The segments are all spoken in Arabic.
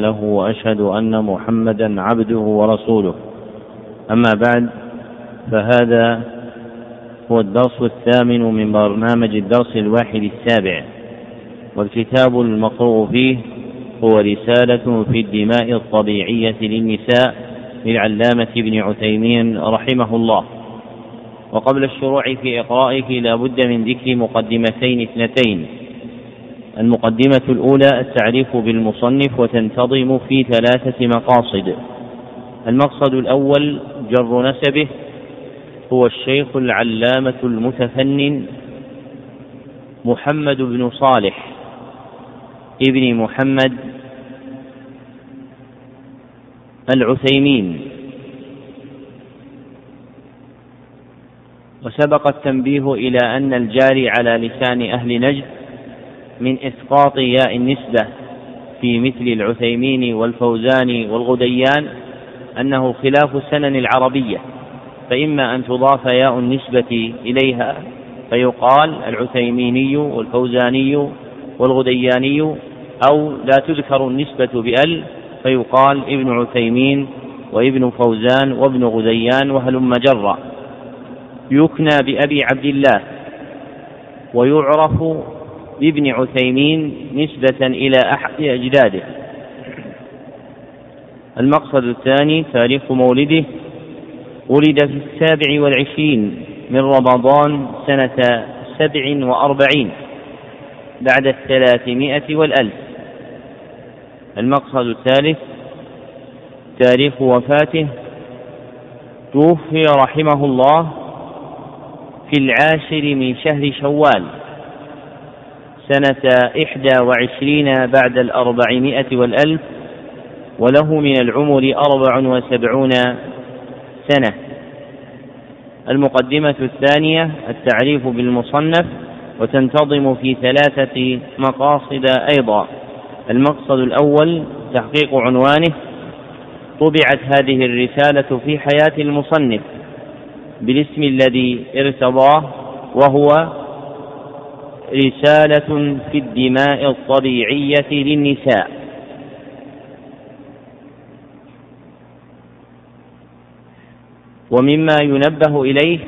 له وأشهد أن محمدا عبده ورسوله. أما بعد فهذا هو الدرس الثامن من برنامج الدرس الواحد السابع. والكتاب المقروء فيه هو رسالة في الدماء الطبيعية للنساء للعلامة ابن عثيمين رحمه الله. وقبل الشروع في إقرائه لا بد من ذكر مقدمتين اثنتين. المقدمة الأولى التعريف بالمصنف وتنتظم في ثلاثة مقاصد. المقصد الأول جر نسبه هو الشيخ العلامة المتفنن محمد بن صالح ابن محمد العثيمين. وسبق التنبيه إلى أن الجاري على لسان أهل نجد من إسقاط ياء النسبة في مثل العثيمين والفوزان والغديان أنه خلاف السنن العربية فإما أن تضاف ياء النسبة إليها فيقال العثيميني والفوزاني والغدياني أو لا تذكر النسبة بأل فيقال ابن عثيمين وابن فوزان وابن غديان وهلم جرا. يكنى بأبي عبد الله ويعرف بابن عثيمين نسبة إلى أحد أجداده. المقصد الثاني تاريخ مولده. ولد في السابع والعشرين من رمضان سنة سبع وأربعين بعد الثلاثمائة والألف. المقصد الثالث تاريخ وفاته. توفي رحمه الله في العاشر من شهر شوال. سنة إحدى وعشرين بعد الأربعمائة والألف وله من العمر أربع وسبعون سنة. المقدمة الثانية التعريف بالمصنف وتنتظم في ثلاثة مقاصد أيضا. المقصد الأول تحقيق عنوانه طبعت هذه الرسالة في حياة المصنف بالاسم الذي ارتضاه وهو رسالة في الدماء الطبيعية للنساء. ومما ينبه إليه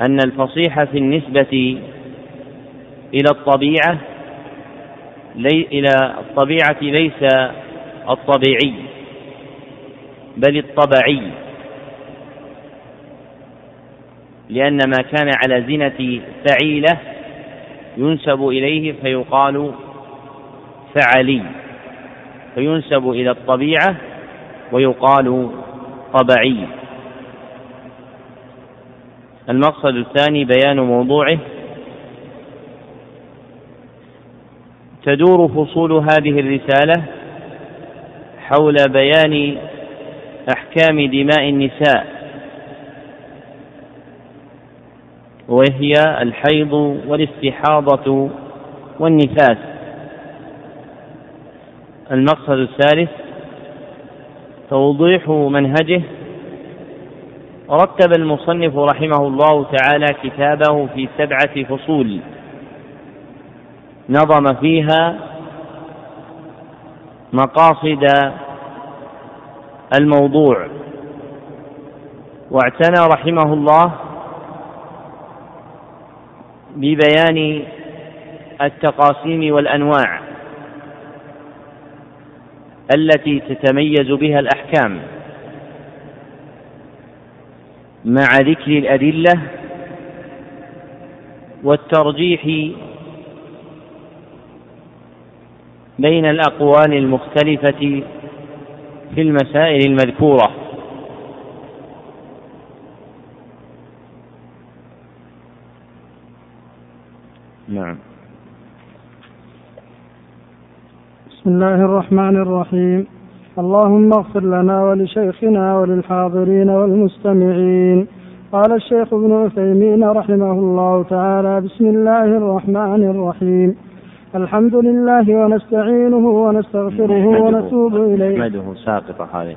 أن الفصيح في النسبة إلى الطبيعة لي إلى الطبيعة ليس الطبيعي بل الطبعي. لأن ما كان على زنة فعيلة ينسب إليه فيقال فعلي فينسب إلى الطبيعة ويقال طبعي. المقصد الثاني بيان موضوعه. تدور فصول هذه الرسالة حول بيان أحكام دماء النساء. وهي الحيض والاستحاضة والنفاس. المقصد الثالث توضيح منهجه. رتب المصنف رحمه الله تعالى كتابه في سبعة فصول. نظم فيها مقاصد الموضوع. واعتنى رحمه الله ببيان التقاسيم والأنواع التي تتميز بها الأحكام مع ذكر الأدلة والترجيح بين الأقوال المختلفة في المسائل المذكورة. نعم. بسم الله الرحمن الرحيم. اللهم اغفر لنا ولشيخنا وللحاضرين والمستمعين. قال الشيخ ابن عثيمين رحمه الله تعالى بسم الله الرحمن الرحيم. الحمد لله ونستعينه ونستغفره ونتوب إليه. نحمده ساقطة هذه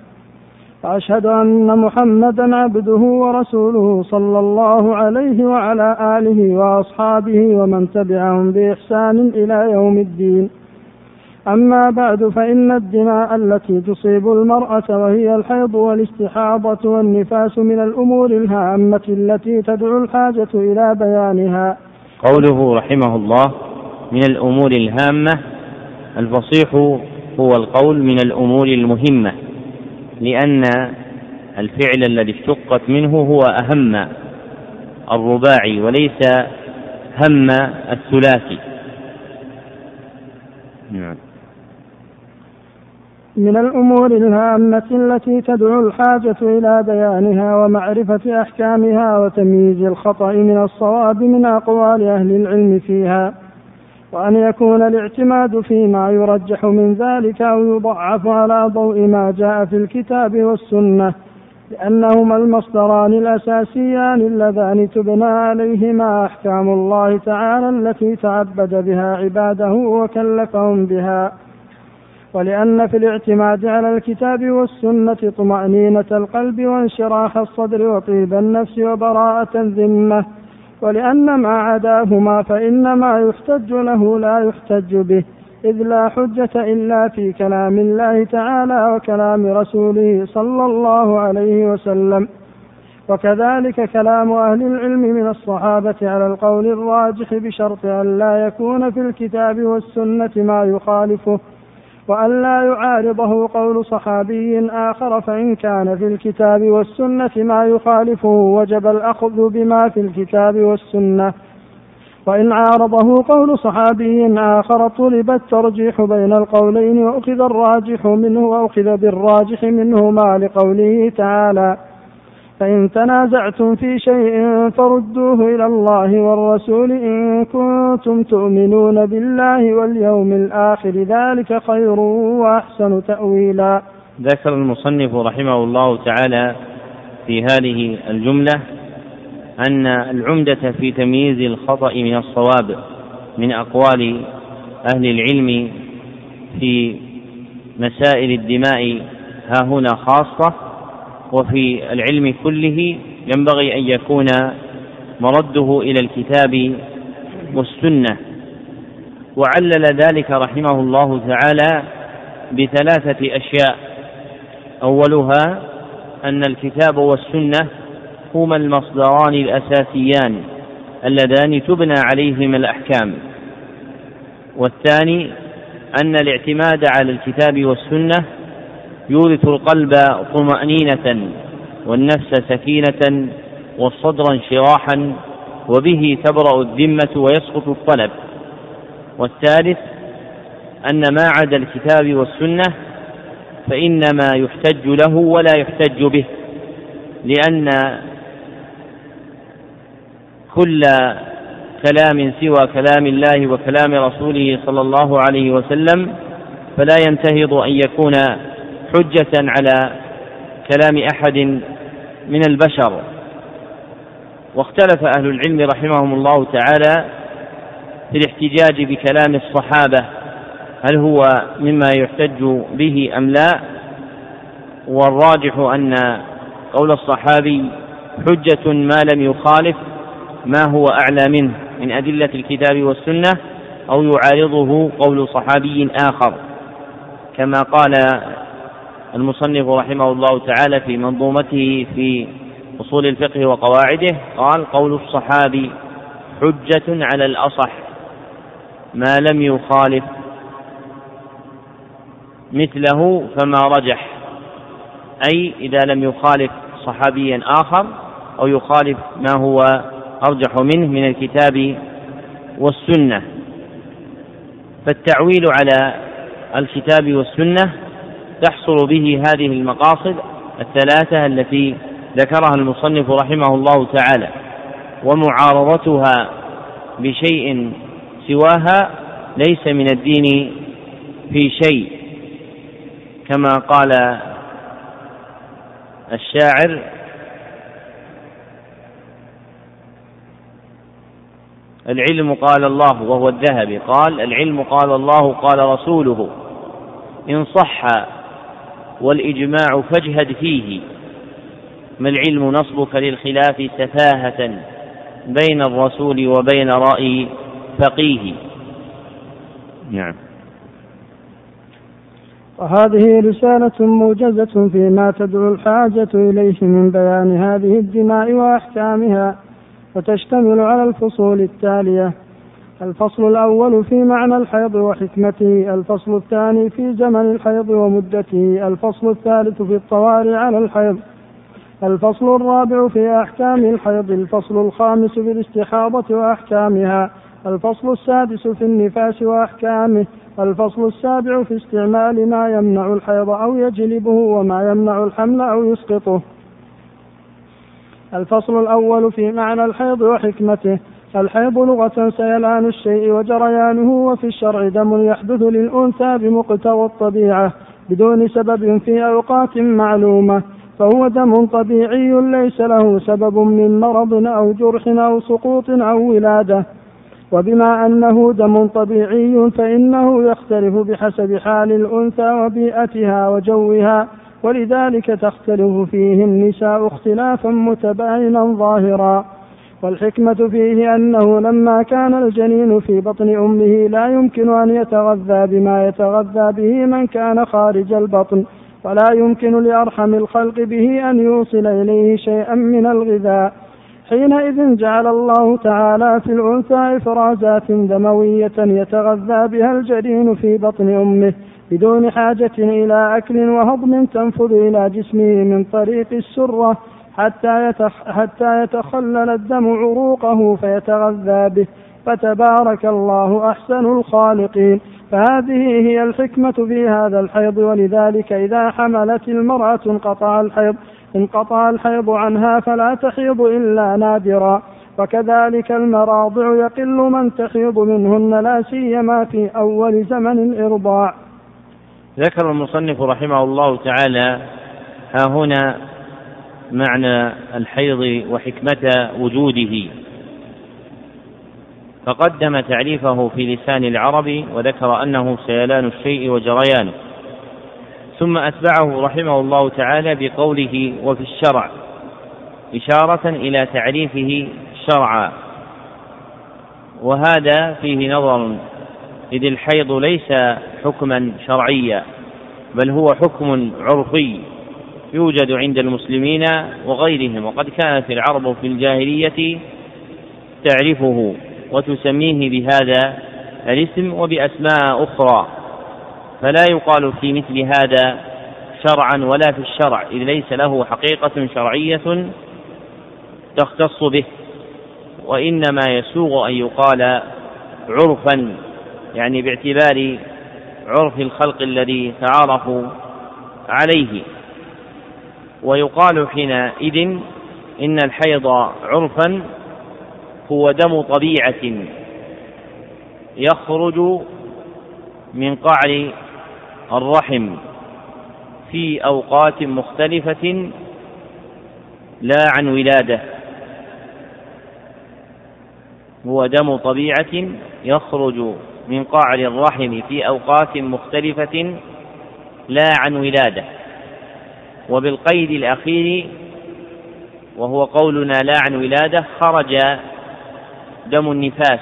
وأشهد أن محمدا عبده ورسوله صلى الله عليه وعلى آله وأصحابه ومن تبعهم بإحسان إلى يوم الدين. أما بعد فإن الدماء التي تصيب المرأة وهي الحيض والاستحاضة والنفاس من الأمور الهامة التي تدعو الحاجة إلى بيانها. قوله رحمه الله من الأمور الهامة. الفصيح هو القول من الأمور المهمة. لأن الفعل الذي اشتقت منه هو أهم الرباعي وليس هم الثلاثي. نعم. من الأمور الهامة التي تدعو الحاجة إلى بيانها ومعرفة أحكامها وتمييز الخطأ من الصواب من أقوال أهل العلم فيها. وأن يكون الاعتماد فيما يرجح من ذلك أو يضعف على ضوء ما جاء في الكتاب والسنة لأنهما المصدران الأساسيان اللذان تبنى عليهما أحكام الله تعالى التي تعبد بها عباده وكلفهم بها. ولأن في الاعتماد على الكتاب والسنة طمأنينة القلب وانشراح الصدر وطيب النفس وبراءة الذمة. ولأن ما عداهما فإن ما يحتج له لا يحتج به إذ لا حجة إلا في كلام الله تعالى وكلام رسوله صلى الله عليه وسلم. وكذلك كلام أهل العلم من الصحابة على القول الراجح بشرط أن لا يكون في الكتاب والسنة ما يخالفه وأن لا يعارضه قول صحابي آخر فإن كان في الكتاب والسنة ما يخالفه وجب الأخذ بما في الكتاب والسنة. وإن عارضه قول صحابي آخر طلب الترجيح بين القولين وأخذ الراجح منه وأخذ بالراجح منهما لقوله تعالى. فإن تنازعتم في شيء فردوه إلى الله والرسول إن كنتم تؤمنون بالله واليوم الآخر ذلك خير وأحسن تأويلا. ذكر المصنف رحمه الله تعالى في هذه الجملة أن العمدة في تمييز الخطأ من الصواب من أقوال أهل العلم في مسائل الدماء ها هنا خاصة وفي العلم كله ينبغي أن يكون مرده إلى الكتاب والسنة. وعلل ذلك رحمه الله تعالى بثلاثة أشياء. أولها أن الكتاب والسنة هما المصدران الأساسيان اللذان تبنى عليهما الأحكام. والثاني أن الاعتماد على الكتاب والسنة يورث القلب طمأنينة والنفس سكينة والصدر انشراحا وبه تبرأ الذمة ويسقط الطلب. والثالث أن ما عدا الكتاب والسنة فإنما يحتج له ولا يحتج به لأن كل كلام سوى كلام الله وكلام رسوله صلى الله عليه وسلم فلا ينتهض أن يكون حجة على كلام أحد من البشر. واختلف أهل العلم رحمهم الله تعالى في الاحتجاج بكلام الصحابة هل هو مما يحتج به أم لا؟ والراجح أن قول الصحابي حجة ما لم يخالف ما هو أعلى منه من أدلة الكتاب والسنة أو يعارضه قول صحابي آخر. كما قال المصنف رحمه الله تعالى في منظومته في أصول الفقه وقواعده قال قول الصحابي حجة على الأصح ما لم يخالف مثله فما رجح أي إذا لم يخالف صحابيا آخر أو يخالف ما هو أرجح منه من الكتاب والسنة. فالتعويل على الكتاب والسنة تحصل به هذه المقاصد الثلاثة التي ذكرها المصنف رحمه الله تعالى ومعارضتها بشيء سواها ليس من الدين في شيء كما قال الشاعر العلم قال الله وهو الذهبي قال العلم قال الله قال رسوله إن صح والإجماع فاجهد فيه. ما العلم نصبك للخلاف سفاهة بين الرسول وبين رأي فقيه. نعم. وهذه رسالة موجزة فيما تدعو الحاجة إليه من بيان هذه الدماء وأحكامها وتشتمل على الفصول التالية. الفصل الأول في معنى الحيض وحكمته الفصل الثاني في زمن الحيض ومدته الفصل الثالث في الطوارئ على الحيض الفصل الرابع في أحكام الحيض الفصل الخامس في الاستحاضة وأحكامها الفصل السادس في النفاس وأحكامه الفصل السابع في استعمال ما يمنع الحيض أو يجلبه وما يمنع الحمل أو يسقطه. الفصل الأول في معنى الحيض وحكمته الحيض لغة سيلان الشيء وجريانه وفي الشرع دم يحدث للأنثى بمقتضى الطبيعة بدون سبب في أوقات معلومة فهو دم طبيعي ليس له سبب من مرض أو جرح أو سقوط أو ولادة. وبما أنه دم طبيعي فإنه يختلف بحسب حال الأنثى وبيئتها وجوها ولذلك تختلف فيه النساء اختلافا متباينا ظاهرا. والحكمة فيه أنه لما كان الجنين في بطن أمه لا يمكن أن يتغذى بما يتغذى به من كان خارج البطن ولا يمكن لأرحم الخلق به أن يوصل إليه شيئا من الغذاء. حينئذ جعل الله تعالى في الأنثى إفرازات دموية يتغذى بها الجنين في بطن أمه بدون حاجة إلى أكل وهضم تنفذ إلى جسمه من طريق السرة. حتى يتخ حتى يتخلل الدم عروقه فيتغذى به. فتبارك الله أحسن الخالقين. فهذه هي الحكمة في هذا الحيض ولذلك إذا حملت المرأة انقطع الحيض انقطع الحيض عنها فلا تحيض إلا نادرا. وكذلك المراضع يقل من تحيض منهن لا سيما في أول زمن الإرضاع. ذكر المصنف رحمه الله تعالى ها هنا معنى الحيض وحكمة وجوده. فقدم تعريفه في لسان العرب وذكر أنه سيلان الشيء وجريانه. ثم أتبعه رحمه الله تعالى بقوله وفي الشرع إشارة إلى تعريفه شرعا. وهذا فيه نظر إذ الحيض ليس حكما شرعيا بل هو حكم عرفي. يوجد عند المسلمين وغيرهم وقد كانت العرب في الجاهلية تعرفه وتسميه بهذا الاسم وبأسماء أخرى. فلا يقال في مثل هذا شرعا ولا في الشرع إذ ليس له حقيقة شرعية تختص به وإنما يسوغ أن يقال عرفا يعني باعتبار عرف الخلق الذي تعارفوا عليه. ويقال حينئذ إن الحيض عرفا هو دم طبيعة يخرج من قعر الرحم في أوقات مختلفة لا عن ولادة. هو دم طبيعة يخرج من قعر الرحم في أوقات مختلفة لا عن ولادة. وبالقيد الأخير وهو قولنا لا عن ولادة خرج دم النفاس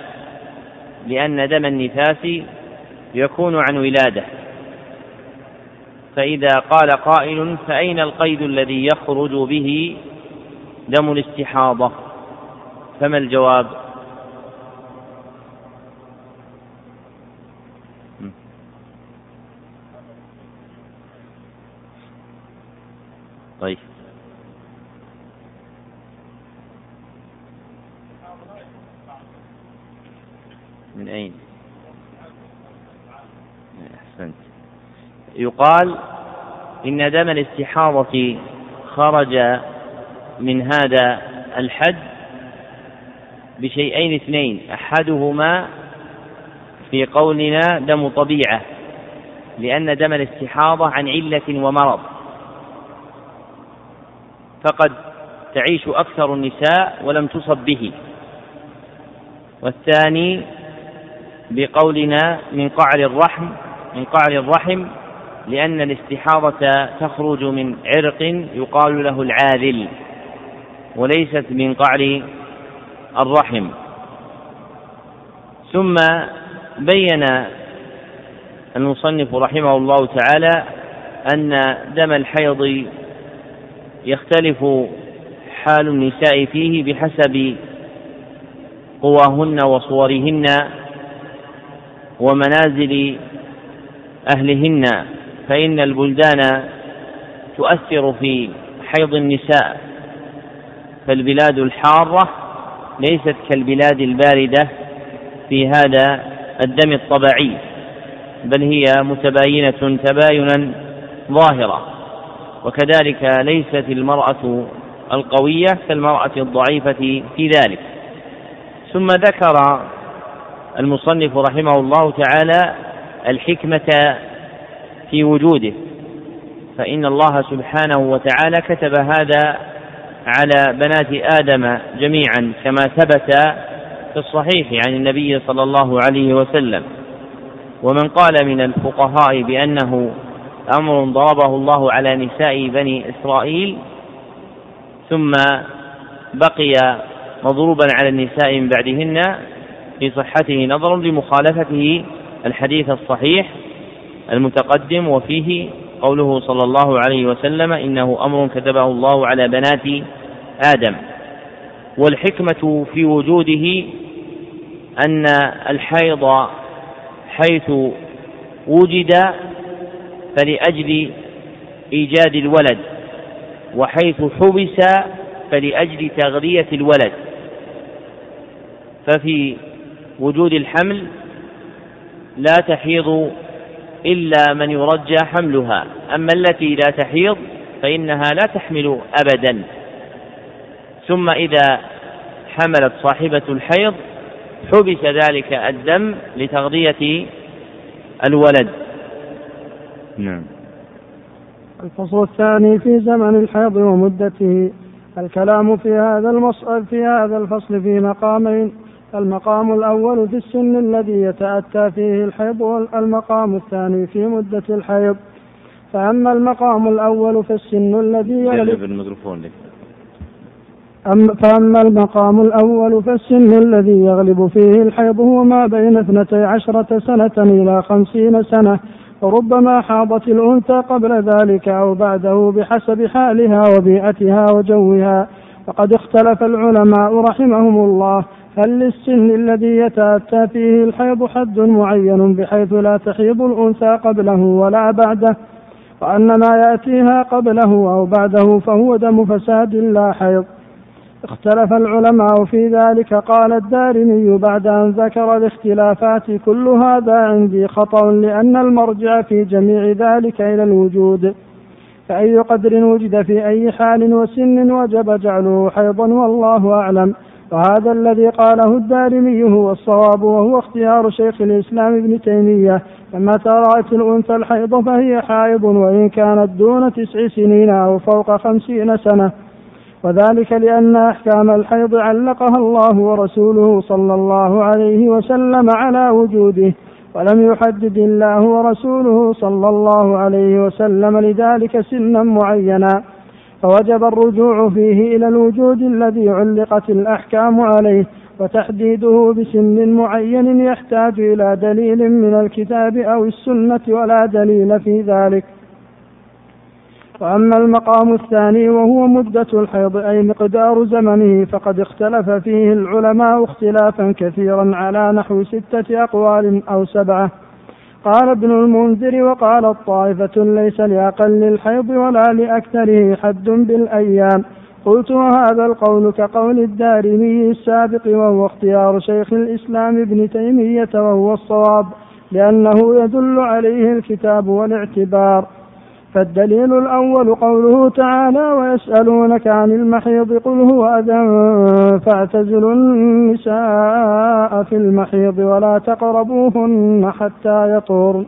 لأن دم النفاس يكون عن ولادة. فإذا قال قائل فأين القيد الذي يخرج به دم الاستحاضة؟ فما الجواب؟ طيب. من أين؟ أحسنت. يقال إن دم الاستحاضة خرج من هذا الحد بشيئين اثنين أحدهما في قولنا دم طبيعة لأن دم الاستحاضة عن علة ومرض. فقد تعيش أكثر النساء ولم تصب به. والثاني بقولنا من قعر الرحم من قعر الرحم لأن الاستحاضة تخرج من عرق يقال له العاذل وليست من قعر الرحم. ثم بين المصنف رحمه الله تعالى أن دم الحيض يختلف حال النساء فيه بحسب قواهن وصورهن ومنازل أهلهن فإن البلدان تؤثر في حيض النساء فالبلاد الحارة ليست كالبلاد الباردة في هذا الدم الطبيعي بل هي متباينة تباينا ظاهرا وكذلك ليست المرأة القوية كالمرأة الضعيفة في ذلك. ثم ذكر المصنف رحمه الله تعالى الحكمة في وجوده فإن الله سبحانه وتعالى كتب هذا على بنات آدم جميعا كما ثبت في الصحيح عن النبي صلى الله عليه وسلم. ومن قال من الفقهاء بأنه أمر ضربه الله على نساء بني إسرائيل ثم بقي مضروبا على النساء من بعدهن في صحته نظر لمخالفته الحديث الصحيح المتقدم وفيه قوله صلى الله عليه وسلم إنه أمر كتبه الله على بنات آدم. والحكمة في وجوده أن الحيض حيث وجد فلأجل إيجاد الولد وحيث حبس فلأجل تغذية الولد. ففي وجود الحمل لا تحيض إلا من يرجى حملها أما التي لا تحيض فإنها لا تحمل أبدا. ثم إذا حملت صاحبة الحيض حبس ذلك الدم لتغذية الولد. نعم. الفصل الثاني في زمن الحيض ومدته. الكلام في هذا المصعب في هذا الفصل في مقامين. المقام الأول في السن الذي يتأتى فيه الحيض والمقام الثاني في مدة الحيض. فأما المقام الأول فالسن الذي يغلب الميكروفون أم فأما المقام الأول فالسن الذي يغلب فيه الحيض هو ما بين اثنتي عشرة سنة إلى خمسين سنة. وربما حاضت الأنثى قبل ذلك أو بعده بحسب حالها وبيئتها وجوها. وقد اختلف العلماء رحمهم الله هل للسن الذي يتأتى فيه الحيض حد معين بحيث لا تحيض الأنثى قبله ولا بعده؟ وأن ما يأتيها قبله أو بعده فهو دم فساد لا حيض. اختلف العلماء في ذلك. قال الدارمي بعد أن ذكر الاختلافات كل هذا عندي خطأ لأن المرجع في جميع ذلك إلى الوجود. فأي قدر وجد في أي حال وسن وجب جعله حيضا والله أعلم. وهذا الذي قاله الدارمي هو الصواب وهو اختيار شيخ الإسلام ابن تيمية. لما ترأت الأنثى الحيض فهي حائض وإن كانت دون تسع سنين أو فوق خمسين سنة. وذلك لأن أحكام الحيض علقها الله ورسوله صلى الله عليه وسلم على وجوده ولم يحدد الله ورسوله صلى الله عليه وسلم لذلك سنا معينا. فوجب الرجوع فيه إلى الوجود الذي علقت الأحكام عليه وتحديده بسن معين يحتاج إلى دليل من الكتاب أو السنة ولا دليل في ذلك. وأما المقام الثاني وهو مدة الحيض أي مقدار زمنه فقد اختلف فيه العلماء اختلافا كثيرا على نحو ستة أقوال أو سبعة. قال ابن المنذر وقال طائفة ليس لأقل الحيض ولا لأكثره حد بالأيام. قلت وهذا القول كقول الدارمي السابق وهو اختيار شيخ الإسلام ابن تيمية وهو الصواب لأنه يدل عليه الكتاب والاعتبار. فالدليل الأول قوله تعالى ويسألونك عن المحيض قل هو أذى فاعتزلوا النساء في المحيض ولا تقربوهن حتى يطهرن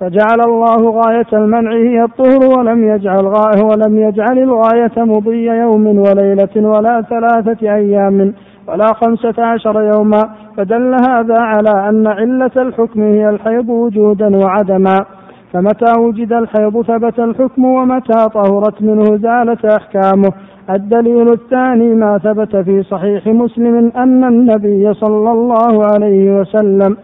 فجعل الله غاية المنع هي الطهر ولم يجعل غاية ولم يجعل الغاية مضي يوم وليلة ولا ثلاثة أيام ولا خمسة عشر يوما. فدل هذا على أن علة الحكم هي الحيض وجودا وعدما. فمتى وجد الحيض ثبت الحكم ومتى طهرت منه زالت أحكامه. الدليل الثاني ما ثبت في صحيح مسلم أن النبي صلى الله عليه وسلم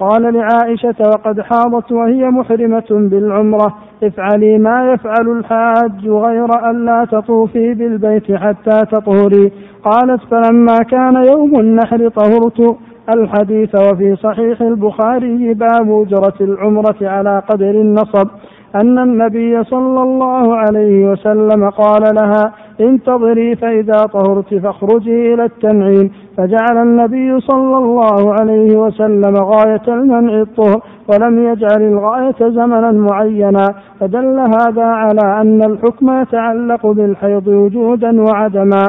قال لعائشة وقد حاضت وهي محرمة بالعمرة افعلي ما يفعل الحاج غير أن لا تطوفي بالبيت حتى تطهري. قالت فلما كان يوم النحر طهرت الحديث وفي صحيح البخاري باب أجرة العمرة على قدر النصب أن النبي صلى الله عليه وسلم قال لها انتظري فإذا طهرت فاخرجي إلى التنعيم. فجعل النبي صلى الله عليه وسلم غاية المنع الطهر ولم يجعل الغاية زمنا معينا. فدل هذا على أن الحكم يتعلق بالحيض وجودا وعدما.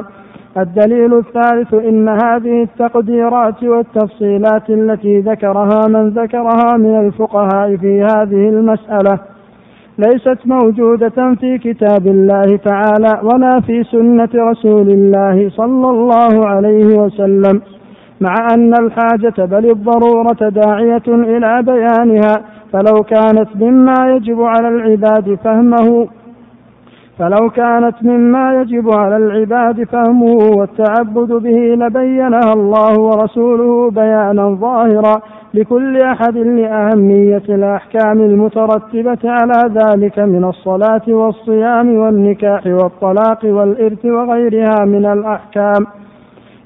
الدليل الثالث إن هذه التقديرات والتفصيلات التي ذكرها من ذكرها من الفقهاء في هذه المسألة ليست موجودة في كتاب الله تعالى ولا في سنة رسول الله صلى الله عليه وسلم مع أن الحاجة بل الضرورة داعية إلى بيانها فلو كانت مما يجب على العباد فهمه فلو كانت مما يجب على العباد فهمه والتعبد به لبينها الله ورسوله بيانا ظاهرا لكل أحد لأهمية الأحكام المترتبة على ذلك من الصلاة والصيام والنكاح والطلاق والإرث وغيرها من الأحكام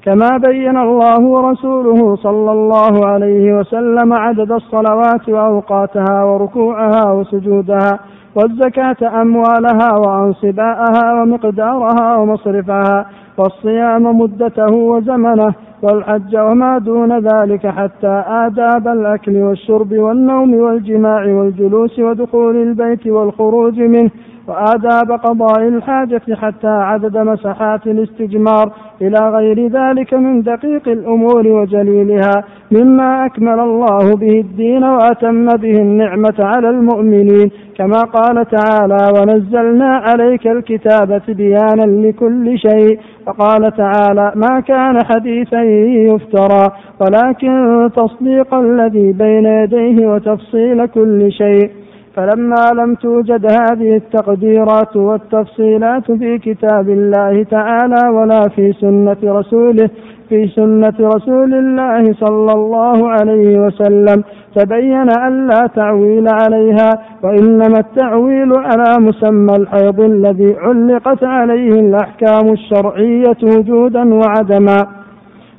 كما بين الله ورسوله صلى الله عليه وسلم عدد الصلوات وأوقاتها وركوعها وسجودها والزكاة أموالها وأنصباءها ومقدارها ومصرفها والصيام مدته وزمنه والحج وما دون ذلك حتى آداب الأكل والشرب والنوم والجماع والجلوس ودخول البيت والخروج منه وآداب قضاء الحاجة حتى عدد مساحات الاستجمار إلى غير ذلك من دقيق الأمور وجليلها مما أكمل الله به الدين وأتم به النعمة على المؤمنين. كما قال تعالى ونزلنا عليك الكتاب تبيانا لكل شيء فقال تعالى ما كان حديثا يفترى ولكن تصديق الذي بين يديه وتفصيل كل شيء فلما لم توجد هذه التقديرات والتفصيلات في كتاب الله تعالى ولا في سنة رسوله في سنة رسول الله صلى الله عليه وسلم تبين أن لا تعويل عليها وإنما التعويل على مسمى الحيض الذي علقت عليه الأحكام الشرعية وجودا وعدما.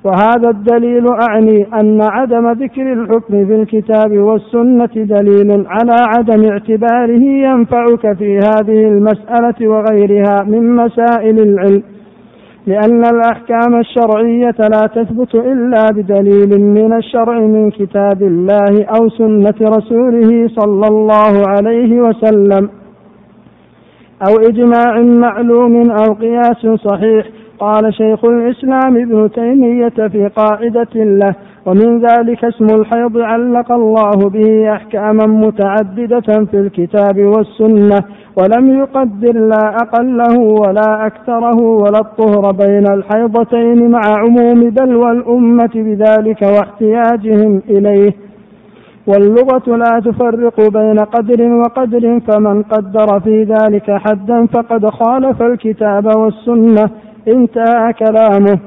وهذا الدليل أعني أن عدم ذكر الحكم في الكتاب والسنة دليل على عدم اعتباره ينفعك في هذه المسألة وغيرها من مسائل العلم لأن الأحكام الشرعية لا تثبت إلا بدليل من الشرع من كتاب الله أو سنة رسوله صلى الله عليه وسلم أو إجماع معلوم أو قياس صحيح قال شيخ الإسلام ابن تيمية في قاعدة له ومن ذلك اسم الحيض علق الله به أحكاما متعددة في الكتاب والسنة ولم يقدر لا أقله ولا أكثره ولا الطهر بين الحيضتين مع عموم بلوى الأمة بذلك واحتياجهم إليه. واللغة لا تفرق بين قدر وقدر فمن قدر في ذلك حدا فقد خالف الكتاب والسنة. انتهى كلامه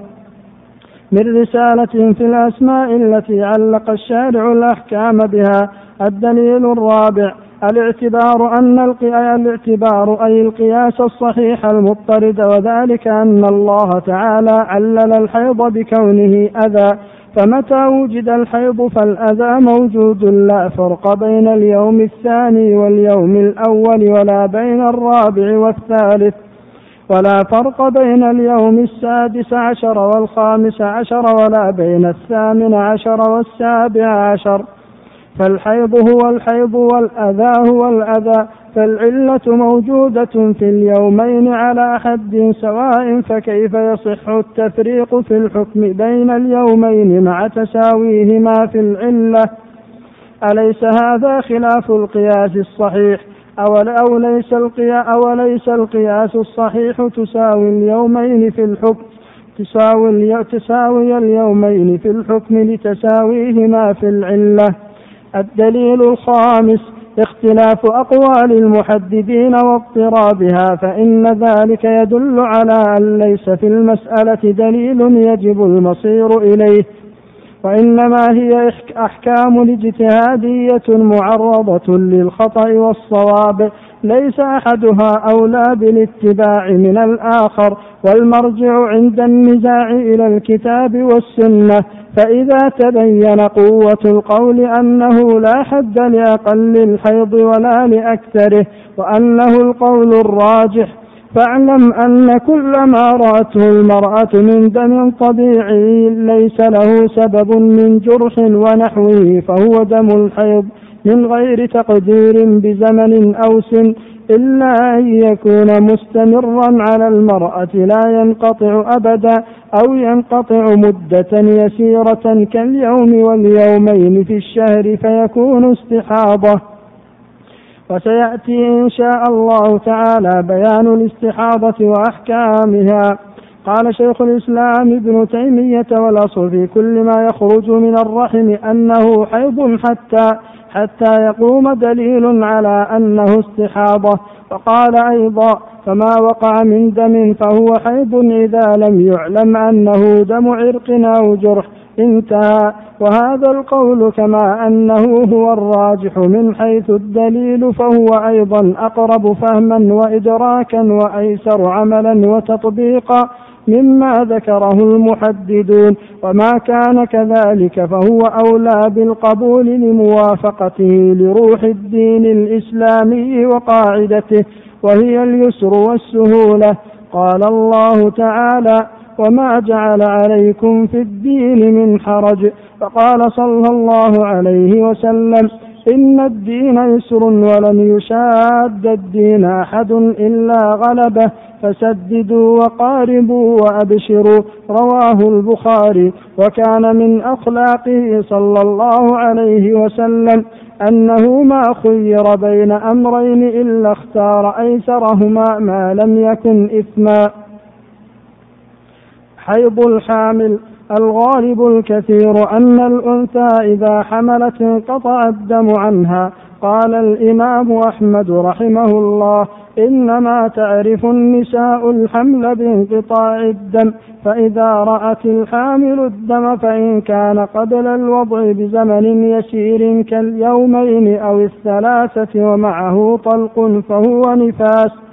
من رسالة في الأسماء التي علق الشارع الأحكام بها. الدليل الرابع الاعتبار أن الاعتبار أي القياس الصحيح المضطرد وذلك أن الله تعالى علل الحيض بكونه أذى. فمتى وجد الحيض فالأذى موجود لا فرق بين اليوم الثاني واليوم الأول ولا بين الرابع والثالث. ولا فرق بين اليوم السادس عشر والخامس عشر ولا بين الثامن عشر والسابع عشر. فالحيض هو الحيض والأذى هو الأذى فالعلة موجودة في اليومين على حد سواء فكيف يصح التفريق في الحكم بين اليومين مع تساويهما في العلة؟ أليس هذا خلاف القياس الصحيح؟ أو ليس القياس أو ليس القياس الصحيح تساوي اليومين في الحكم تساوي تساوي اليومين في الحكم لتساويهما في العلة. الدليل الخامس اختلاف أقوال المحددين واضطرابها فإن ذلك يدل على أن ليس في المسألة دليل يجب المصير إليه. وإنما هي أحكام اجتهادية معرضة للخطأ والصواب. ليس أحدها أولى بالاتباع من الآخر والمرجع عند النزاع إلى الكتاب والسنة. فإذا تبين قوة القول أنه لا حد لأقل الحيض ولا لأكثره وأنه القول الراجح فاعلم أن كل ما رأته المرأة من دم طبيعي ليس له سبب من جرح ونحوه فهو دم الحيض من غير تقدير بزمن أو سن إلا أن يكون مستمرا على المرأة لا ينقطع أبدا أو ينقطع مدة يسيرة كاليوم واليومين في الشهر فيكون استحاضة. وسيأتي إن شاء الله تعالى بيان الاستحاضة وأحكامها. قال شيخ الإسلام ابن تيمية والأصل في كل ما يخرج من الرحم أنه حيض حتى حتى يقوم دليل على أنه استحاضة. وقال أيضا فما وقع من دم فهو حيض إذا لم يعلم أنه دم عرق أو جرح. انتهى وهذا القول كما أنه هو الراجح من حيث الدليل فهو أيضا أقرب فهما وإدراكا وأيسر عملا وتطبيقا مما ذكره المحددون. وما كان كذلك فهو أولى بالقبول لموافقته لروح الدين الإسلامي وقاعدته وهي اليسر والسهولة. قال الله تعالى وما جعل عليكم في الدين من حرج فقال صلى الله عليه وسلم إن الدين يسر ولن يشاد الدين أحد إلا غلبه فسددوا وقاربوا وأبشروا رواه البخاري وكان من أخلاقه صلى الله عليه وسلم أنه ما خير بين أمرين إلا اختار أيسرهما ما لم يكن إثما حيض الحامل الغالب الكثير أن الأنثى إذا حملت انقطع الدم عنها. قال الإمام أحمد رحمه الله إنما تعرف النساء الحمل بانقطاع الدم فإذا رأت الحامل الدم فإن كان قبل الوضع بزمن يسير كاليومين أو الثلاثة ومعه طلق فهو نفاس.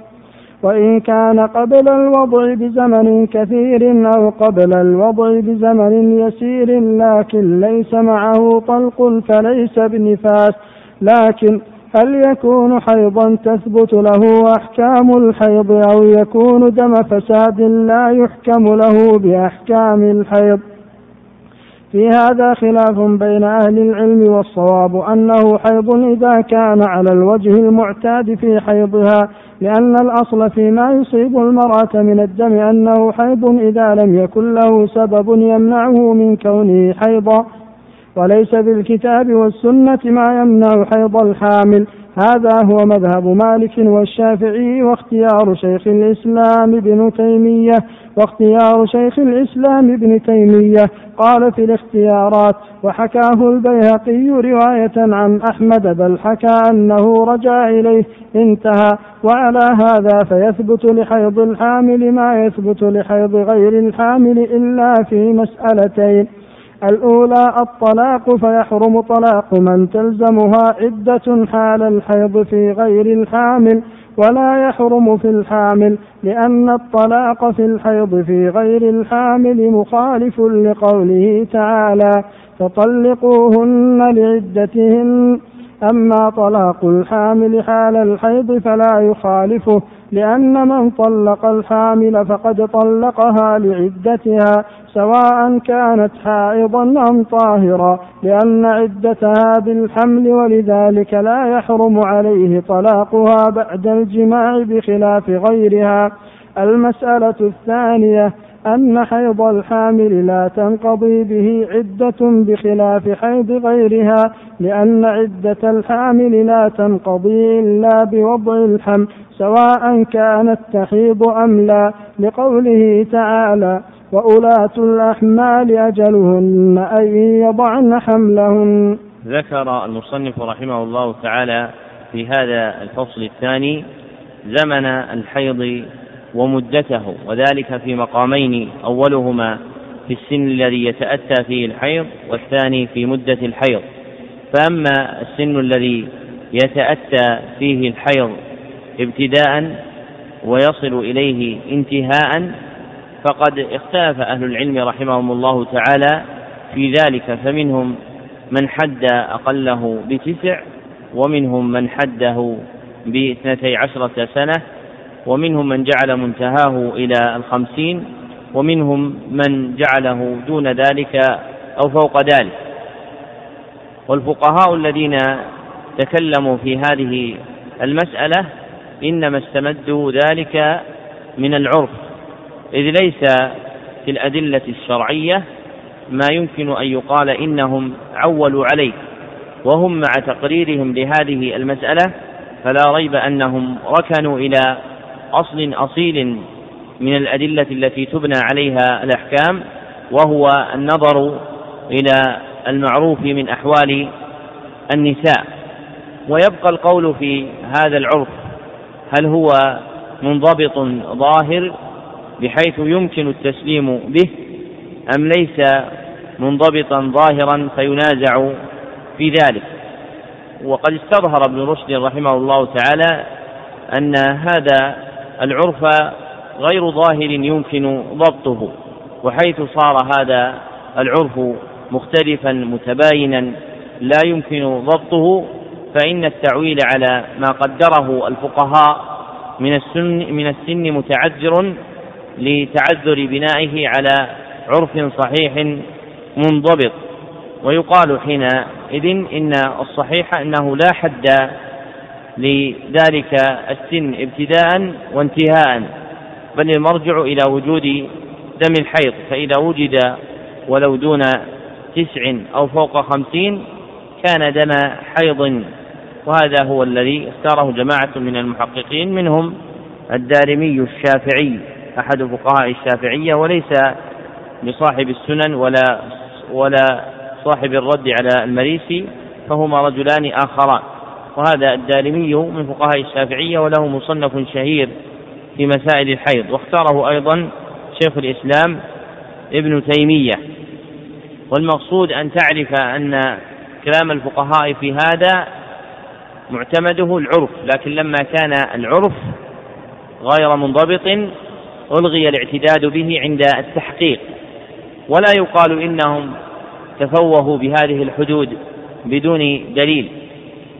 وإن كان قبل الوضع بزمن كثير أو قبل الوضع بزمن يسير لكن ليس معه طلق فليس بنفاس. لكن هل يكون حيضا تثبت له أحكام الحيض أو يكون دم فساد لا يحكم له بأحكام الحيض؟ في هذا خلاف بين أهل العلم والصواب أنه حيض إذا كان على الوجه المعتاد في حيضها لأن الأصل فيما يصيب المرأة من الدم أنه حيض إذا لم يكن له سبب يمنعه من كونه حيضا. وليس بالكتاب والسنة ما يمنع حيض الحامل. هذا هو مذهب مالك والشافعي واختيار شيخ الإسلام ابن تيمية واختيار شيخ الإسلام ابن تيمية. قال في الاختيارات وحكاه البيهقي رواية عن أحمد بل حكى أنه رجع إليه انتهى. وعلى هذا فيثبت لحيض الحامل ما يثبت لحيض غير الحامل إلا في مسألتين. الأولى الطلاق فيحرم طلاق من تلزمها عدة حال الحيض في غير الحامل ولا يحرم في الحامل لأن الطلاق في الحيض في غير الحامل مخالف لقوله تعالى فطلقوهن لعدتهن. أما طلاق الحامل حال الحيض فلا يخالفه لأن من طلق الحامل فقد طلقها لعدتها سواء كانت حائضا أم طاهرا لأن عدتها بالحمل ولذلك لا يحرم عليه طلاقها بعد الجماع بخلاف غيرها. المسألة الثانية أن حيض الحامل لا تنقضي به عدة بخلاف حيض غيرها لأن عدة الحامل لا تنقضي إلا بوضع الحمل سواء كانت تحيض أم لا لقوله تعالى وأولاة الأحمال أجلهن أن يضعن حملهن. ذكر المصنف رحمه الله تعالى في هذا الفصل الثاني زمن الحيض ومدته وذلك في مقامين أولهما في السن الذي يتأتى فيه الحيض والثاني في مدة الحيض. فأما السن الذي يتأتى فيه الحيض ابتداء ويصل إليه انتهاء فقد اختلف أهل العلم رحمهم الله تعالى في ذلك فمنهم من حد أقله بتسع ومنهم من حده باثنتي عشرة سنة ومنهم من جعل منتهاه إلى الخمسين ومنهم من جعله دون ذلك أو فوق ذلك. والفقهاء الذين تكلموا في هذه المسألة إنما استمدوا ذلك من العرف إذ ليس في الأدلة الشرعية ما يمكن أن يقال إنهم عولوا عليه وهم مع تقريرهم لهذه المسألة فلا ريب أنهم ركنوا إلى أصل أصيل من الأدلة التي تبنى عليها الأحكام وهو النظر إلى المعروف من أحوال النساء. ويبقى القول في هذا العرف هل هو منضبط ظاهر بحيث يمكن التسليم به أم ليس منضبطا ظاهرا فينازع في ذلك؟ وقد استظهر ابن رشد رحمه الله تعالى أن هذا العرف غير ظاهر يمكن ضبطه وحيث صار هذا العرف مختلفا متباينا لا يمكن ضبطه فإن التعويل على ما قدره الفقهاء من السن من السن متعذر لتعذر بنائه على عرف صحيح منضبط. ويقال حينئذ إن الصحيح أنه لا حد لذلك السن ابتداء وانتهاء بل المرجع إلى وجود دم الحيض فإذا وجد ولو دون تسع أو فوق خمسين كان دم حيض وهذا هو الذي اختاره جماعة من المحققين منهم الدارمي الشافعي أحد فقهاء الشافعية وليس بصاحب السنن ولا ولا صاحب الرد على المريسي فهما رجلان آخران. وهذا الدارمي من فقهاء الشافعية وله مصنف شهير في مسائل الحيض واختاره أيضا شيخ الإسلام ابن تيمية. والمقصود أن تعرف أن كلام الفقهاء في هذا معتمده العرف لكن لما كان العرف غير منضبط ألغي الاعتداد به عند التحقيق. ولا يقال إنهم تفوهوا بهذه الحدود بدون دليل.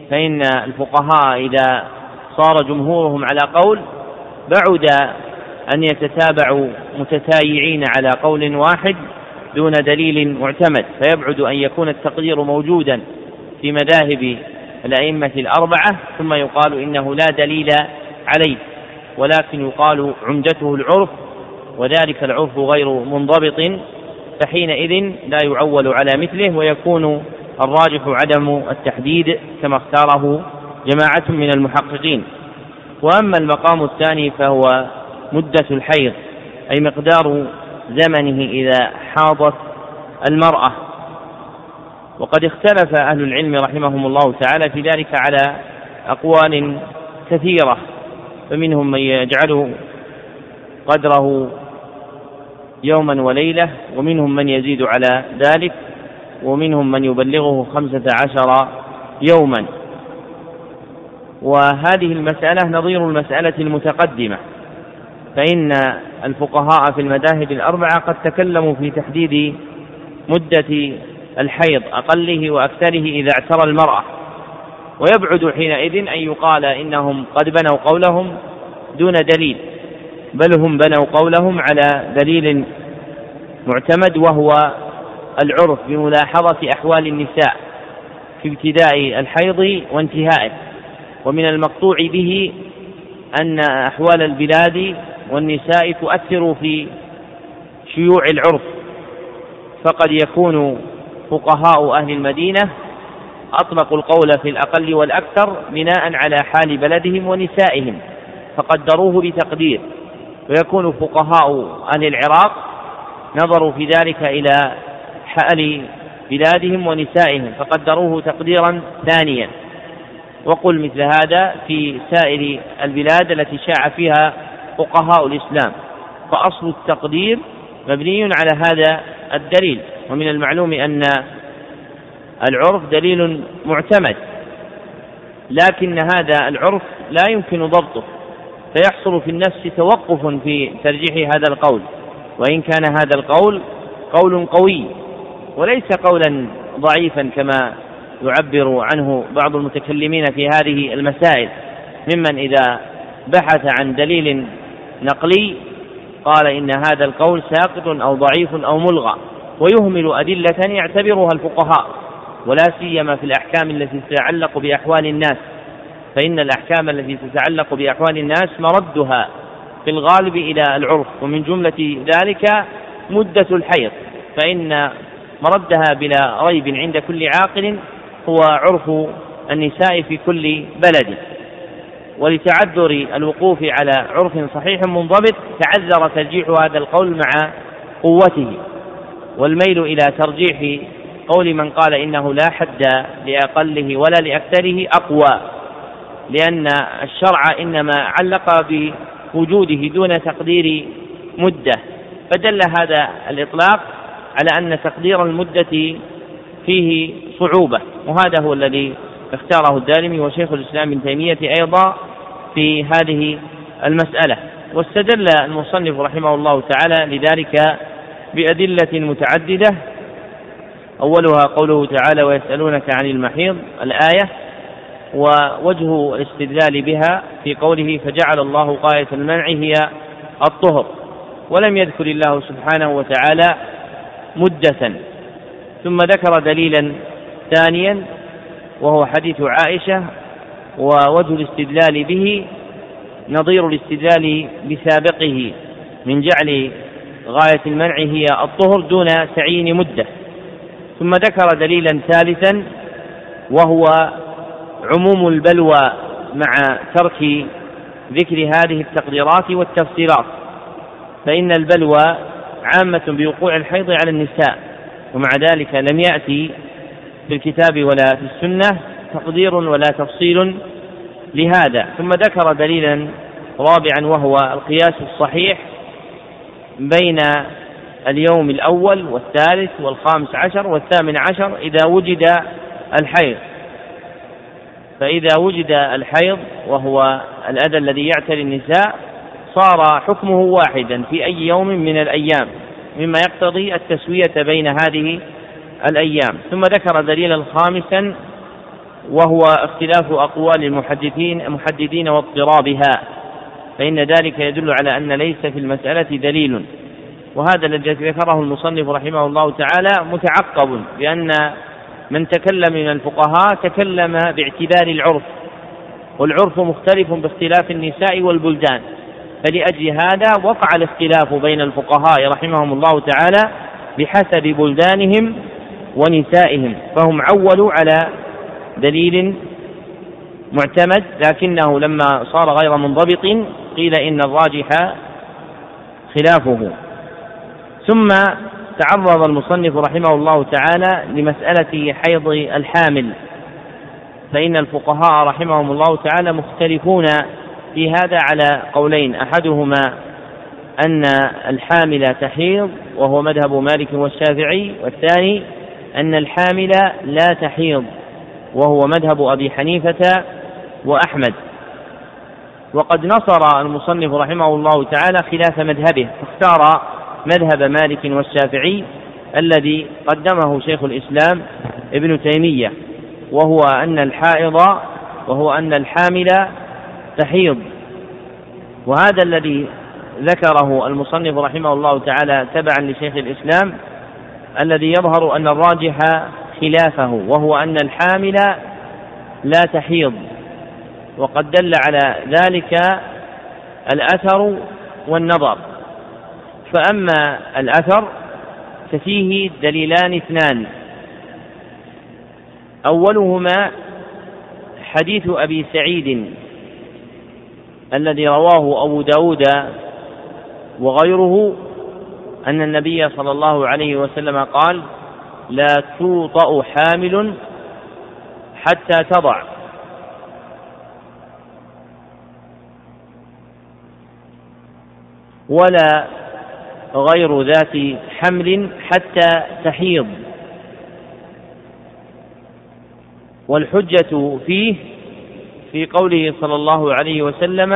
فإن الفقهاء إذا صار جمهورهم على قول بعد أن يتتابعوا متتايعين على قول واحد دون دليل معتمد فيبعد أن يكون التقدير موجودا في مذاهب الأئمة الأربعة ثم يقال إنه لا دليل عليه ولكن يقال عمدته العرف وذلك العرف غير منضبط فحينئذ لا يعول على مثله ويكون الراجح عدم التحديد كما اختاره جماعة من المحققين. وأما المقام الثاني فهو مدة الحيض أي مقدار زمنه إذا حاضت المرأة. وقد اختلف أهل العلم رحمهم الله تعالى في ذلك على أقوال كثيرة فمنهم من يجعله قدره يوما وليلة ومنهم من يزيد على ذلك. ومنهم من يبلغه خمسة عشر يوما. وهذه المسألة نظير المسألة المتقدمة فإن الفقهاء في المذاهب الأربعة قد تكلموا في تحديد مدة الحيض أقله وأكثره إذا اعترى المرأة. ويبعد حينئذ أن يقال إنهم قد بنوا قولهم دون دليل بل هم بنوا قولهم على دليل معتمد وهو العرف بملاحظة أحوال النساء في ابتداء الحيض وانتهائه. ومن المقطوع به أن أحوال البلاد والنساء تؤثر في شيوع العرف. فقد يكون فقهاء أهل المدينة أطلقوا القول في الأقل والأكثر بناء على حال بلدهم ونسائهم فقدروه بتقدير. ويكون فقهاء أهل العراق نظروا في ذلك إلى حال بلادهم ونسائهم فقدروه تقديرا ثانيا. وقل مثل هذا في سائر البلاد التي شاع فيها فقهاء الإسلام. فأصل التقدير مبني على هذا الدليل. ومن المعلوم أن العرف دليل معتمد لكن هذا العرف لا يمكن ضبطه. فيحصل في النفس توقف في ترجيح هذا القول. وإن كان هذا القول قول قوي وليس قولا ضعيفا كما يعبر عنه بعض المتكلمين في هذه المسائل. ممن إذا بحث عن دليل نقلي قال إن هذا القول ساقط أو ضعيف أو ملغى ويهمل أدلة يعتبرها الفقهاء ولا سيما في الأحكام التي تتعلق بأحوال الناس. فإن الأحكام التي تتعلق بأحوال الناس مردها في الغالب إلى العرف ومن جملة ذلك مدة الحيض. فإن مردها بلا ريب عند كل عاقل هو عرف النساء في كل بلد. ولتعذر الوقوف على عرف صحيح منضبط تعذر ترجيح هذا القول مع قوته. والميل إلى ترجيح قول من قال إنه لا حد لأقله ولا لأكثره أقوى. لأن الشرع إنما علق بوجوده دون تقدير مدة. فدل هذا الإطلاق على أن تقدير المدة فيه صعوبة وهذا هو الذي اختاره الدارمي وشيخ الإسلام ابن تيمية أيضا في هذه المسألة. واستدل المصنف رحمه الله تعالى لذلك بأدلة متعددة. أولها قوله تعالى ويسألونك عن المحيض الآية ووجه الاستدلال بها في قوله فجعل الله قاية المنع هي الطهر ولم يذكر الله سبحانه وتعالى مدة. ثم ذكر دليلا ثانيا وهو حديث عائشة ووجه الاستدلال به نظير الاستدلال بسابقه من جعل غاية المنع هي الطهر دون تعيين مدة. ثم ذكر دليلا ثالثا وهو عموم البلوى مع ترك ذكر هذه التقديرات والتفسيرات فإن البلوى عامة بوقوع الحيض على النساء ومع ذلك لم يأتي في الكتاب ولا في السنة تقدير ولا تفصيل لهذا. ثم ذكر دليلا رابعا وهو القياس الصحيح بين اليوم الأول والثالث والخامس عشر والثامن عشر إذا وجد الحيض. فإذا وجد الحيض وهو الأذى الذي يعتري النساء صار حكمه واحدا في أي يوم من الأيام مما يقتضي التسوية بين هذه الأيام. ثم ذكر دليلا خامسا وهو اختلاف أقوال المحدثين المحددين واضطرابها. فإن ذلك يدل على أن ليس في المسألة دليل. وهذا الذي ذكره المصنف رحمه الله تعالى متعقب بأن من تكلم من الفقهاء تكلم باعتبار العرف. والعرف مختلف باختلاف النساء والبلدان. فلأجل هذا وقع الاختلاف بين الفقهاء رحمهم الله تعالى بحسب بلدانهم ونسائهم فهم عولوا على دليل معتمد لكنه لما صار غير منضبط قيل إن الراجح خلافه. ثم تعرض المصنف رحمه الله تعالى لمسألة حيض الحامل فإن الفقهاء رحمهم الله تعالى مختلفون في هذا على قولين. أحدهما أن الحامل تحيض وهو مذهب مالك والشافعي والثاني أن الحامل لا تحيض وهو مذهب أبي حنيفة وأحمد. وقد نصر المصنف رحمه الله تعالى خلاف مذهبه فاختار مذهب مالك والشافعي الذي قدمه شيخ الإسلام ابن تيمية وهو أن الحائض وهو أن الحامل تحيض. وهذا الذي ذكره المصنف رحمه الله تعالى تبعا لشيخ الإسلام الذي يظهر أن الراجح خلافه وهو أن الحامل لا تحيض. وقد دل على ذلك الأثر والنظر. فأما الأثر ففيه دليلان اثنان. أولهما حديث أبي سعيد الذي رواه أبو داود وغيره أن النبي صلى الله عليه وسلم قال لا توطأ حامل حتى تضع ولا غير ذات حمل حتى تحيض. والحجة فيه في قوله صلى الله عليه وسلم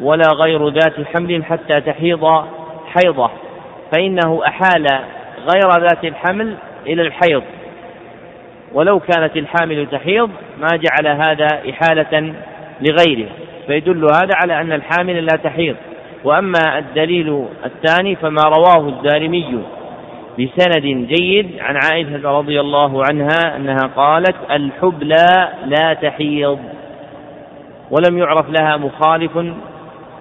ولا غير ذات حمل حتى تحيض حيضة فإنه أحال غير ذات الحمل إلى الحيض. ولو كانت الحامل تحيض ما جعل هذا إحالة لغيره. فيدل هذا على أن الحامل لا تحيض. وأما الدليل الثاني فما رواه الدارمي بسند جيد عن عائشة رضي الله عنها أنها قالت الحبلى لا تحيض. ولم يعرف لها مخالف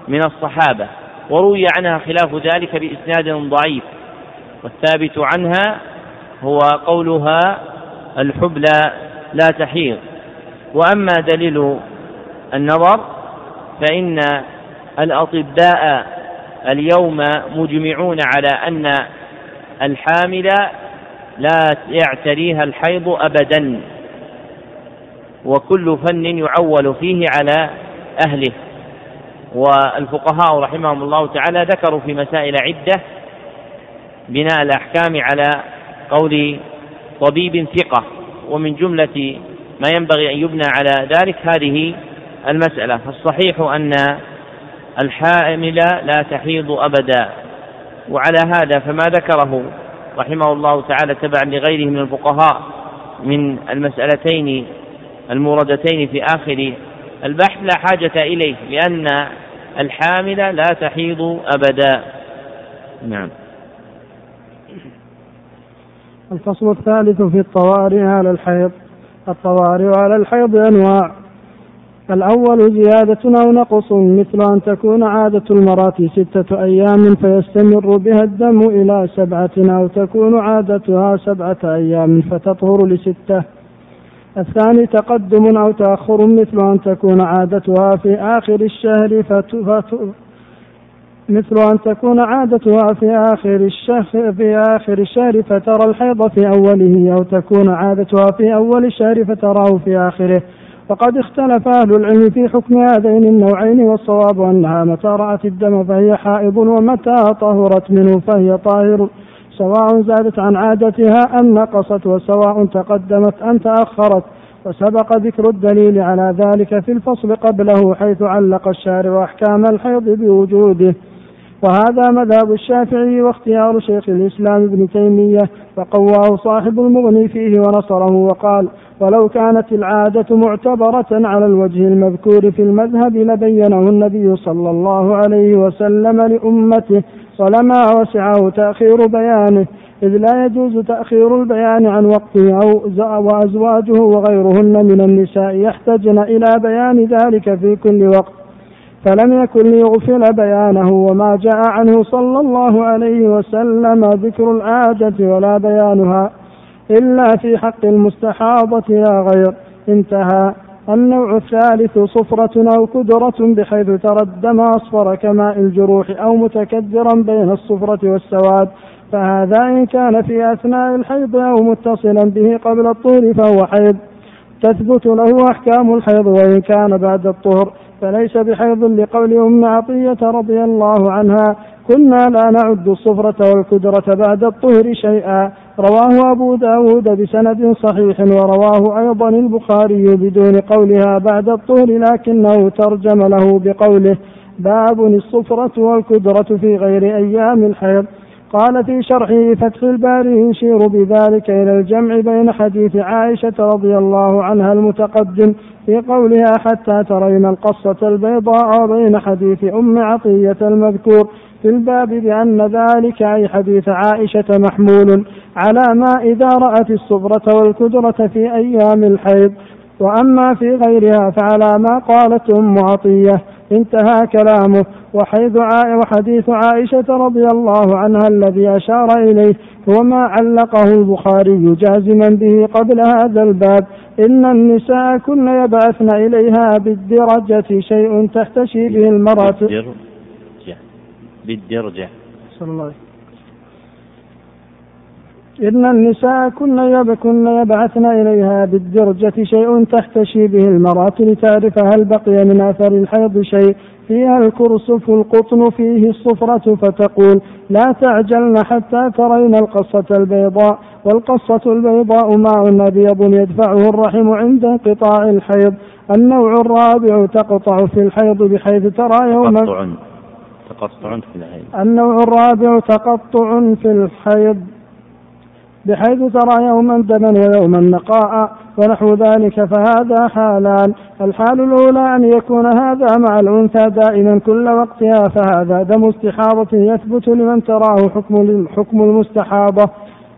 من الصحابة وروي عنها خلاف ذلك بإسناد ضعيف والثابت عنها هو قولها الحبلى لا تحيض. وأما دليل النظر فإن الأطباء اليوم مجمعون على أن الحامل لا يعتريها الحيض أبدا. وكل فن يعول فيه على أهله. والفقهاء رحمهم الله تعالى ذكروا في مسائل عدة بناء الأحكام على قول طبيب ثقة ومن جملة ما ينبغي أن يبنى على ذلك هذه المسألة. فالصحيح أن الحامل لا تحيض أبدا وعلى هذا فما ذكره رحمه الله تعالى تبعا لغيره من الفقهاء من المسألتين الموردتين في آخر البحث لا حاجة إليه لأن الحامل لا تحيض أبدا. نعم. الفصل الثالث في الطوارئ على الحيض. الطوارئ على الحيض أنواع. الأول زيادة أو نقص مثل أن تكون عادة المرأة ستة أيام فيستمر بها الدم إلى سبعة أو تكون عادتها سبعة أيام فتطهر لستة. الثاني تقدم أو تأخر مثل أن تكون عادتها في آخر الشهر فت... فت... مثل أن تكون عادتها في آخر الشهر في آخر الشهر فترى الحيض في أوله أو تكون عادتها في أول الشهر فتراه في آخره. وقد اختلف أهل العلم في حكم هذين النوعين والصواب أنها متى رأت الدم فهي حائض ومتى طهرت منه فهي طاهر سواء زادت عن عادتها أم نقصت وسواء تقدمت أم تأخرت. وسبق ذكر الدليل على ذلك في الفصل قبله حيث علق الشارع أحكام الحيض بوجوده. وهذا مذهب الشافعي واختيار شيخ الإسلام ابن تيمية وقواه صاحب المغني فيه ونصره وقال ولو كانت العادة معتبرة على الوجه المذكور في المذهب لبينه النبي صلى الله عليه وسلم لأمته ولما وسعه تأخير بيانه إذ لا يجوز تأخير البيان عن وقته أو وأزواجه وغيرهن من النساء يحتجن إلى بيان ذلك في كل وقت فلم يكن ليغفل بيانه وما جاء عنه صلى الله عليه وسلم ذكر العادة ولا بيانها إلا في حق المستحاضة لا غير. انتهى. النوع الثالث صفرة أو كدرة بحيث ترى الدم أصفر كماء الجروح أو متكدرا بين الصفرة والسواد فهذا إن كان في أثناء الحيض أو متصلا به قبل الطهر فهو حيض. تثبت له أحكام الحيض وإن كان بعد الطهر. فليس بحيض لقول أم عطية رضي الله عنها كنا لا نعد الصفرة والكدرة بعد الطهر شيئا. رواه أبو داود بسند صحيح ورواه أيضا البخاري بدون قولها بعد الطهر لكنه ترجم له بقوله باب الصفرة والكدرة في غير أيام الحيض. قال في شرحه فتح الباري يشير بذلك إلى الجمع بين حديث عائشة رضي الله عنها المتقدم في قولها حتى ترين القصة البيضاء وبين حديث أم عطية المذكور في الباب بأن ذلك أي حديث عائشة محمول على ما إذا رأت الصبرة والكدرة في أيام الحيض. وأما في غيرها فعلى ما قالت أم عطية انتهى كلامه. وحيث وحديث عائشة رضي الله عنها الذي أشار إليه هو ما علقه البخاري جازما به قبل هذا الباب إن النساء كن يبعثن إليها بالدرجة شيء تحتشي به المرأة. بالدرجة. بالدرجة. صلى الله عليه إن النساء كن يبكن يبعثن إليها بالدرجة شيء تحتشي به المرأة لتعرف هل بقي من أثر الحيض شيء. فيها الكرسف القطن فيه الصفرة فتقول لا تعجلن حتى ترين القصة البيضاء. والقصة البيضاء ماء أبيض يدفعه الرحم عند انقطاع الحيض. النوع الرابع تقطع في الحيض بحيث ترى يوما تقطع تقطع في الحيض. النوع الرابع تقطع في الحيض. بحيث ترى يوما دما ويوما نقاء ونحو ذلك فهذا حالان. الحال الأولى أن يكون هذا مع الأنثى دائما كل وقتها فهذا دم استحاضة يثبت لمن تراه حكم حكم المستحاضة.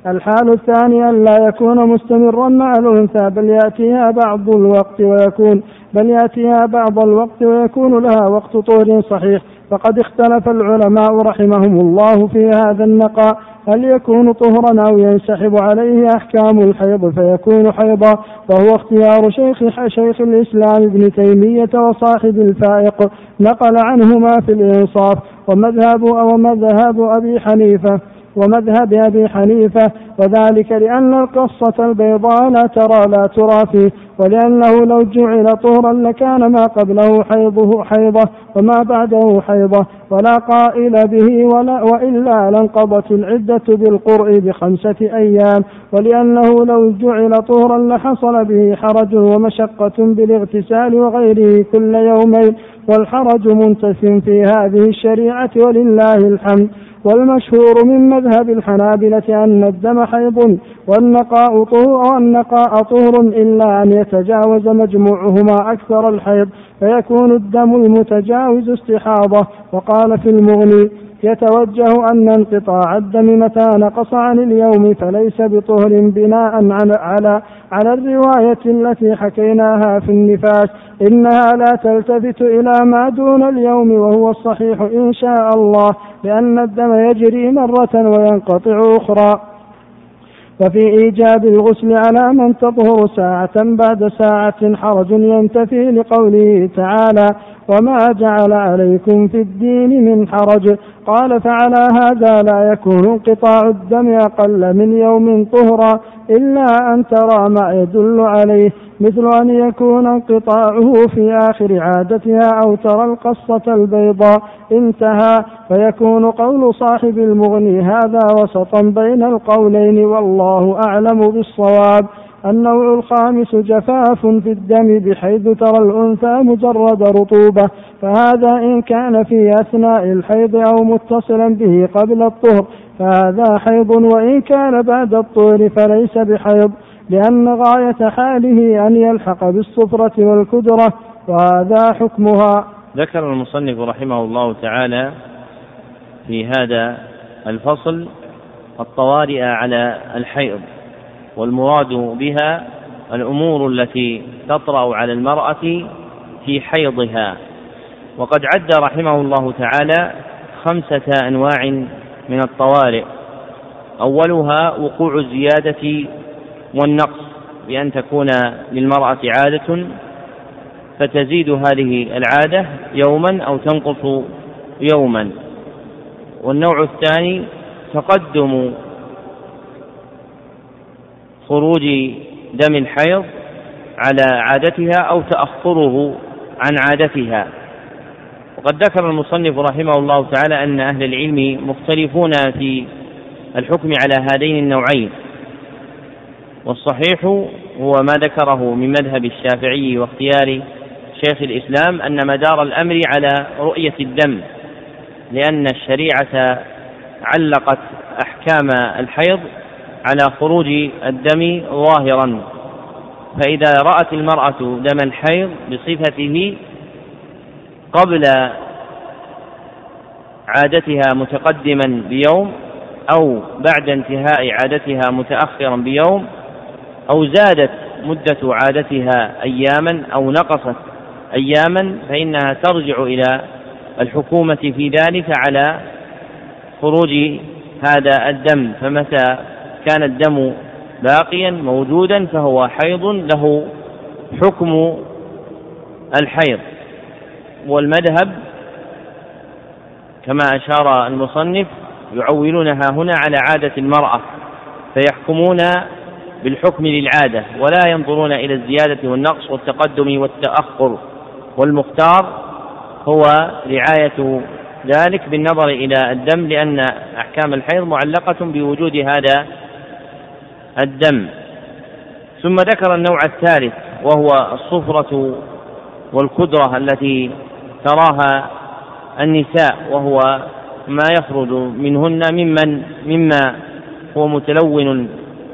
الحال الثاني أن لا يكون مستمرا مع الأنثى بل يأتيها بعض الوقت ويكون بل يأتيها بعض الوقت ويكون لها وقت طهر صحيح. فقد اختلف العلماء رحمهم الله في هذا النقاء هل يكون طهرا أو ينسحب عليه أحكام الحيض؟ فيكون حيضا. وهو اختيار شيخ شيخ الإسلام ابن تيمية وصاحب الفائق. نقل عنهما في الإنصاف. ومذهب ومذهب أبي حنيفة. ومذهب أبي حنيفة وذلك لأن القصة البيضاء لا ترى لا ترى فيه ولأنه لو جعل طهرا لكان ما قبله حيضه حيضة وما بعده حيضة ولا قائل به ولا وإلا لانقضت العدة بالقرء بخمسة أيام ولأنه لو جعل طهرا لحصل به حرج ومشقة بالاغتسال وغيره كل يومين والحرج منتف في هذه الشريعة ولله الحمد. والمشهور من مذهب الحنابلة أن الدم حيض والنقاء طهر والنقاء طهر إلا أن يتجاوز مجموعهما أكثر الحيض فيكون الدم المتجاوز استحاضة. وقال في المغني يتوجه أن انقطاع الدم متى نقص عن اليوم فليس بطهر بناء على على الرواية التي حكيناها في النفاس. إنها لا تلتفت إلى ما دون اليوم وهو الصحيح إن شاء الله لأن الدم يجري مرة وينقطع أخرى. وفي إيجاب الغسل على من تطهر ساعة بعد ساعة حرج ينتفي لقوله تعالى وما جعل عليكم في الدين من حرج قال فعلى هذا لا يكون انقطاع الدم أقل من يوم طهرا إلا أن ترى ما يدل عليه مثل أن يكون انقطاعه في آخر عادتها أو ترى القصة البيضاء انتهى فيكون قول صاحب المغني هذا وسطا بين القولين والله أعلم بالصواب النوع الخامس جفاف في الدم بحيث ترى الأنثى مجرد رطوبة فهذا إن كان في أثناء الحيض أو متصلا به قبل الطهر فهذا حيض وإن كان بعد الطهر فليس بحيض لأن غاية حاله أن يلحق بالصفرة والكدرة وهذا حكمها. ذكر المصنف رحمه الله تعالى في هذا الفصل الطوارئ على الحيض. والمراد بها الأمور التي تطرأ على المرأة في حيضها. وقد عد رحمه الله تعالى خمسة أنواع من الطوارئ. أولها وقوع الزيادة والنقص بأن تكون للمرأة عادة فتزيد هذه العادة يوما أو تنقص يوما. والنوع الثاني تقدم خروج دم الحيض على عادتها أو تأخره عن عادتها. وقد ذكر المصنف رحمه الله تعالى أن أهل العلم مختلفون في الحكم على هذين النوعين. والصحيح هو ما ذكره من مذهب الشافعي واختيار شيخ الإسلام أن مدار الأمر على رؤية الدم لأن الشريعة علقت أحكام الحيض على خروج الدم ظاهرا. فإذا رأت المرأة دم الحيض بصفته قبل عادتها متقدما بيوم أو بعد انتهاء عادتها متأخرا بيوم أو زادت مدة عادتها أياما أو نقصت أياما فإنها ترجع إلى الحكومة في ذلك على خروج هذا الدم. فمتى كان الدم باقيا موجودا فهو حيض له حكم الحيض. والمذهب كما أشار المصنف يعولونها هنا على عادة المرأة فيحكمون بالحكم للعادة ولا ينظرون إلى الزيادة والنقص والتقدم والتأخر. والمختار هو رعاية ذلك بالنظر إلى الدم لأن أحكام الحيض معلقة بوجود هذا الدم. ثم ذكر النوع الثالث وهو الصفرة والكدرة التي تراها النساء وهو ما يخرج منهن ممن مما هو متلون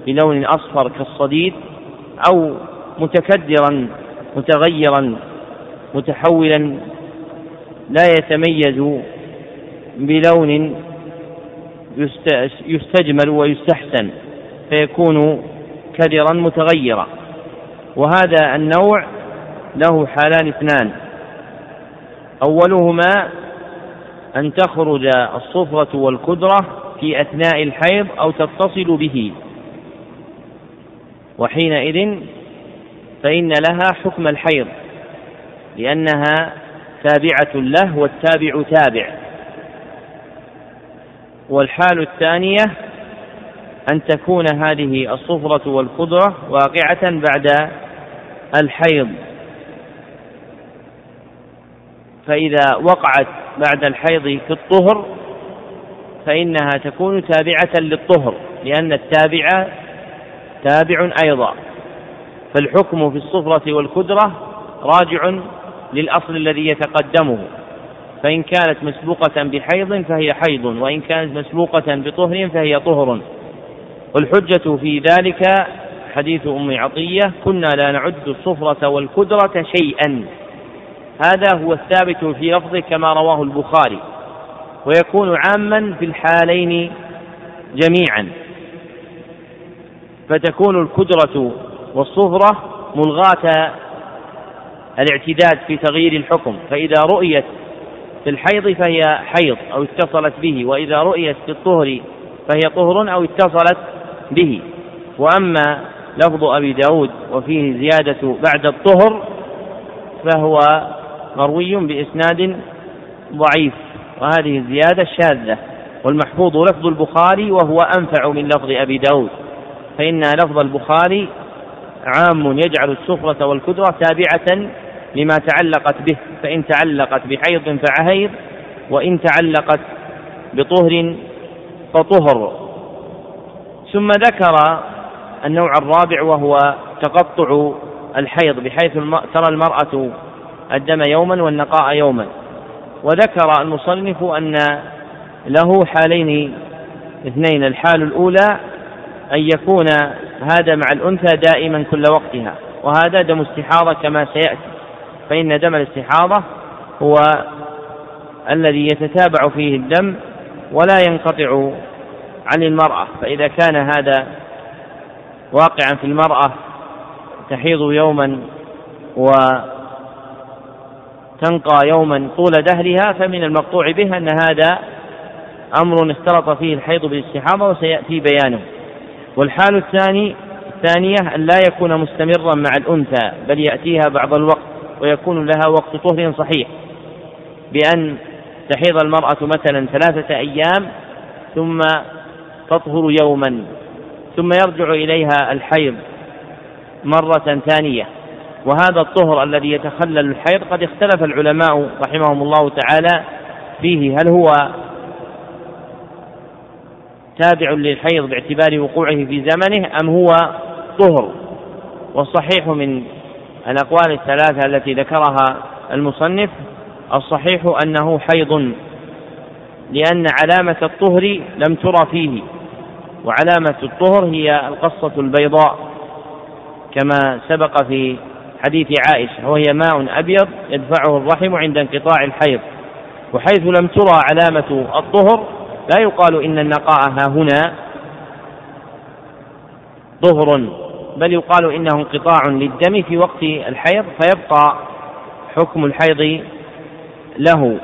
بلون أصفر كالصديد أو متكدرا متغيرا متحولا لا يتميز بلون يستجمل ويستحسن. فيكون كدرا متغيرا. وهذا النوع له حالان اثنان. أولهما أن تخرج الصفرة والكدرة في أثناء الحيض أو تتصل به. وحينئذ فإن لها حكم الحيض لأنها تابعة له والتابع تابع. والحال الثانية أن تكون هذه الصفرة والقدرة واقعة بعد الحيض. فإذا وقعت بعد الحيض في الطهر فإنها تكون تابعة للطهر لأن التابع تابع أيضا. فالحكم في الصفرة والكدرة راجع للأصل الذي يتقدمه. فإن كانت مسبوقة بحيض فهي حيض وإن كانت مسبوقة بطهر فهي طهر. والحجة في ذلك حديث أم عطية كنا لا نعد الصفرة والكدرة شيئا. هذا هو الثابت في لفظه كما رواه البخاري ويكون عاما في الحالين جميعا. فتكون الكدرة والصفرة ملغاة الاعتداد في تغيير الحكم فإذا رؤيت في الحيض فهي حيض أو اتصلت به وإذا رؤيت في الطهر فهي طهر أو اتصلت به. وأما لفظ أبي داود وفيه زيادة بعد الطهر فهو مروي بإسناد ضعيف وهذه الزيادة شاذة والمحفوظ لفظ البخاري وهو أنفع من لفظ أبي داود فإن لفظ البخاري عام يجعل السفرة والكدرة تابعة لما تعلقت به فإن تعلقت بحيض فعهيض وإن تعلقت بطهر فطهر. ثم ذكر النوع الرابع وهو تقطع الحيض بحيث ترى المرأة الدم يوما والنقاء يوما. وذكر المصنف أن له حالين اثنين الحال الأولى أن يكون هذا مع الأنثى دائما كل وقتها وهذا دم استحاضة كما سيأتي. فإن دم الاستحاضة هو الذي يتتابع فيه الدم ولا ينقطع عن المرأة فإذا كان هذا واقعا في المرأة تحيض يوما وتنقى يوما طول دهرها فمن المقطوع به أن هذا أمر اختلط فيه الحيض بالاستحاضة وسيأتي بيانه. والحال الثاني الثانية أن لا يكون مستمرا مع الأنثى بل يأتيها بعض الوقت ويكون لها وقت طهر صحيح. بأن تحيض المرأة مثلا ثلاثة أيام ثم تطهر يوما ثم يرجع إليها الحيض مرة ثانية. وهذا الطهر الذي يتخلل الحيض قد اختلف العلماء رحمهم الله تعالى فيه. هل هو تابع للحيض باعتبار وقوعه في زمنه أم هو طهر؟ والصحيح من الأقوال الثلاثة التي ذكرها المصنف الصحيح أنه حيض لأن علامة الطهر لم ترى فيه. وعلامة الطهر هي القصة البيضاء كما سبق في حديث عائشة وهي ماء أبيض يدفعه الرحم عند انقطاع الحيض وحيث لم ترى علامة الطهر لا يقال إن النقاء ها هنا طهر بل يقال إنه انقطاع للدم في وقت الحيض فيبقى حكم الحيض له.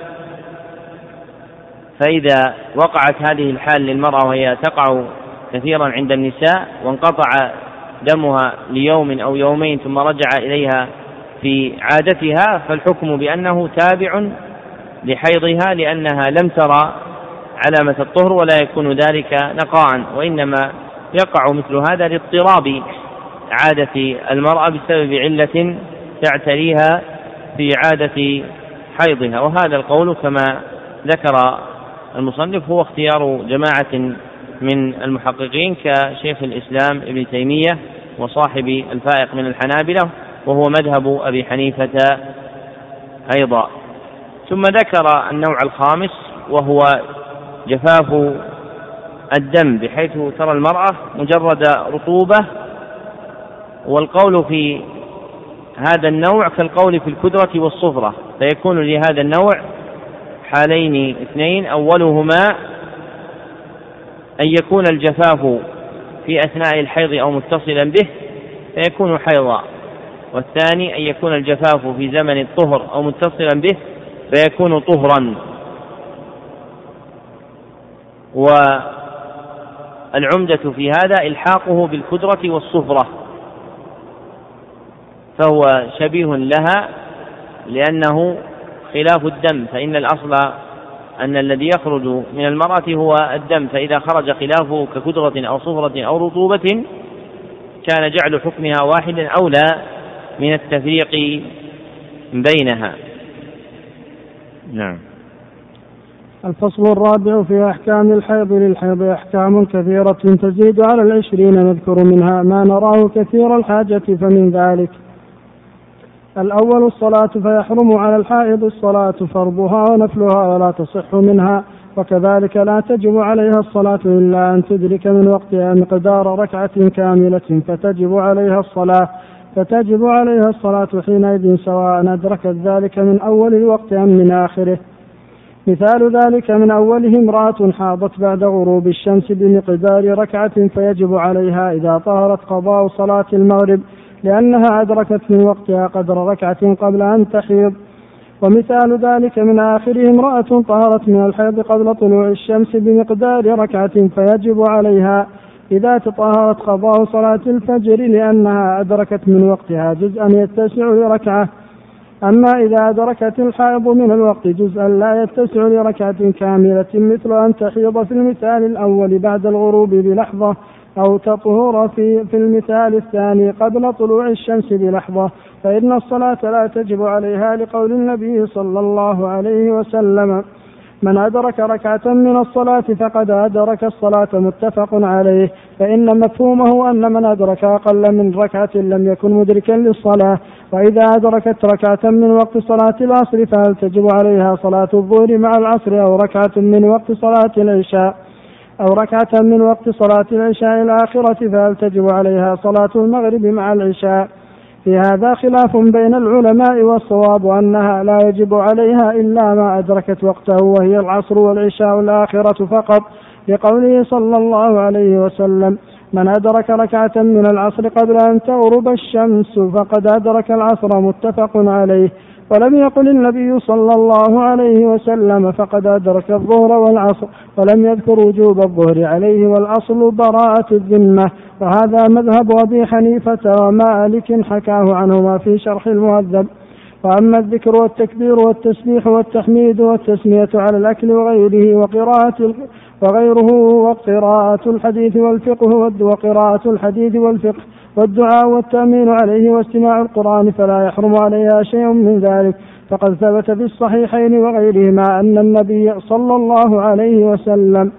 فإذا وقعت هذه الحال للمرأة وهي تقع كثيرا عند النساء وانقطع دمها ليوم أو يومين ثم رجع إليها في عادتها فالحكم بأنه تابع لحيضها لأنها لم ترى علامة الطهر ولا يكون ذلك نقاء وإنما يقع مثل هذا لاضطراب عادة المرأة بسبب علة تعتريها في عادة حيضها. وهذا القول كما ذكر المصنف هو اختيار جماعة من المحققين كشيخ الإسلام ابن تيمية وصاحب الفائق من الحنابلة وهو مذهب أبي حنيفة أيضا. ثم ذكر النوع الخامس وهو جفاف الدم بحيث ترى المرأة مجرد رطوبة والقول في هذا النوع كالقول في الكدرة والصفرة فيكون لهذا النوع حالين اثنين أولهما أن يكون الجفاف في أثناء الحيض أو متصلا به فيكون حيضا. والثاني أن يكون الجفاف في زمن الطهر أو متصلا به فيكون طهرا. والعمدة في هذا إلحاقه بالكدرة والصفرة. فهو شبيه لها لأنه خلاف الدم فإن الأصل أن الذي يخرج من المرأة هو الدم فإذا خرج خلافه ككدرة أو صفرة أو رطوبة كان جعل حكمها واحدا أولى من التفريق بينها. نعم. الفصل الرابع في أحكام الحيض. للحيض أحكام كثيرة تزيد على العشرين نذكر منها ما نراه كثير الحاجة فمن ذلك الأول الصلاة فيحرم على الحائض الصلاة فرضها ونفلها ولا تصح منها وكذلك لا تجب عليها الصلاة إلا أن تدرك من وقتها مقدار ركعة كاملة فتجب عليها الصلاة فتجب عليها الصلاة حينئذ سواء أدركت ذلك من أول الوقت أم من آخره. مثال ذلك من أوله امرأة حاضت بعد غروب الشمس بمقدار ركعة فيجب عليها إذا طهرت قضاء صلاة المغرب لأنها أدركت من وقتها قدر ركعة قبل أن تحيض. ومثال ذلك من آخره امرأة طهرت من الحيض قبل طلوع الشمس بمقدار ركعة فيجب عليها إذا تطهرت قضاء صلاة الفجر لأنها أدركت من وقتها جزءا يتسع لركعة. أما إذا أدركت الحائض من الوقت جزءا لا يتسع لركعة كاملة مثل أن تحيض في المثال الأول بعد الغروب بلحظة أو تطهر في في المثال الثاني قبل طلوع الشمس بلحظة فإن الصلاة لا تجب عليها لقول النبي صلى الله عليه وسلم. من أدرك ركعة من الصلاة فقد أدرك الصلاة متفق عليه فإن مفهومه أن من أدرك أقل من ركعة لم يكن مدركا للصلاة وإذا أدركت ركعة من وقت صلاة العصر فهل تجب عليها صلاة الظهر مع العصر أو ركعة من وقت صلاة العشاء؟ أو ركعة من وقت صلاة العشاء الآخرة فهل تجب عليها صلاة المغرب مع العشاء؟ في هذا خلاف بين العلماء والصواب أنها لا يجب عليها إلا ما أدركت وقته وهي العصر والعشاء الآخرة فقط لقوله صلى الله عليه وسلم من أدرك ركعة من العصر قبل أن تغرب الشمس فقد أدرك العصر. متفق عليه. ولم يقل النبي صلى الله عليه وسلم فقد أدرك الظهر والعصر ولم يذكر وجوب الظهر عليه والأصل براءة الذمة. وهذا مذهب أبي حنيفة ومالك حكاه عنهما في شرح المهذب وأما الذكر والتكبير والتسبيح والتحميد والتسمية على الأكل وغيره وقراءة وغيره وقراءة الحديث والفقه وقراءة الحديث والفقه. والدعاء والتأمين عليه واستماع القرآن فلا يحرم عليها شيء من ذلك. فقد ثبت في الصحيحين وغيرهما أن النبي صلى الله عليه وسلم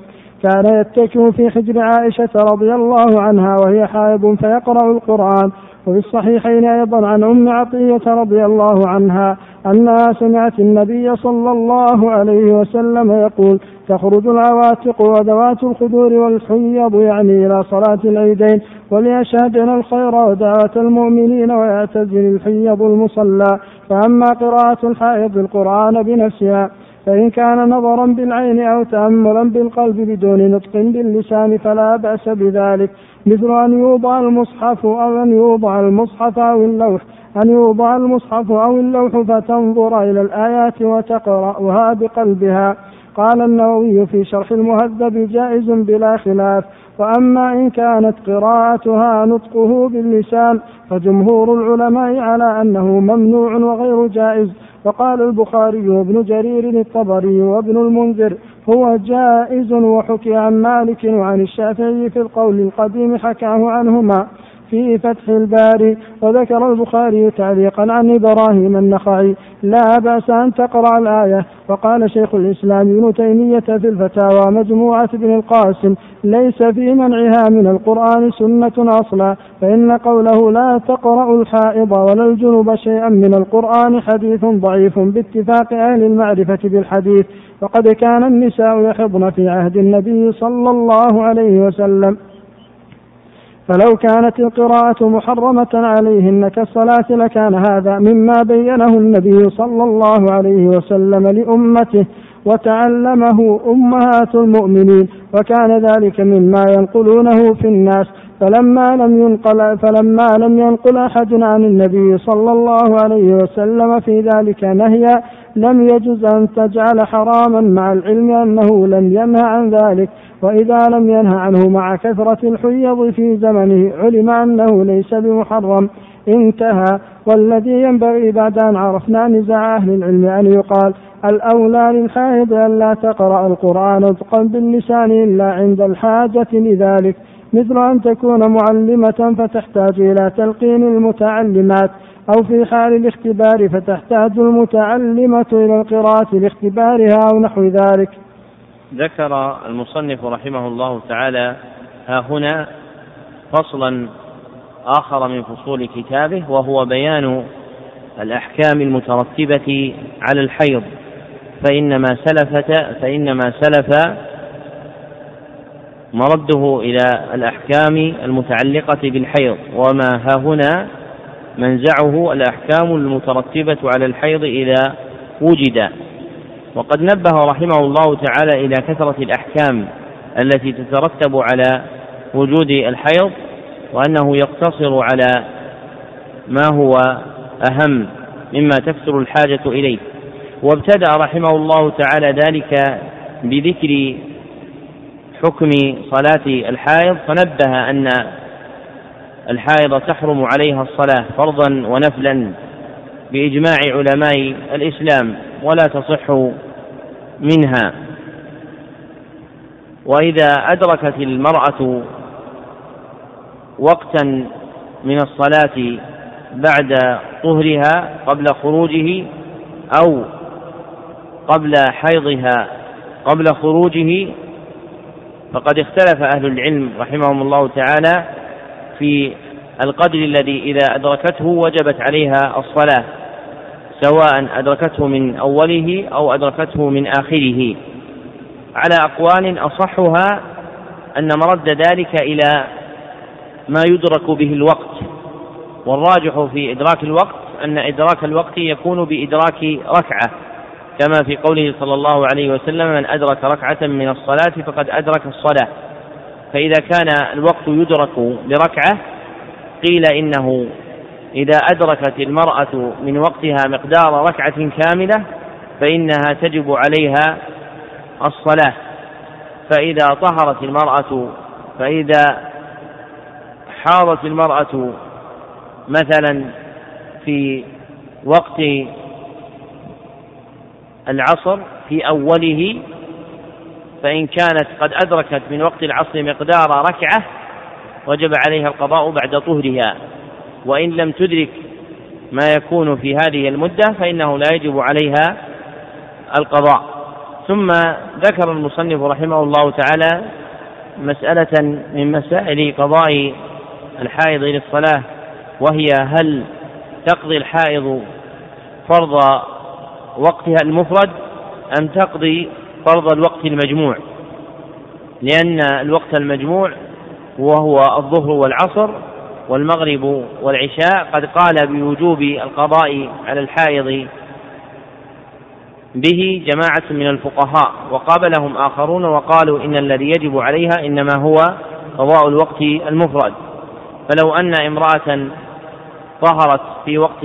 كان يتكئ في حجر عائشة رضي الله عنها وهي حائض فيقرأ القرآن. وفي الصحيحين أيضا عن أم عطية رضي الله عنها أنها سمعت النبي صلى الله عليه وسلم يقول تخرج العواتق وذوات الخدور والحيض يعني إلى صلاة العيدين وليشهدن الخير ودعوة المؤمنين ويعتزل الحيض المصلى. فأما قراءة الحائض القرآن بنفسها فإن كان نظرا بالعين أو تأملا بالقلب بدون نطق باللسان فلا بأس بذلك. مثل أن يوضع المصحف أو أن يوضع المصحف أو اللوح أن يوضع المصحف أو اللوح فتنظر إلى الآيات وتقرأها بقلبها. قال النووي في شرح المهذب جائز بلا خلاف وأما إن كانت قراءتها نطقه باللسان فجمهور العلماء على أنه ممنوع وغير جائز. وقال البخاري وابن جرير الطبري وابن المنذر هو جائز وحكي عن مالك وعن الشافعي في القول القديم حكاه عنهما. في فتح الباري وذكر البخاري تعليقا عن إبراهيم النخعي. لا بأس أن تقرأ الآية. وقال شيخ الإسلام ابن تيمية في الفتاوى مجموعة ابن القاسم ليس في منعها من القرآن سنة أصلا فإن قوله لا تقرأ الحائض ولا الجنوب شيئا من القرآن حديث ضعيف باتفاق أهل المعرفة بالحديث. وقد كان النساء يحضن في عهد النبي صلى الله عليه وسلم. فلو كانت القراءة محرمة عليهن كالصلاة لكان هذا مما بينه النبي صلى الله عليه وسلم لأمته وتعلمه أمهات المؤمنين وكان ذلك مما ينقلونه في الناس. فلما لم ينقل فلما لم ينقل أحد عن النبي صلى الله عليه وسلم في ذلك نهيا لم يجز أن تجعل حراما مع العلم أنه لم ينه عن ذلك وإذا لم ينه عنه مع كثرة الحيض في زمنه علم أنه ليس بمحرم. انتهى. والذي ينبغي بعد أن عرفنا نزاع أهل العلم أن يقال الأولى للحائض أن لا تقرأ القرآن نطقا باللسان إلا عند الحاجة لذلك مثل أن تكون معلمة فتحتاج إلى تلقين المتعلمات. أو في حال الاختبار فتحتاج المتعلمة إلى القراءة لاختبارها أو نحو ذلك. ذكر المصنف رحمه الله تعالى ها هنا فصلا آخر من فصول كتابه وهو بيان الأحكام المترتبة على الحيض. فإنما سلفت فإنما سلف مرده إلى الأحكام المتعلقة بالحيض. وما ها هنا منزعه الأحكام المترتبة على الحيض إذا وجد. وقد نبه رحمه الله تعالى إلى كثرة الأحكام التي تترتب على وجود الحيض وأنه يقتصر على ما هو أهم مما تكثر الحاجة إليه. وابتدأ رحمه الله تعالى ذلك بذكر حكم صلاة الحائض فنبه أن الحائض تحرم عليها الصلاة فرضا ونفلا بإجماع علماء الإسلام ولا تصح منها. وإذا أدركت المرأة وقتا من الصلاة بعد طهرها قبل خروجه أو قبل حيضها قبل خروجه فقد اختلف أهل العلم رحمهم الله تعالى في القدر الذي إذا أدركته وجبت عليها الصلاة سواء أدركته من أوله أو أدركته من آخره. على أقوال أصحها أن مرد ذلك إلى ما يدرك به الوقت. والراجح في إدراك الوقت أن إدراك الوقت يكون بإدراك ركعة. كما في قوله صلى الله عليه وسلم من أدرك ركعة من الصلاة فقد أدرك الصلاة. فإذا كان الوقت يدرك بركعة قيل إنه إذا أدركت المرأة من وقتها مقدار ركعة كاملة فإنها تجب عليها الصلاة. فإذا طهرت المرأة فإذا حاضت المرأة مثلا في وقت العصر في أوله فإن كانت قد أدركت من وقت العصر مقدار ركعة وجب عليها القضاء بعد طهرها. وإن لم تدرك ما يكون في هذه المدة فإنه لا يجب عليها القضاء. ثم ذكر المصنف رحمه الله تعالى مسألة من مسائل قضاء الحائض للصلاة وهي هل تقضي الحائض فرض وقتها المفرد أم تقضي فرض الوقت المجموع لأن الوقت المجموع وهو الظهر والعصر والمغرب والعشاء قد قال بوجوب القضاء على الحائض به جماعة من الفقهاء وقابلهم آخرون وقالوا إن الذي يجب عليها إنما هو قضاء الوقت المفرد. فلو أن امرأة ظهرت في وقت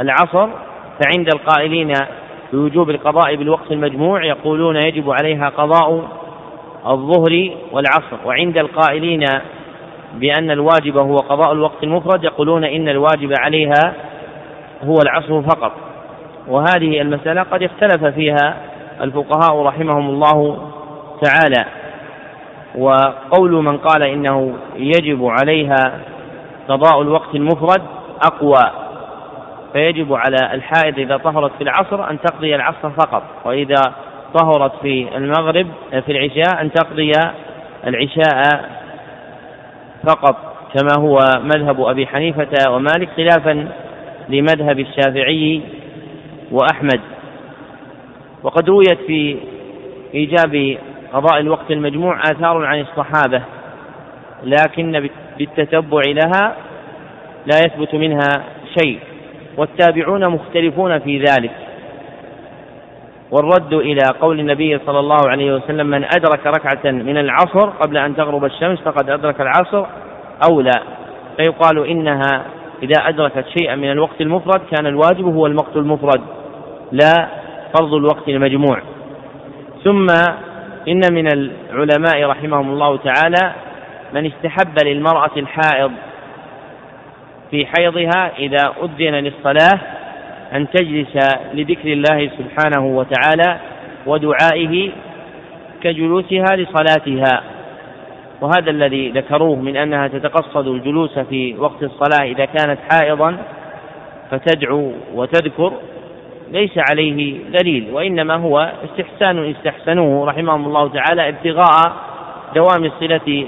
العصر فعند القائلين بوجوب القضاء بالوقت المجموع يقولون يجب عليها قضاء الظهر والعصر. وعند القائلين بأن الواجب هو قضاء الوقت المفرد يقولون إن الواجب عليها هو العصر فقط. وهذه المسألة قد اختلف فيها الفقهاء رحمهم الله تعالى. وقول من قال إنه يجب عليها قضاء الوقت المفرد أقوى. فيجب على الحائض إذا طهرت في العصر أن تقضي العصر فقط وإذا طهرت في المغرب في العشاء أن تقضي العشاء فقط كما هو مذهب أبي حنيفة ومالك خلافا لمذهب الشافعي وأحمد. وقد رويت في إيجاب قضاء الوقت المجموع آثار عن الصحابة لكن بالتتبع لها لا يثبت منها شيء. والتابعون مختلفون في ذلك. والرد إلى قول النبي صلى الله عليه وسلم من أدرك ركعة من العصر قبل أن تغرب الشمس فقد أدرك العصر أولى فيقال إنها إذا أدركت شيئا من الوقت المفرد كان الواجب هو الوقت المفرد لا فرض الوقت المجموع. ثم إن من العلماء رحمهم الله تعالى من استحب للمرأة الحائض في حيضها إذا أذن للصلاة أن تجلس لذكر الله سبحانه وتعالى ودعائه كجلوسها لصلاتها. وهذا الذي ذكروه من أنها تتقصد الجلوس في وقت الصلاة إذا كانت حائضا فتدعو وتذكر ليس عليه دليل وإنما هو استحسان استحسنوه رحمهم الله تعالى ابتغاء دوام صلة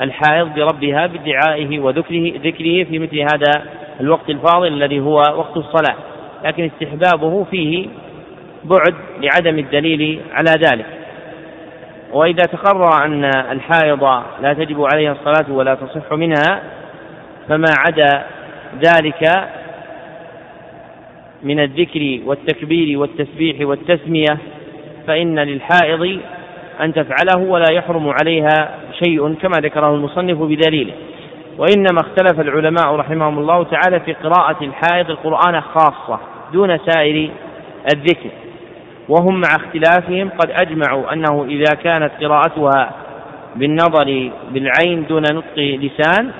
الحائض بربها بدعائه وذكره ذكره في مثل هذا الوقت الفاضل الذي هو وقت الصلاة. لكن استحبابه فيه بعد لعدم الدليل على ذلك. وإذا تقرر أن الحائض لا تجب عليها الصلاة ولا تصح منها فما عدا ذلك من الذكر والتكبير والتسبيح والتسمية فإن للحائض أن تفعله ولا يحرم عليها شيء كما ذكره المصنف بدليله. وإنما اختلف العلماء رحمهم الله تعالى في قراءة الحائض القرآن خاصة دون سائر الذكر. وهم مع اختلافهم قد أجمعوا أنه إذا كانت قراءتها بالنظر بالعين دون نطق لسان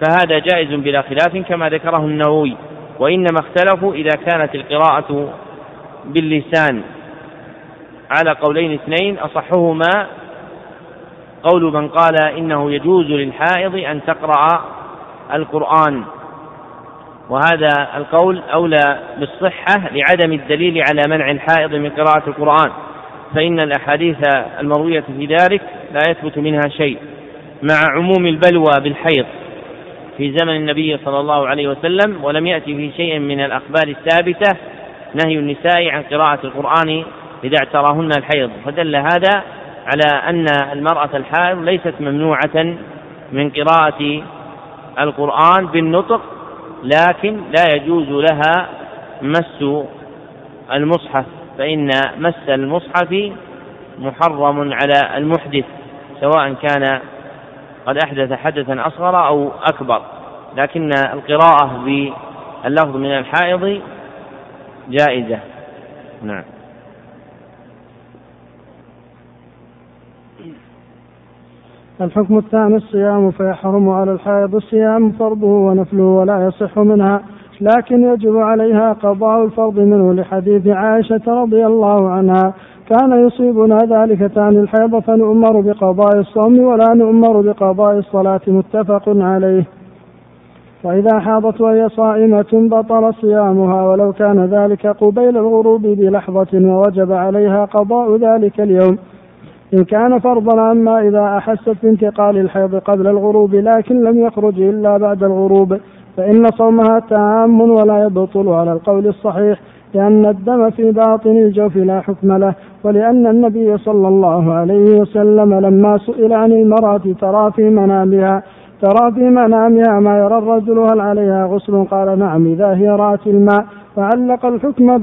فهذا جائز بلا خلاف كما ذكره النووي. وإنما اختلفوا إذا كانت القراءة باللسان على قولين اثنين أصحهما قول من قال إنه يجوز للحائض أن تقرأ القرآن. وهذا القول أولى بالصحة لعدم الدليل على منع الحائض من قراءة القرآن فإن الأحاديث المروية في ذلك لا يثبت منها شيء مع عموم البلوى بالحيض. في زمن النبي صلى الله عليه وسلم ولم يأتي في شيء من الأخبار الثابتة نهي النساء عن قراءة القرآن إذا اعتراهن الحيض. فدل هذا على أن المرأة الحائض ليست ممنوعة من قراءة القرآن بالنطق لكن لا يجوز لها مس المصحف فإن مس المصحف محرم على المحدث سواء كان قد أحدث حدثا أصغر أو أكبر. لكن القراءة باللفظ من الحائض جائزة. نعم. الحكم الثاني الصيام فيحرم على الحائض الصيام فرضه ونفله ولا يصح منها لكن يجب عليها قضاء الفرض منه لحديث عائشة رضي الله عنها. كان يصيبنا ذلك تعني الحيض فنؤمر بقضاء الصوم ولا نؤمر بقضاء الصلاة متفق عليه. وإذا حاضت وهي صائمة بطل صيامها ولو كان ذلك قبيل الغروب بلحظة ووجب عليها قضاء ذلك اليوم. إن كان فرضا أما إذا أحست بانتقال الحيض قبل الغروب لكن لم يخرج إلا بعد الغروب فإن صومها تام ولا يبطل على القول الصحيح لأن الدم في باطن الجوف لا حكم له ولأن النبي صلى الله عليه وسلم لما سئل عن المرأة ترى في منامها ترى في منامها ما يرى الرجل هل عليها غسل؟ قال نعم إذا هي رأت الماء. فعلق الحكم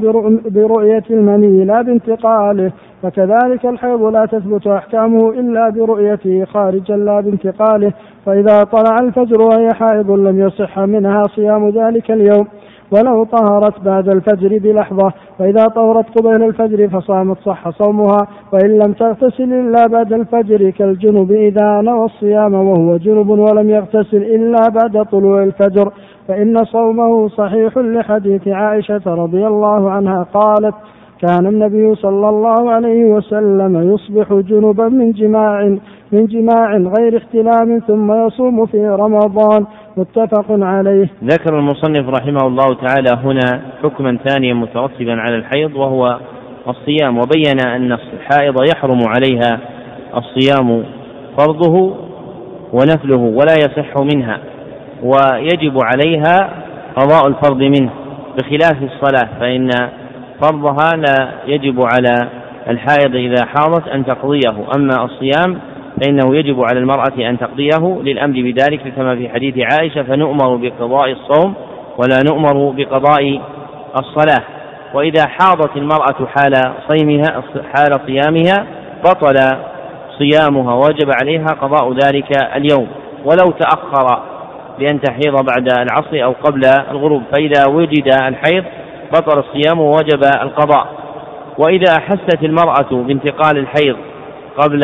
برؤية المني لا بانتقاله فكذلك الحيض لا تثبت أحكامه إلا برؤيته خارجا لا بانتقاله. فإذا طلع الفجر وهي حائض لم يصح منها صيام ذلك اليوم ولو طهرت بعد الفجر بلحظة فإذا طهرت قبيل الفجر فصامت صح صومها وإن لم تغتسل إلا بعد الفجر كالجنب إذا نوى الصيام وهو جنب ولم يغتسل إلا بعد طلوع الفجر. فإن صومه صحيح لحديث عائشة رضي الله عنها قالت كان النبي صلى الله عليه وسلم يصبح جنبا من جماع من جماع غير احتلام ثم يصوم في رمضان متفق عليه. ذكر المصنف رحمه الله تعالى هنا حكما ثانيا مترتبا على الحيض وهو الصيام وبين أن الحائض يحرم عليها الصيام فرضه ونفله ولا يصح منها ويجب عليها قضاء الفرض منه بخلاف الصلاة فإن فرضها لا يجب على الحائض إذا حاضت أن تقضيه أما الصيام فإنه يجب على المرأة أن تقضيه للأمر بذلك كما في حديث عائشة فنؤمر بقضاء الصوم ولا نؤمر بقضاء الصلاة. وإذا حاضت المرأة حال صيمها حال صيامها بطل صيامها وجب عليها قضاء ذلك اليوم. ولو تأخر بأن تحيض بعد العصر أو قبل الغروب فإذا وجد الحيض بطل الصيام ووجب القضاء. وإذا أحست المرأة بانتقال الحيض قبل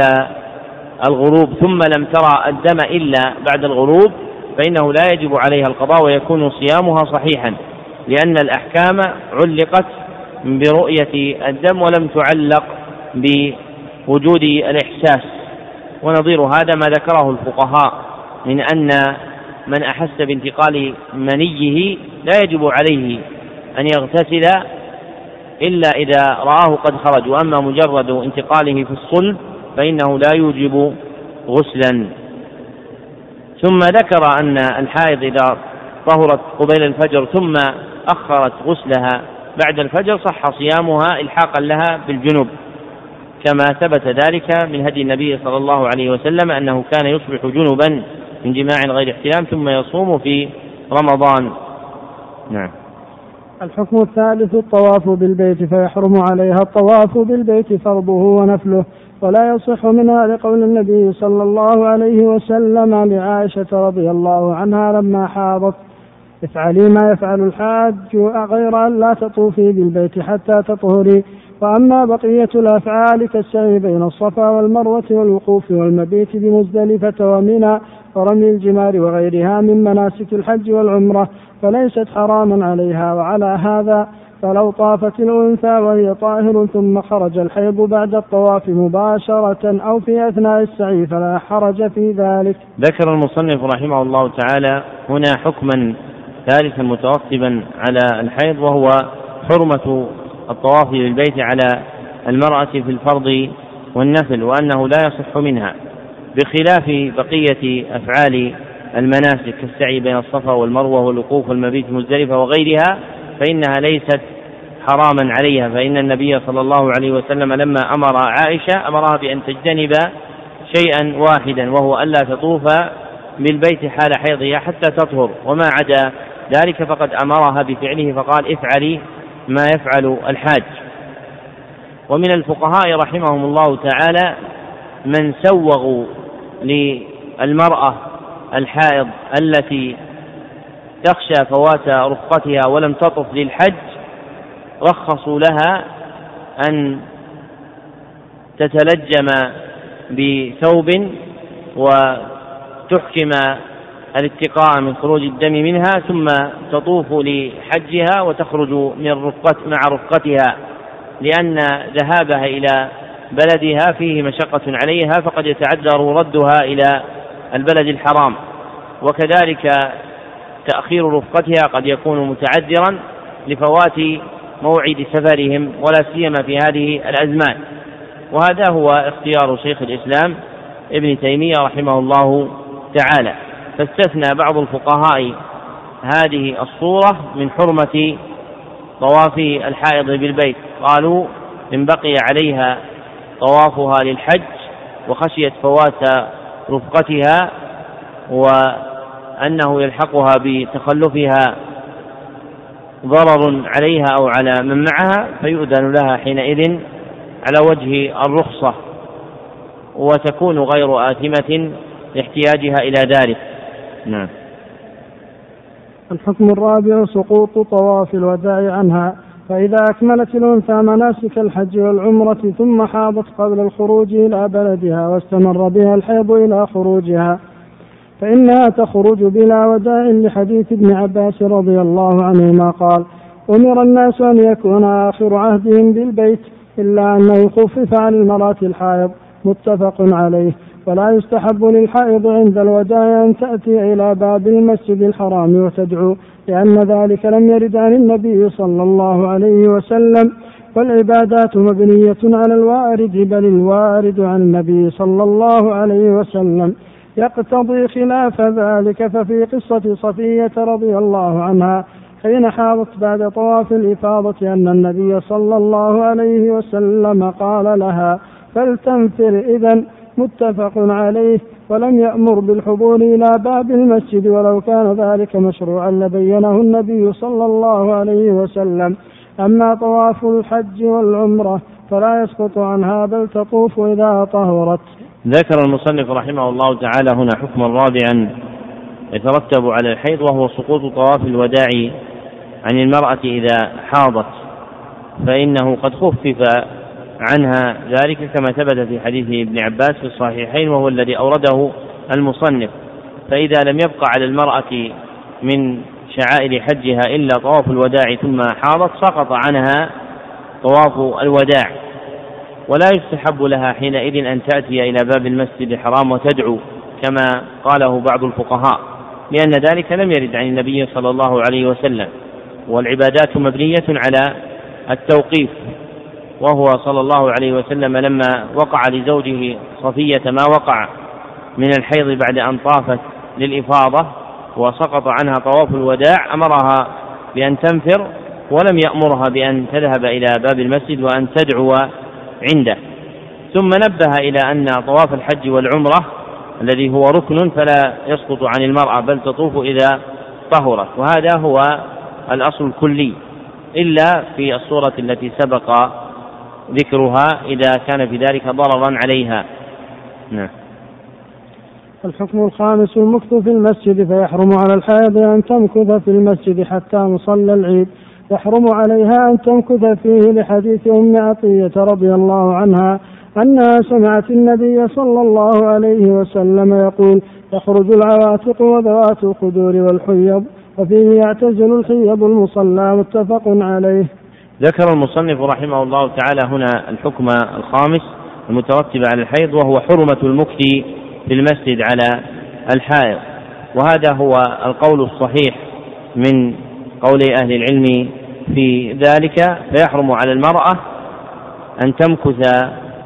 الغروب ثم لم ترى الدم إلا بعد الغروب فإنه لا يجب عليها القضاء ويكون صيامها صحيحا لأن الأحكام علقت برؤية الدم ولم تعلق بوجود الإحساس. ونظير هذا ما ذكره الفقهاء من أن من أحس بانتقال منيه لا يجب عليه أن يغتسل إلا إذا رآه قد خرج. وأما مجرد انتقاله في الصلب فإنه لا يوجب غسلا. ثم ذكر أن الحائض إذا طهرت قبيل الفجر ثم أخرت غسلها بعد الفجر صح صيامها إلحاقا لها بالجنوب. كما ثبت ذلك من هدي النبي صلى الله عليه وسلم أنه كان يصبح جنبا من جماع غير احتلام ثم يصوم في رمضان. نعم. الحكم الثالث الطواف بالبيت فيحرم عليها الطواف بالبيت فرضه ونفله. ولا يصح منها لقول النبي صلى الله عليه وسلم لعائشة رضي الله عنها لما حاضت افعلي ما يفعل الحاج غير أن لا تطوفي بالبيت حتى تطهري. وأما بقية الأفعال كالسعي بين الصفا والمروة والوقوف والمبيت بمزدلفة ومنى ورمي الجمار وغيرها من مناسك الحج والعمرة فليست حراما عليها وعلى هذا فلو طافت الأنثى وهي طاهر ثم خرج الحيض بعد الطواف مباشرة أو في أثناء السعي فلا حرج في ذلك. ذكر المصنف رحمه الله تعالى هنا حكما ثالثا مترتبا على الحيض وهو حرمة الطواف للبيت على المرأة في الفرض والنفل وأنه لا يصح منها بخلاف بقية أفعال المناسك كالسعي بين الصفا والمروة والوقوف والمبيت مزدلفة وغيرها فإنها ليست حراما عليها فإن النبي صلى الله عليه وسلم لما أمر عائشة أمرها بأن تجتنب شيئا واحدا وهو ألا تطوف بالبيت حال حيضها حتى تطهر وما عدا ذلك فقد أمرها بفعله فقال افعلي ما يفعل الحاج. ومن الفقهاء رحمهم الله تعالى من سوغوا للمرأة الحائض التي تخشى فوات رفقتها ولم تطف للحج رخصوا لها أن تتلجم بثوب وتحكم الاتقاء من خروج الدم منها ثم تطوف لحجها وتخرج من رفقت مع رفقتها لأن ذهابها إلى بلدها فيه مشقة عليها فقد يتعذر ردها إلى البلد الحرام. وكذلك تأخير رفقتها قد يكون متعذرا لفوات موعد سفرهم ولا سيما في هذه الأزمان. وهذا هو اختيار شيخ الإسلام ابن تيمية رحمه الله تعالى. فاستثنى بعض الفقهاء هذه الصورة من حرمة طواف الحائض بالبيت. قالوا إن بقي عليها طوافها للحج وخشيت فوات رفقتها وأنه يلحقها بتخلفها ضرر عليها أو على من معها فيؤذن لها حينئذ على وجه الرخصة وتكون غير آثمة لاحتياجها إلى ذلك. نعم. الحكم الرابع سقوط طواف الوداع عنها. فإذا أكملت الأنثى مناسك الحج والعمرة ثم حاضت قبل الخروج إلى بلدها واستمر بها الحيض إلى خروجها فإنها تخرج بلا وداع لحديث ابن عباس رضي الله عنهما قال أمر الناس أن يكون آخر عهدهم بالبيت إلا أنه خفف عن المرأة الحائض. متفق عليه. ولا يستحب للحائض عند الوداع أن تأتي إلى باب المسجد الحرام وتدعو لأن ذلك لم يرد عن النبي صلى الله عليه وسلم. والعبادات مبنية على الوارد بل الوارد عن النبي صلى الله عليه وسلم. يقتضي خلاف ذلك ففي قصة صفية رضي الله عنها حين حاضت بعد طواف الإفاضة أن النبي صلى الله عليه وسلم قال لها فلتنفر إذا متفق عليه ولم يأمر بالحضور إلى باب المسجد ولو كان ذلك مشروعا لبينه النبي صلى الله عليه وسلم. أما طواف الحج والعمرة فلا يسقط عنها بل تطوف إذا طهرت. ذكر المصنف رحمه الله تعالى هنا حكما رابعا يترتب على الحيض وهو سقوط طواف الوداع عن المرأة إذا حاضت فإنه قد خفف عنها ذلك كما ثبت في حديث ابن عباس في الصحيحين وهو الذي أورده المصنف. فإذا لم يبقى على المرأة من شعائر حجها إلا طواف الوداع ثم حاضت سقط عنها طواف الوداع. ولا يستحب لها حينئذ أن تأتي إلى باب المسجد الحرام وتدعو كما قاله بعض الفقهاء لأن ذلك لم يرد عن النبي صلى الله عليه وسلم. والعبادات مبنية على التوقيف. وهو صلى الله عليه وسلم لما وقع لزوجه صفية ما وقع من الحيض بعد أن طافت للإفاضة وسقط عنها طواف الوداع أمرها بأن تنفر ولم يأمرها بأن تذهب إلى باب المسجد وأن تدعو عنده. ثم نبه إلى أن طواف الحج والعمرة الذي هو ركن فلا يسقط عن المرأة بل تطوف إذا طهرت. وهذا هو الأصل الكلي إلا في الصورة التي سبق ذكرها إذا كان في ذلك ضررا عليها. نعم. الحكم الخامس المكث في المسجد فيحرم على الحائض أن تمكث في المسجد حتى مصلى العيد. يحرم عليها أن تمكث فيه لحديث أم عطية رضي الله عنها أنها سمعت النبي صلى الله عليه وسلم يقول تخرج العواتق وذوات الخدور والحيض وفيه يعتزل الحيض المصلى متفق عليه. ذكر المصنف رحمه الله تعالى هنا الحكم الخامس المترتب على الحيض وهو حرمة المكث في المسجد على الحائض. وهذا هو القول الصحيح من قول أهل العلم في ذلك فيحرم على المرأة أن تمكث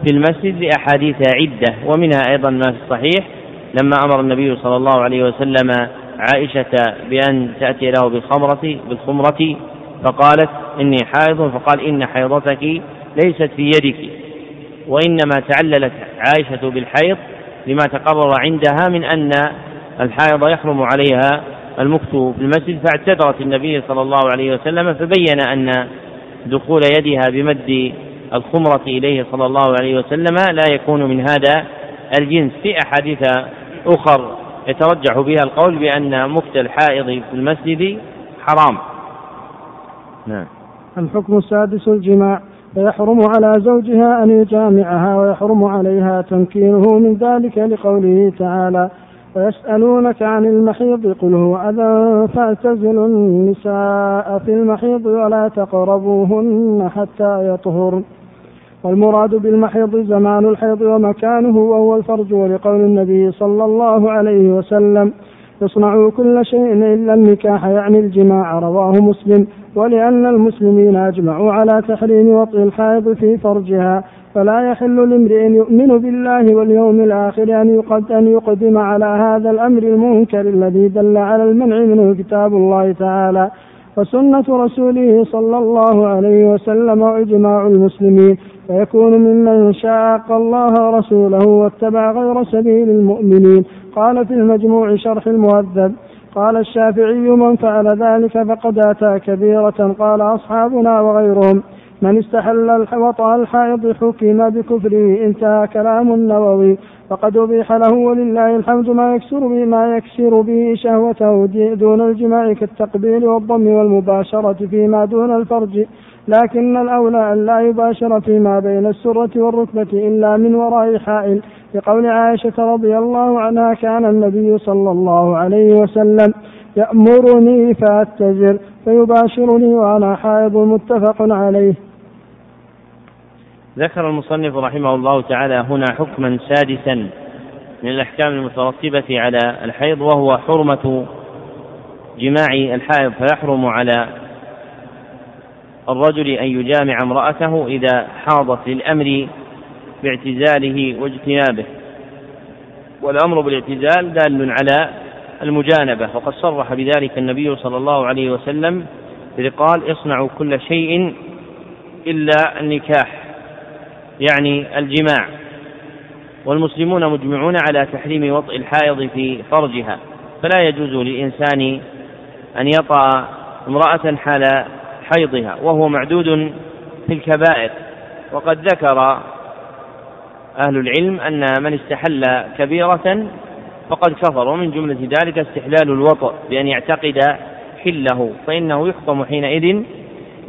في المسجد لأحاديث عدة ومنها أيضا ما في الصحيح لما أمر النبي صلى الله عليه وسلم عائشة بأن تأتي له بالخمرة بالخمرة فقالت إني حائض فقال إن حيضتك ليست في يدك وإنما تعللت عائشة بالحيض لما تقرر عندها من أن الحائض يحرم عليها المكث في المسجد فاعتذرت النبي صلى الله عليه وسلم فبين أن دخول يدها بمد الخمرة إليه صلى الله عليه وسلم لا يكون من هذا الجنس. في أحاديث أخر يترجح بها القول بأن مكث الحائض في المسجد حرام. نعم. الحكم السادس الجماع. فيحرم على زوجها أن يجامعها ويحرم عليها تمكينه من ذلك لقوله تعالى ويسألونك عن المحيض قل هو أذى فاعتزلوا النساء في المحيض ولا تقربوهن حتى يطهرن والمراد بالمحيض زمان الحيض ومكانه وهو الفرج ولقول النبي صلى الله عليه وسلم اصنعوا كل شيء إلا النكاح يعني الجماع رواه مسلم. ولأن المسلمين أجمعوا على تحريم وطئ الحائض في فرجها فلا يحل لامرئ يؤمن بالله واليوم الآخر أن أن يقدم على هذا الأمر المنكر الذي دل على المنع منه كتاب الله تعالى وسنة رسوله صلى الله عليه وسلم وإجماع المسلمين. فيكون ممن شاق الله ورسوله واتبع غير سبيل المؤمنين. قال في المجموع شرح المهذب قال الشافعي من فعل ذلك فقد أتى كبيرة قال أصحابنا وغيرهم من استحل وطأ الحائض حكم بكفره انتهى كلام النووي فقد أبيح له ولله الحمد ما يكسر به ما يكسر به شهوته دون الجماع كالتقبيل والضم والمباشرة فيما دون الفرج لكن الأولى أن لا يباشر فيما بين السرة والركبة إلا من وراء حائل. لقول عائشة رضي الله عنها كان النبي صلى الله عليه وسلم يأمرني فأتجر فيباشرني وأنا حائض متفق عليه. ذكر المصنف رحمه الله تعالى هنا حكما سادسا من الأحكام المترتبة على الحيض وهو حرمة جماع الحائض فيحرم على الرجل أن يجامع امرأته إذا حاضت للأمر باعتزاله واجتنابه. والأمر بالاعتزال دال على المجانبة وقد صرح بذلك النبي صلى الله عليه وسلم إذ قال اصنعوا كل شيء إلا النكاح يعني الجماع. والمسلمون مجمعون على تحريم وطئ الحائض في فرجها فلا يجوز للإنسان أن يطأ امرأة حال حيضها وهو معدود في الكبائر. وقد ذكر أهل العلم أن من استحل كبيرة فقد كفر ومن جملة ذلك استحلال الوطء بأن يعتقد حله فإنه يحكم حينئذ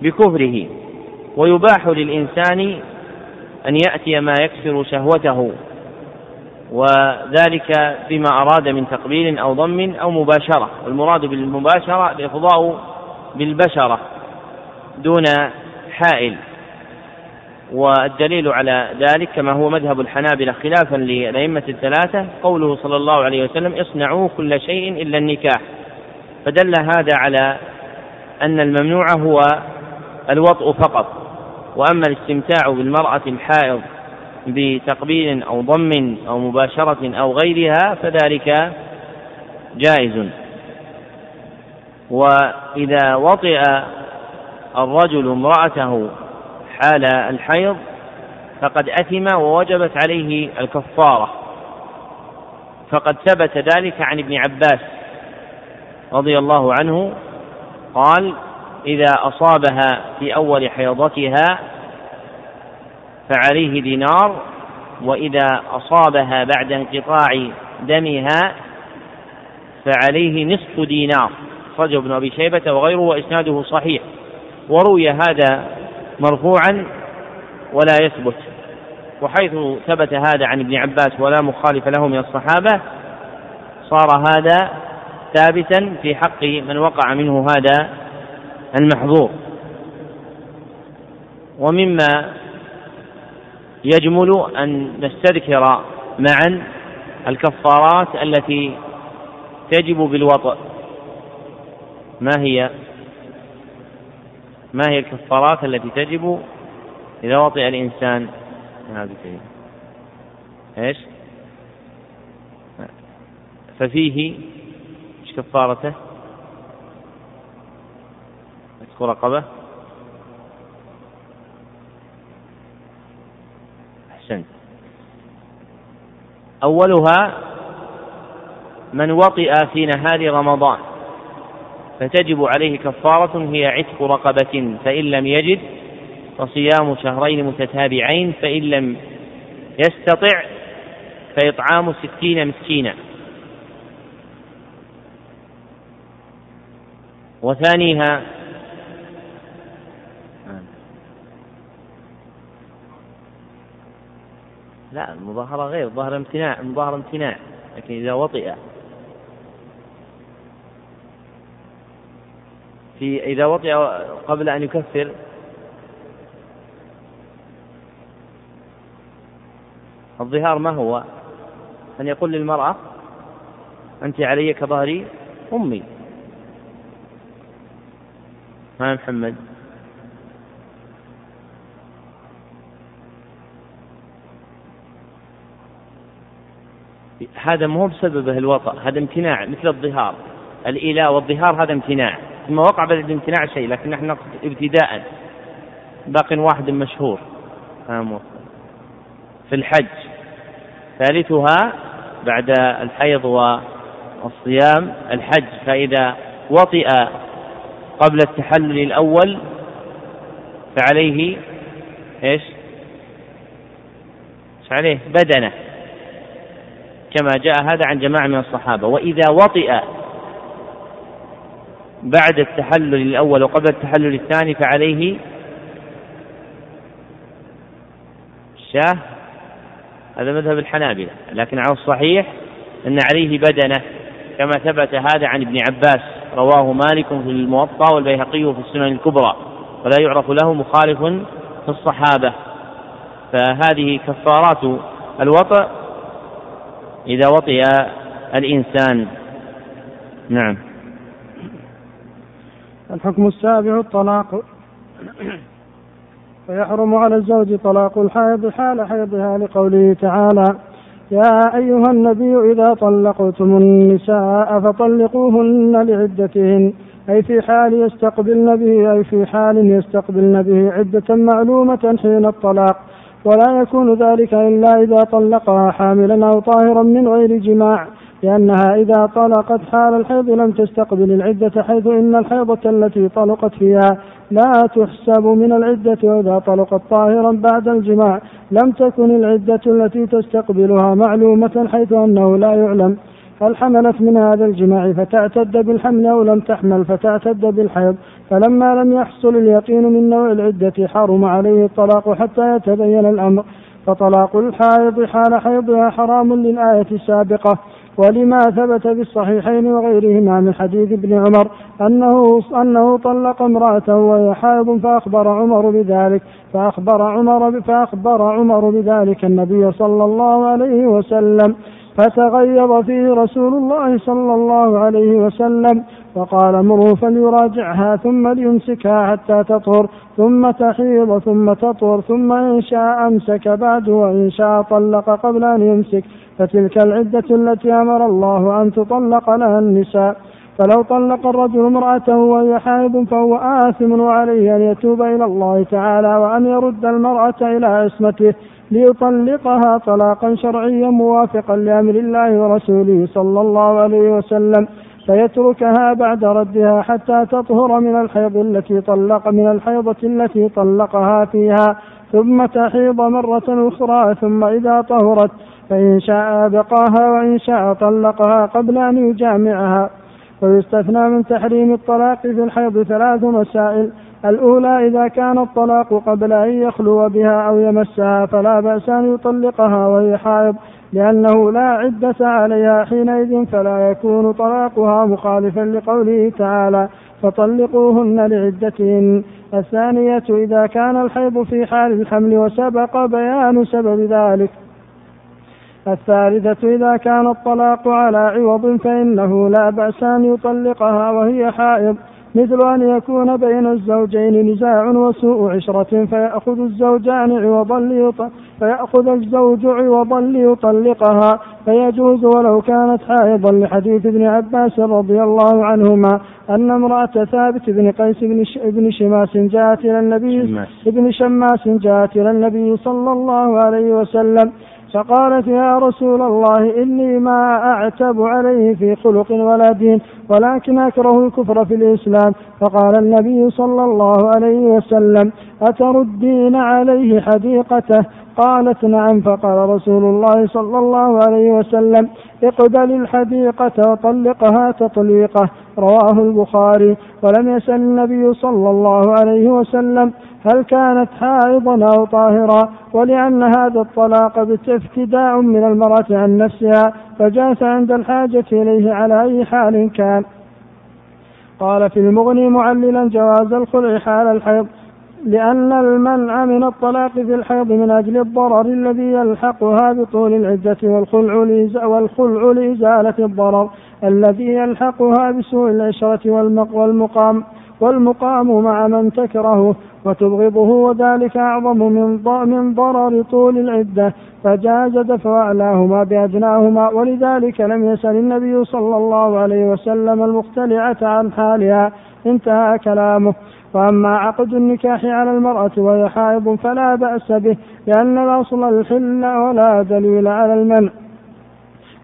بكفره. ويباح للإنسان أن يأتي ما يكسر شهوته وذلك بما أراد من تقبيل أو ضم أو مباشرة. والمراد بالمباشرة الإفضاء بالبشرة. دون حائل. والدليل على ذلك كما هو مذهب الحنابلة خلافا للأئمة الثلاثة قوله صلى الله عليه وسلم اصنعوا كل شيء إلا النكاح. فدل هذا على أن الممنوع هو الوطء فقط. وأما الاستمتاع بالمرأة الحائض بتقبيل أو ضم أو مباشرة أو غيرها فذلك جائز. وإذا وطئ الرجل امرأته حال الحيض فقد أثم ووجبت عليه الكفارة فقد ثبت ذلك عن ابن عباس رضي الله عنه قال إذا أصابها في أول حيضتها فعليه دينار وإذا أصابها بعد انقطاع دمها فعليه نصف دينار. أخرجه ابن أبي شيبة وغيره وإسناده صحيح. وروي هذا مرفوعا ولا يثبت وحيث ثبت هذا عن ابن عباس ولا مخالف له من الصحابة صار هذا ثابتا في حق من وقع منه هذا المحظور. ومما يجمل أن نستذكر معا الكفارات التي تجب بالوطأ ما هي؟ ما هي الكفارات التي تجب إذا وطئ الإنسان هذه إيش؟ ففيه إيش كفارته؟ رقبة أحسنت أولها من وطئ في نهار رمضان فتجب عليه كفارة هي عتق رقبة فإن لم يجد فصيام شهرين متتابعين فإن لم يستطع فإطعام ستين مسكينا. وثانيها لا المظاهرة غير ظاهر امتناع مظاهرة امتناع لكن إذا وطئ في إذا وطئ قبل أن يكفر الظهار ما هو؟ أن يقول للمرأة أنت علي كظهري أمي. ما محمد. هذا مو بسببه الوطأ هذا امتناع مثل الظهار. الإيلاء والظهار هذا امتناع. ثم وقع بعد الامتناع شيء لكن نحن نقصد ابتداء باق واحد مشهور في الحج ثالثها بعد الحيض والصيام الحج. فإذا وطئ قبل التحلل الأول فعليه إيش؟ عليه بدنه. كما جاء هذا عن جماعة من الصحابة. وإذا وطئ بعد التحلل الأول وقبل التحلل الثاني فعليه شاه هذا مذهب الحنابلة لكن على الصحيح أن عليه بدنة كما ثبت هذا عن ابن عباس رواه مالك في الموطأ والبيهقي في السنن الكبرى ولا يعرف له مخالف في الصحابة. فهذه كفارات الوطأ إذا وطئ الإنسان. نعم. الحكم السابع الطلاق. فيحرم على الزوج طلاق الحائض حال حيضها لقوله تعالى يا أيها النبي إذا طلقتم النساء فطلقوهن لعدتهن أي في حال يستقبلن به أي في حال يستقبلن به عدة معلومة حين الطلاق. ولا يكون ذلك إلا إذا طلقها حاملا أو طاهرا من غير جماع. لأنها إذا طلقت حال الحيض لم تستقبل العدة حيث إن الحيضة التي طلقت فيها لا تحسب من العدة وإذا طلقت طاهرا بعد الجماع لم تكن العدة التي تستقبلها معلومة حيث أنه لا يعلم هل حملت من هذا الجماع فتعتد بالحمل أو لم تحمل فتعتد بالحيض. فلما لم يحصل اليقين من نوع العدة حرم عليه الطلاق حتى يتبين الأمر. فطلاق الحائض حال حيضها حرام للآية السابقة. ولما ثبت في الصحيحين وغيرهما من حديث ابن عمر أنه أنه طلق امرأته وهي حائض فأخبر عمر بذلك فأخبر عمر فأخبر عمر بذلك النبي صلى الله عليه وسلم فتغيظ فيه رسول الله صلى الله عليه وسلم وقال مره فليراجعها ثم ليمسكها حتى تطهر ثم تحيض ثم تطهر ثم إن شاء أمسك بعد وإن شاء طلق قبل أن يمسك. فتلك العدة التي أمر الله أن تطلق لها النساء. فلو طلق الرجل امرأته وهي حائض فهو آثم وعليه أن يتوب إلى الله تعالى وأن يرد المرأة إلى عصمته ليطلقها طلاقا شرعيا موافقا لأمر الله ورسوله صلى الله عليه وسلم فيتركها بعد ردها حتى تطهر من الحيض التي طلق من الحيضة التي طلقها فيها ثم تحيض مرة أخرى ثم إذا طهرت فإن شاء بقاها وإن شاء طلقها قبل أن يجامعها. ويستثنى من تحريم الطلاق في الحيض ثلاث مسائل. الأولى إذا كان الطلاق قبل أن يخلو بها أو يمسها فلا بأس أن يطلقها وهي حائض لأنه لا عدة عليها. حينئذ فلا يكون طلاقها مخالفا لقوله تعالى فطلقوهن لعدتهن الثانية إذا كان الحيض في حال الحمل وسبق بيان سبب ذلك. الثالثة إذا كان الطلاق على عوض فإنه لا بأس أن يطلقها وهي حائض مثل أن يكون بين الزوجين نزاع وسوء عشرة فيأخذ الزوجان عوضا ليطلق فيأخذ الزوج عوضا ليطلقها فيجوز ولو كانت حائضا لحديث ابن عباس رضي الله عنهما أن امرأة ثابت بن قيس بن, بن شماس جاءت إلى النبي ابن شماس جاءت إلى النبي صلى الله عليه وسلم فقالت يا رسول الله إني ما أعتب عليه في خلق ولا دين ولكن أكره الكفر في الإسلام. فقال النبي صلى الله عليه وسلم أتردين عليه حديقته؟ قالت نعم فقال رسول الله صلى الله عليه وسلم اقبل الحديقة وطلقها تطليقة رواه البخاري. ولم يسأل النبي صلى الله عليه وسلم هل كانت حائضا أو طاهرا ولأن هذا الطلاق ابتداء من المرأة عن نفسها فجاز عند الحاجة إليه على أي حال كان. قال في المغني معللا جواز الخلع حال الحيض لأن المنع من الطلاق في الحيض من أجل الضرر الذي يلحقها بطول العدة والخلع والخلع لإزالة الضرر الذي يلحقها بسوء العشرة والمقام والمقام مع من تكرهه وتبغضه وذلك أعظم من من ضرر طول العدة فجاز دفع أعلاهما بأدناهما ولذلك لم يسأل النبي صلى الله عليه وسلم المختلعة عن حالها انتهى كلامه. وأما عقد النكاح على المرأة وهي حائض فلا بأس به لأن الأصل الحل ولا دليل على المنع.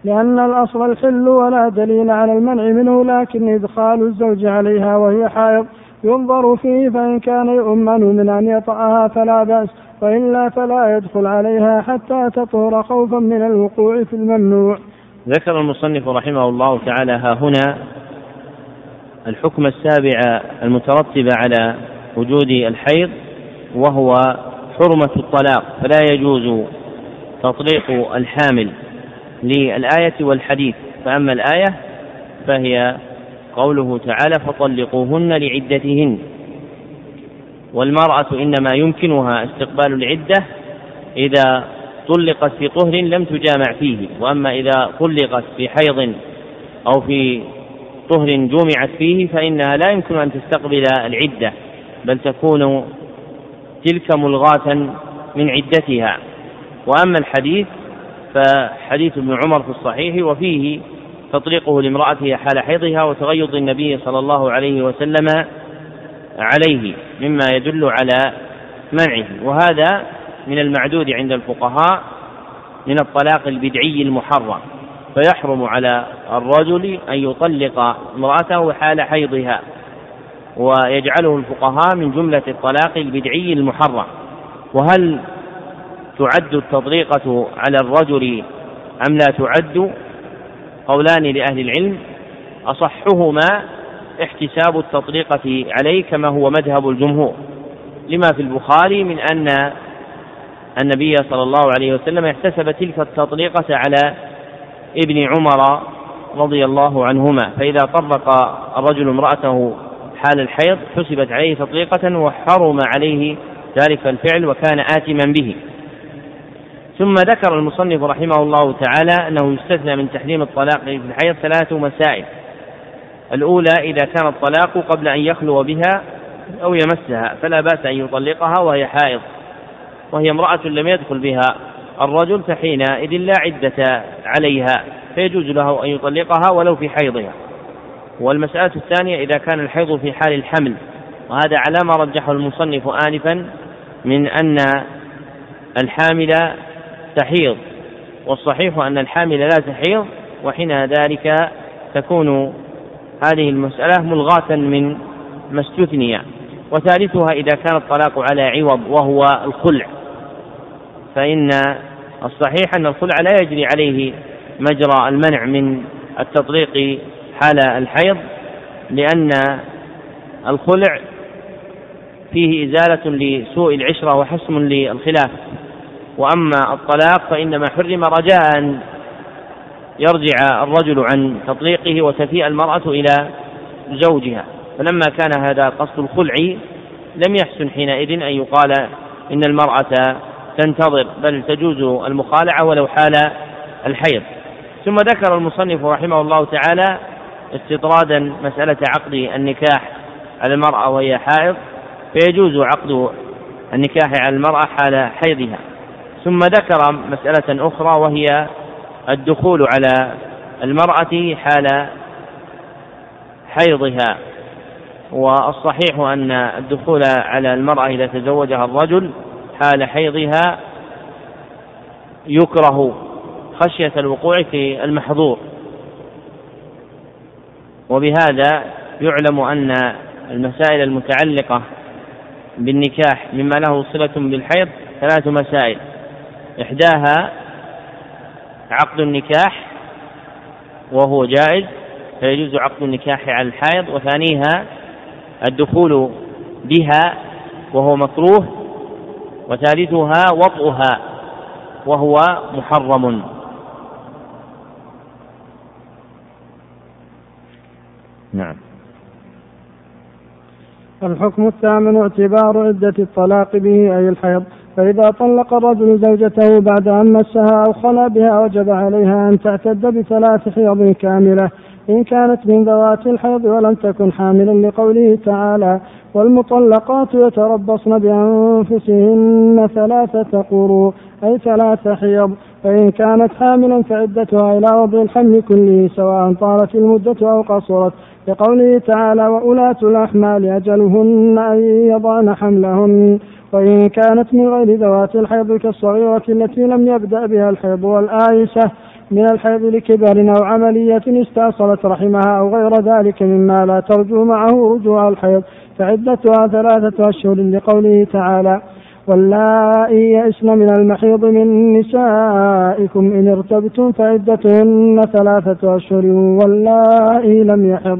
لأن الأصل الحل ولا دليل على المنع منه لكن إدخال الزوج عليها وهي حائض ينظر فيه فإن كان يؤمن من أن يطأها فلا بأس وإلا فلا يدخل عليها حتى تطهر خوفا من الوقوع في الممنوع. ذكر المصنف رحمه الله تعالى ها هنا الحكم السابع المترتب على وجود الحيض وهو حرمة الطلاق فلا يجوز تطليق الحامل للآية والحديث. فأما الآية فهي قوله تعالى فطلقوهن لعدتهن والمرأة إنما يمكنها استقبال العدة إذا طلقت في طهر لم تجامع فيه وأما إذا طلقت في حيض أو في طهر جمعت فيه فإنها لا يمكن أن تستقبل العدة بل تكون تلك ملغاة من عدتها. وأما الحديث فحديث ابن عمر في الصحيح وفيه تطليقه لامرأته حال حيضها وتغيظ النبي صلى الله عليه وسلم عليه مما يدل على منعه. وهذا من المعدود عند الفقهاء من الطلاق البدعي المحرم. فيحرم على الرجل أن يطلق امرأته حال حيضها ويجعله الفقهاء من جملة الطلاق البدعي المحرم. وهل تعد التطليقة على الرجل أم لا تعد؟ قولان لأهل العلم. أصحهما احتساب التطليقة عليه كما هو مذهب الجمهور. لما في البخاري من أن النبي صلى الله عليه وسلم احتسب تلك التطليقة على ابن عمر رضي الله عنهما فإذا طلق الرجل امرأته حال الحيض حسبت عليه تطليقة وحرم عليه ذلك الفعل وكان آثما به. ثم ذكر المصنف رحمه الله تعالى أنه يستثنى من تحريم الطلاق في الحيض ثلاث مسائل. الأولى إذا كان الطلاق قبل أن يخلو بها أو يمسها فلا بأس أن يطلقها وهي حائض وهي امرأة لم يدخل بها. الرجل فحينئذ لا عدة عليها فيجوز له أن يطلقها ولو في حيضها. والمسألة الثانية إذا كان الحيض في حال الحمل وهذا على ما رجحه المصنف آنفا من أن الحامل تحيض والصحيح أن الحامل لا تحيض وحين ذلك تكون هذه المسألة ملغاة من ما استثني. وثالثها إذا كان الطلاق على عوض وهو الخلع. فإن الصحيح أن الخلع لا يجري عليه مجرى المنع من التطليق حال الحيض لأن الخلع فيه إزالة لسوء العشرة وحسم للخلاف. وأما الطلاق فإنما حرم رجاء أن يرجع الرجل عن تطليقه وتفيء المرأة إلى زوجها. فلما كان هذا قصد الخلع لم يحسن حينئذ أن يقال إن المرأة تنتظر بل تجوز المخالعة ولو حال الحيض. ثم ذكر المصنف رحمه الله تعالى استطرادا مسألة عقد النكاح على المرأة وهي حائض فيجوز عقد النكاح على المرأة حال حيضها. ثم ذكر مسألة أخرى وهي الدخول على المرأة حال حيضها. والصحيح أن الدخول على المرأة إذا تزوجها الرجل حال حيضها يكره خشية الوقوع في المحظور. وبهذا يعلم أن المسائل المتعلقة بالنكاح مما له صلة بالحيض ثلاث مسائل. إحداها عقد النكاح وهو جائز فيجوز عقد النكاح على الحائض وثانيها الدخول بها وهو مكروه وثالثها وطئها وهو محرم. نعم. الحكم الثامن اعتبار عدة الطلاق به أي الحيض. فإذا طلق الرجل زوجته بعد أن مسها أو خلا بها وجب عليها أن تعتد بثلاث حيض كاملة إن كانت من ذوات الحيض ولم تكن حاملا لقوله تعالى والمطلقات يتربصن بأنفسهن ثلاثة قروء أي ثلاث حيض فإن كانت حاملا فعدتها إلى وضع الحمل كله سواء طالت المدة أو قصرت. لقوله تعالى وأولاة الأحمال أجلهن أن يضعن حملهن. وإن كانت من غير ذوات الحيض كالصغيرة التي لم يبدأ بها الحيض والآيسة من الحيض لكبر أو عملية استأصلت رحمها أو غير ذلك مما لا ترجو معه رجوع الحيض فعدتها ثلاثة أشهر لقوله تعالى واللائي يئسن من المحيض من نسائكم إن ارتبتم فعدتهن ثلاثة أشهر واللائي لم يحض.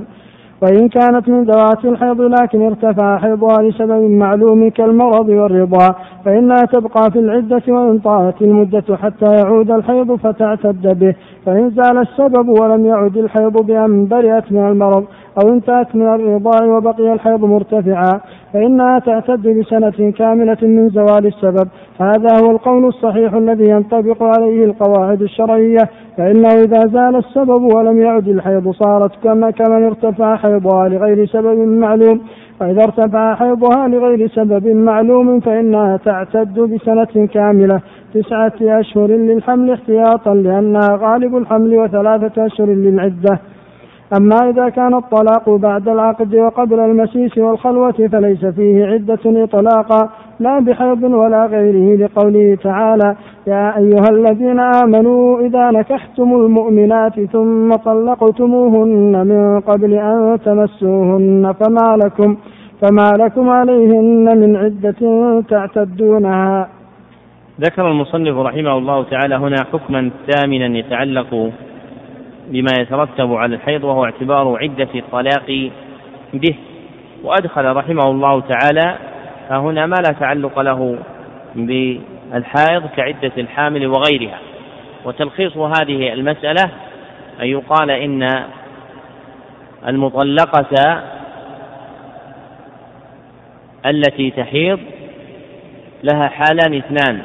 وإن كانت من ذوات الحيض لكن ارتفع حيضها لسبب معلوم كالمرض والرضا فإنها تبقى في العدة وإن طالت المدة حتى يعود الحيض فتعتد به. فإن زال السبب ولم يعد الحيض بأن برئت من المرض أو انتهت من الرضاع وبقي الحيض مرتفعا فإنها تعتد بسنة كاملة من زوال السبب. هذا هو القول الصحيح الذي ينطبق عليه القواعد الشرعية فإنه إذا زال السبب ولم يعد الحيض صارت كما كمن ارتفع حيضها لغير سبب معلوم وإذا ارتفع حيضها لغير سبب معلوم فإنها تعتد بسنة كاملة تسعة أشهر للحمل احتياطا لأنها غالب الحمل وثلاثة أشهر للعدة. أما إذا كان الطلاق بعد العقد وقبل المسيس والخلوة فليس فيه عدة إطلاقا لا بحيض ولا غيره لقوله تعالى يا أيها الذين آمنوا إذا نكحتم المؤمنات ثم طلقتموهن من قبل أن تمسوهن فما لكم فما لكم عليهن من عدة تعتدونها. ذكر المصنف رحمه الله تعالى هنا حكما ثامنا يتعلق بما يترتب على الحيض وهو اعتبار عدة الطلاق به. وأدخل رحمه الله تعالى هنا ما لا تعلق له بالحائض كعدة الحامل وغيرها. وتلخيص هذه المسألة أن يقال إن المطلقة التي تحيض لها حالان اثنان.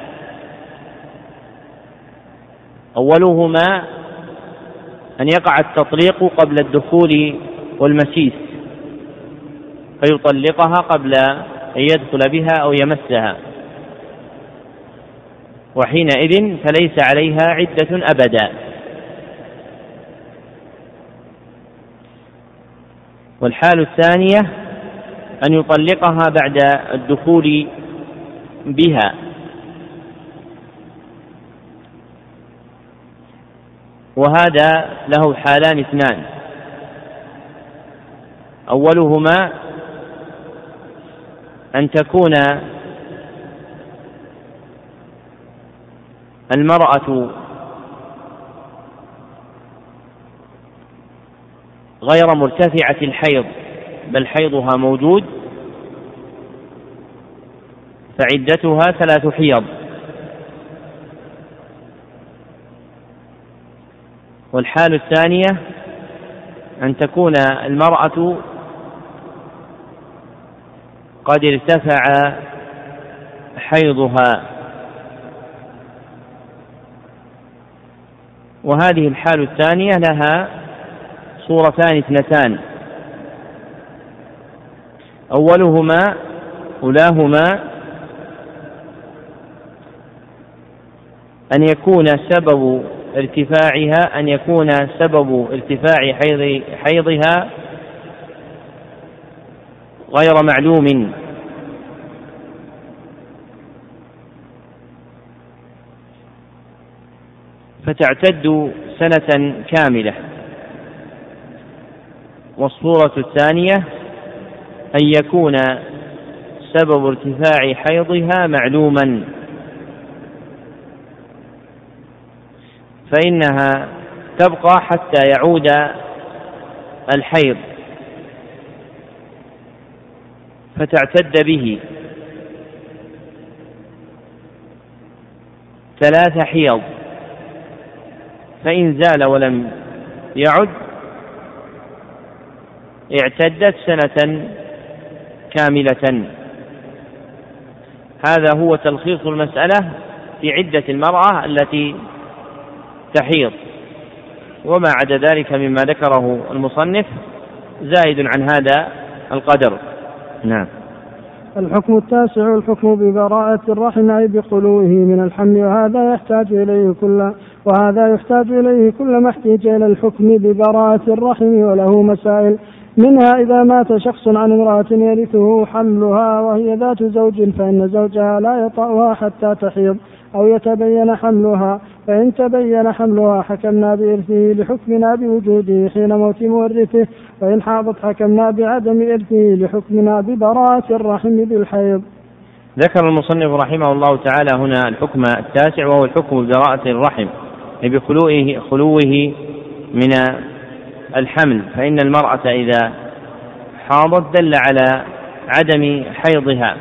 أولهما أن يقع التطليق قبل الدخول والمسيس فيطلقها قبل أن يدخل بها أو يمسها. وحينئذ فليس عليها عدة أبدا. والحال الثانية أن يطلقها بعد الدخول بها. وهذا له حالان اثنان. أولهما أن تكون المرأة غير مرتفعة الحيض بل حيضها موجود فعدتها ثلاث حيض. والحال الثانية أن تكون المرأة قد ارتفع حيضها. وهذه الحال الثانية لها صورتان اثنتان. أولهما أولاهما أن يكون سبب ارتفاعها أن يكون سبب ارتفاع حيض حيضها غير معلوم. فتعتد سنة كاملة. والصورة الثانية أن يكون سبب ارتفاع حيضها معلوما. فإنها تبقى حتى يعود الحيض. فتعتد به. ثلاث حيض. فإن زال ولم يعد اعتدت سنة كاملة. هذا هو تلخيص المسألة في عدة المرأة التي تحيض. وما عدا ذلك مما ذكره المصنف زائد عن هذا القدر. نعم. الحكم التاسع الحكم ببراءة الرحم أي بخلوه من الحمل وهذا يحتاج إليه كل وهذا يحتاج إليه كل ما احتيج إلى الحكم ببراءة الرحم وله مسائل منها إذا مات شخص عن امرأة يرثه حملها وهي ذات زوج فإن زوجها لا يطأها حتى تحيض. أو يتبين حملها فإن تبين حملها حكمنا بإرثه لحكمنا بوجوده حين موت مورثه فإن حاضت حكمنا بعدم إرثه لحكمنا ببراءة الرحم بالحيض. ذكر المصنف رحمه الله تعالى هنا الحكم التاسع وهو الحكم ببراءة الرحم بخلوه خلوه من الحمل فإن المرأة إذا حاضت دل على عدم حيضها.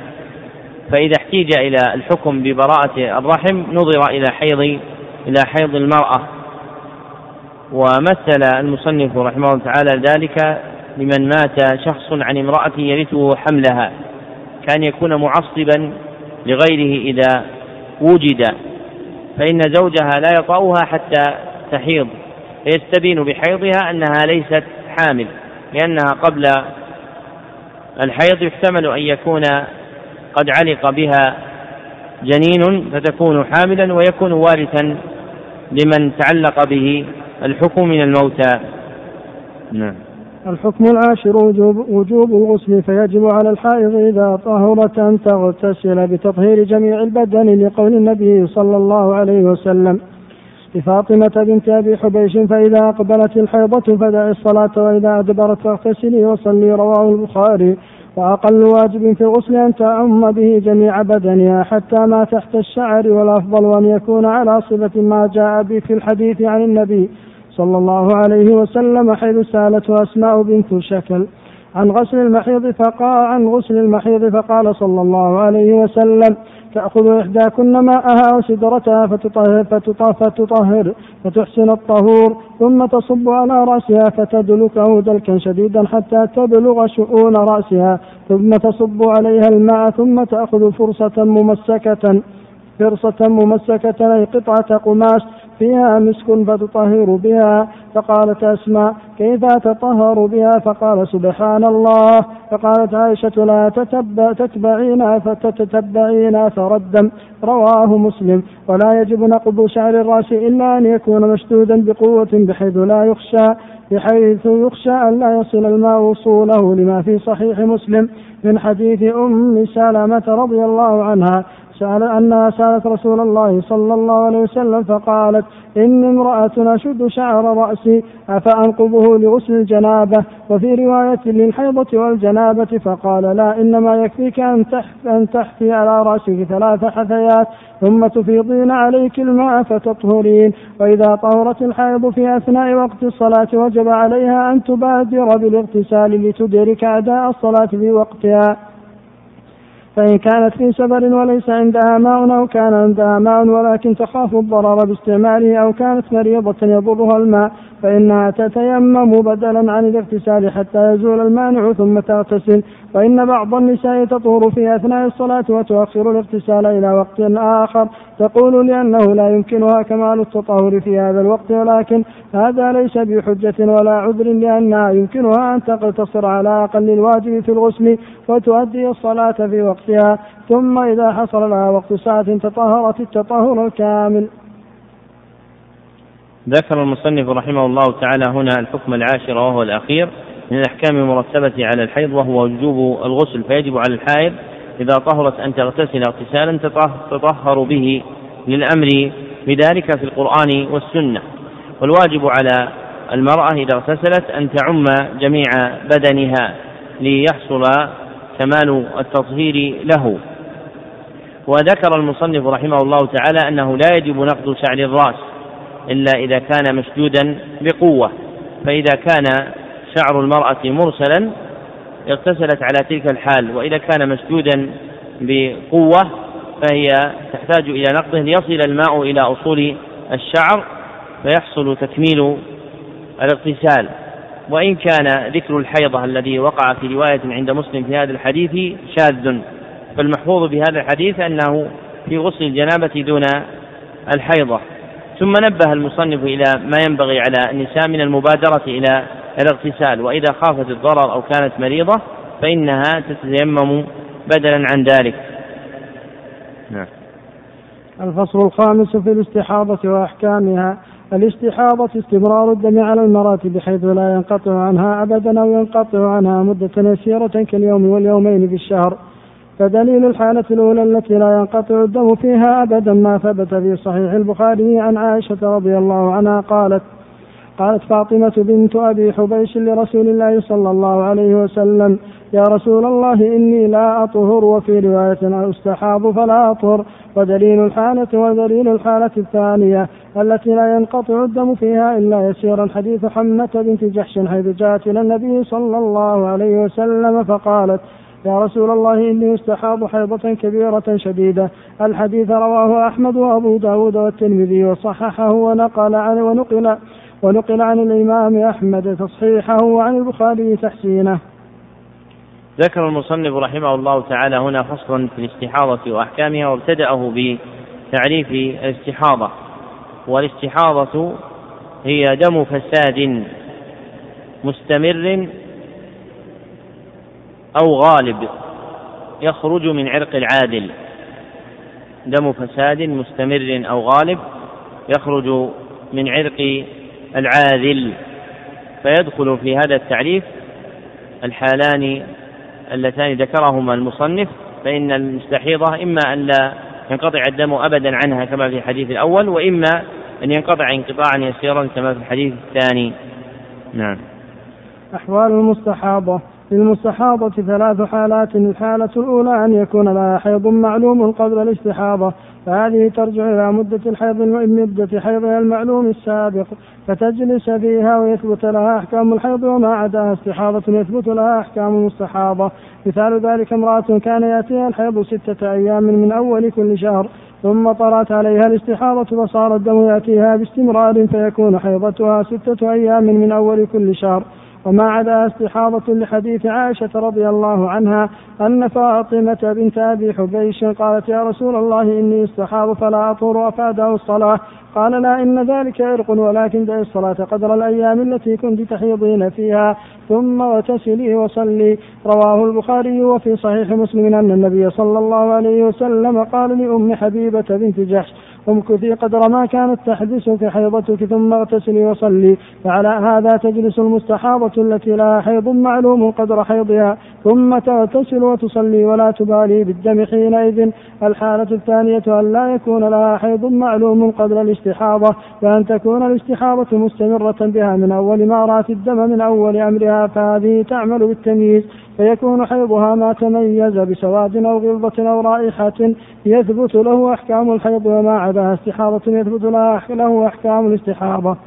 فإذا احتيج إلى الحكم ببراءة الرحم نظر إلى حيض إلى حيض المرأة. ومثل المصنف رحمه الله تعالى ذلك لمن مات شخص عن امرأة يرثه حملها. كان يكون معصبا لغيره إذا وجد. فإن زوجها لا يطأها حتى تحيض. فيستبين بحيضها أنها ليست حامل لأنها قبل الحيض يحتمل أن يكون قد علق بها جنين فتكون حاملا ويكون وارثا لمن تعلق به الحكم من الموتى. نعم. الحكم العاشر وجوب, وجوب الغسل فيجب على الحائض إذا طهرت أن تغتسل بتطهير جميع البدن لقول النبي صلى الله عليه وسلم. لفاطمة بنت أبي حبيش فإذا أقبلت الحيضة فدع الصلاة وإذا أدبرت فاغتسلي وصلي رواه البخاري. وأقل واجب في الغسل أن تعم به جميع بدنها حتى ما تحت الشعر والأفضل أن يكون على صفة ما جاء به في الحديث عن النبي صلى الله عليه وسلم حيث سالته أسماء بنت شكل. عن غسل المحيض فقال عن غسل المحيض فقال صلى الله عليه وسلم تأخذ إحداكن ماءها وسدرتها فتطهر, فتطهر, فتطهر فتحسن الطهور ثم تصب على رأسها فتدلكه دلكا شديدا حتى تبلغ شؤون رأسها ثم تصب عليها الماء ثم تأخذ فرصة ممسكة. فرصة ممسكة أي قطعة قماش فيها مسك فتطهر بها. فقالت أسماء كيف تطهر بها؟ فقال سبحان الله فقالت عائشة لا تتبع تتبعين فتتبعين أثر الدم رواه مسلم. ولا يجب نقض شعر الرأس إلا أن يكون مشدودا بقوة بحيث لا يخشى بحيث يخشى أن لا يصل الماء وصوله لما في صحيح مسلم من حديث أم سلمة رضي الله عنها. سأل أنها سألت رسول الله صلى الله عليه وسلم فقالت إني امرأة أشد شعر رأسي أفأنقضه لغسل الجنابة؟ وفي رواية للحيضة والجنابة فقال لا إنما يكفيك أن أن تحفي على رأسك ثلاث حثيات ثم تفيضين عليك الماء فتطهرين. وإذا طهرت الحيض في أثناء وقت الصلاة وجب عليها أن تبادر بالاغتسال لتدرك أداء الصلاة في وقتها. فإن كانت في سفر وليس عندها ماء أو كان عندها ماء ولكن تخاف الضرر باستعماله أو كانت مريضة يضرها الماء فإنها تتيمم بدلا عن الاغتسال حتى يزول المانع ثم تغتسل وإن بعض النساء تطهر في أثناء الصلاة وتؤخر الاغتسال إلى وقت آخر. تقول لأنه لا يمكنها كمال التطهر في هذا الوقت ولكن هذا ليس بحجة ولا عذر لأنها يمكنها أن تقتصر على أقل الواجب في الغسل وتؤدي الصلاة في وقتها. ثم إذا حصل لها وقت ساعة تطهرت التطهر الكامل. ذكر المصنف رحمه الله تعالى هنا الحكم العاشر وهو الأخير. من الأحكام المرتبة على الحيض وهو وجوب الغسل فيجب على الحائض إذا طهرت أن تغتسل اغتسالا تطهر به للأمر بذلك في القرآن والسنة. والواجب على المرأة إذا اغتسلت أن تعم جميع بدنها ليحصل كمال التطهير له. وذكر المصنف رحمه الله تعالى أنه لا يجب نقض شعر الرأس إلا إذا كان مشدودا بقوة فإذا كان شعر المرأة مرسلا اغتسلت على تلك الحال وإذا كان مشدودا بقوة فهي تحتاج إلى نقضه ليصل الماء إلى أصول الشعر فيحصل تكميل الاغتسال. وإن كان ذكر الحيضة الذي وقع في رواية عند مسلم في هذا الحديث شاذ. فالمحفوظ بهذا الحديث أنه في غسل الجنابة دون الحيضة. ثم نبه المصنف إلى ما ينبغي على النساء من المبادرة إلى الاغتسال وإذا خافت الضرر أو كانت مريضة فإنها تتيمم بدلا عن ذلك. نعم. الفصل الخامس في الاستحاضة وأحكامها. الاستحاضة استمرار الدم على المرأة بحيث لا ينقطع عنها أبدا أو ينقطع عنها مدة يسيرة كاليوم واليومين في الشهر. فدليل الحالة الأولى التي لا ينقطع الدم فيها أبدا ما ثبت في صحيح البخاري عن عائشة رضي الله عنها قالت قالت فاطمة بنت أبي حبيش لرسول الله صلى الله عليه وسلم يا رسول الله إني لا أطهر وفي رواية أستحاض فلا أطهر. ودليل الحالة ودليل الحالة الثانية التي لا ينقطع الدم فيها إلا يسيرا حديث حمة بنت جحش حيث جاءت إلى النبي صلى الله عليه وسلم فقالت يا رسول الله إني استحاض حيضة كبيرة شديدة. الحديث رواه أحمد وأبو داود والترمذي وصححه ونقل عن ونقل ونقل عن الإمام أحمد تصحيحه وعن البخاري تحسينه. ذكر المصنف رحمه الله تعالى هنا فصلا في الاستحاضة وأحكامها وابتدأه بتعريف الاستحاضة. والاستحاضة هي دم فساد مستمر أو غالب يخرج من عرق العادل. دم فساد مستمر أو غالب يخرج من عرق العاذل فيدخل في هذا التعريف الحالان اللتان ذكرهما المصنف فإن المستحيضة إما أن لا ينقطع الدم أبدا عنها كما في الحديث الأول وإما أن ينقطع انقطاعا يسيرا كما في الحديث الثاني. نعم. أحوال المستحاضة. للمستحاضة ثلاث حالات الحالة الأولى أن يكون لها حيض معلوم قبل الاستحاضة. فهذه ترجع إلى مدة الحيض مدة حيضها المعلوم السابق فتجلس فيها ويثبت لها أحكام الحيض وما عداها استحاضة يثبت لها أحكام المستحاضة مثال ذلك امرأة كان يأتيها الحيض ستة أيام من أول كل شهر ثم طرأت عليها الاستحاضة فصار الدم يأتيها باستمرار فيكون حيضتها ستة أيام من أول كل شهر. وما عدا استحاضة لحديث عائشة رضي الله عنها أن فاطمة بنت أبي حبيش قالت يا رسول الله إني استحاض فلا أطور أفاده الصلاة. قال لا إن ذلك عرق ولكن دعي الصلاة قدر الأيام التي كنت تحيضين فيها. ثم وتسلي وصلي. رواه البخاري وفي صحيح مسلم أن النبي صلى الله عليه وسلم قال لأم حبيبة بنت جحش امكثي قدر ما كانت تحدثك حيضتك ثم اغتسلي وصلي فعلى هذا تجلس المستحاضة التي لها حيض معلوم قدر حيضها ثم تغتسل وتصلي ولا تبالي بالدم حينئذ. الحالة الثانية أن لا يكون لها حيض معلوم قبل الاستحاضة وأن تكون الاستحاضة مستمرة بها من أول ما رأت الدم من أول أمرها فهذه تعمل بالتمييز. فيكون حيضها ما تميز بسواد أو غلظة أو رائحة يثبت له أحكام الحيض وما عداها استحاضة يثبت له أحكام الاستحاضة.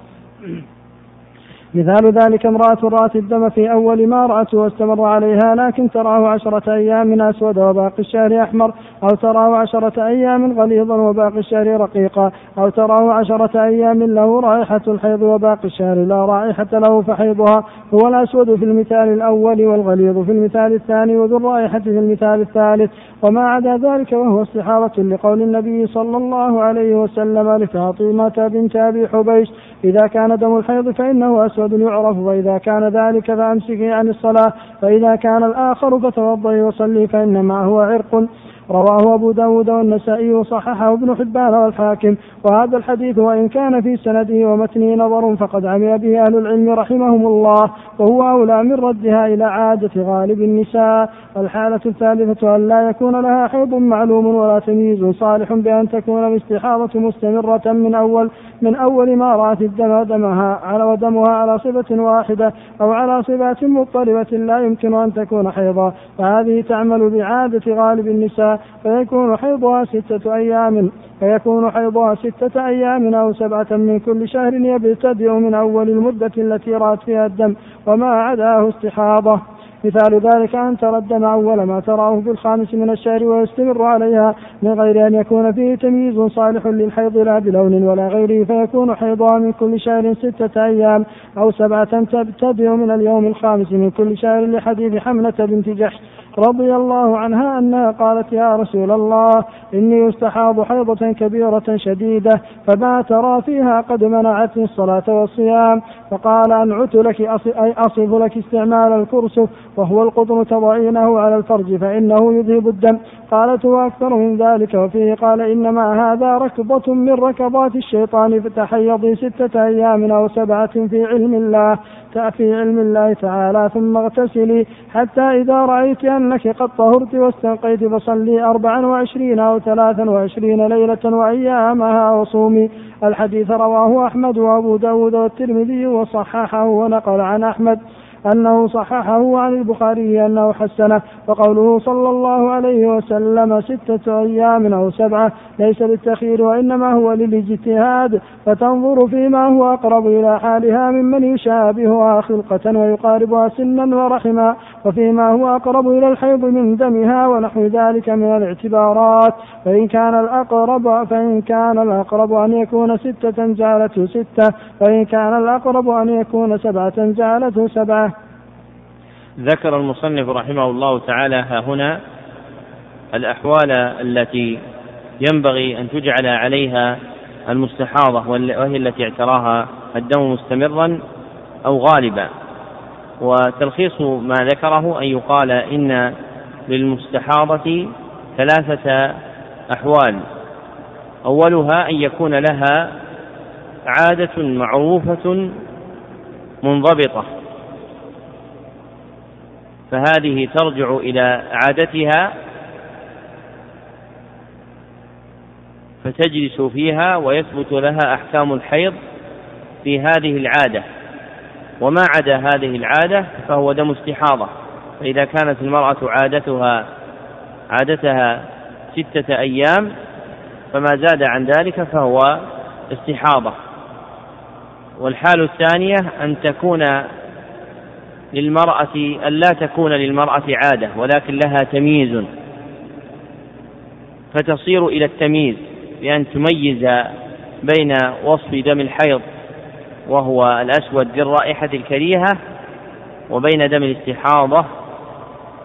مثال ذلك امرأة رأت الدم في أول ما رأته واستمر عليها لكن تراه عشرة أيام أسود وباقي الشهر أحمر أو تراه عشرة أيام غليظا وباقي الشهر رقيقا أو تراه عشرة أيام له رائحة الحيض وباقي الشهر لا رائحة له فحيضها. هو الأسود في المثال الأول والغليظ في المثال الثاني وذو الرائحة في المثال الثالث. وما عدا ذلك وهو استحارة لقول النبي صلى الله عليه وسلم لفاطمة بنت أبي حبيش إذا كان دم الحيض فإنه أسود يعرف وإذا كان ذلك فأمسكي عن الصلاة فإذا كان الآخر فتوضئي وصلي فإنما هو عرق. رواه أبو داود والنسائي وصححه ابن حبان والحاكم. وهذا الحديث وإن كان في سنده ومتنه نظر فقد عمل به أهل العلم رحمهم الله وهو أولى من ردها إلى عادة غالب النساء. الحالة الثالثة أن لا يكون لها حيض معلوم ولا تمييز صالح بأن تكون الاستحاضة مستمرة من أول من أول ما رأت الدم دمها على ودمها على صفة واحدة أو على صفات مضطربة لا يمكن أن تكون حيضا. فهذه تعمل بعادة غالب النساء فيكون حيضها ستة أيام فيكون حيضها ستة أيام أو سبعة من كل شهر يبتدئ من أول المدة التي رأت فيها الدم وما عداه استحاضة. مثال ذلك أن ترى الدم أول ما تراه في الخامس من الشهر ويستمر عليها من غير أن يكون فيه تمييز صالح للحيض لا بلون ولا غيره فيكون حيضها من كل شهر ستة أيام أو سبعة تبتدئ من اليوم الخامس من كل شهر لحديث حملة بنت جحش. رضي الله عنها أنها قالت يا رسول الله إني استحاض حيضة كبيرة شديدة فما ترى فيها قد منعتني الصلاة والصيام فقال أنعت لك أي أصف لك استعمال الكرسف وهو القطن تضعينه على الفرج فإنه يذهب الدم. قالت وأكثر من ذلك وفيه قال إنما هذا ركضة من ركضات الشيطان فتحيضي ستة أيام أو سبعة في علم الله في علم الله تعالى ثم اغتسلي حتى إذا رأيت أنك قد طهرت واستنقيت فصلي أربعا وعشرين أو ثلاثا وعشرين ليلة وأيامها وصومي. الحديث رواه أحمد وأبو داود والترمذي وصححه ونقل عن أحمد. أنه صححه عن البخاري أنه حسنه وقوله صلى الله عليه وسلم ستة أيام أو سبعة ليس للتخيير وإنما هو للاجتهاد فتنظر فيما هو أقرب إلى حالها ممن يشابهها خلقة ويقاربها سنا ورحما وفيما هو أقرب إلى الحيض من دمها ونحو ذلك من الاعتبارات فإن كان الأقرب فإن كان الأقرب أن يكون ستة جعلته ستة وإن كان الأقرب أن يكون سبعة جعلته سبعة ذكر المصنف رحمه الله تعالى ها هنا الأحوال التي ينبغي أن تجعل عليها المستحاضة وهي التي اعتراها الدم مستمرا أو غالبا. وتلخيص ما ذكره أن يقال إن للمستحاضة ثلاثة أحوال. أولها أن يكون لها عادة معروفة منضبطة. فهذه ترجع إلى عادتها فتجلس فيها ويثبت لها أحكام الحيض في هذه العادة. وما عدا هذه العادة فهو دم استحاضة. فإذا كانت المرأة عادتها عادتها ستة أيام فما زاد عن ذلك فهو استحاضة. والحال الثانية أن تكون للمرأة أن لا تكون للمرأة عادة ولكن لها تمييز. فتصير إلى التمييز بأن تميز بين وصف دم الحيض وهو الأسود ذي الرائحة الكريهة وبين دم الاستحاضة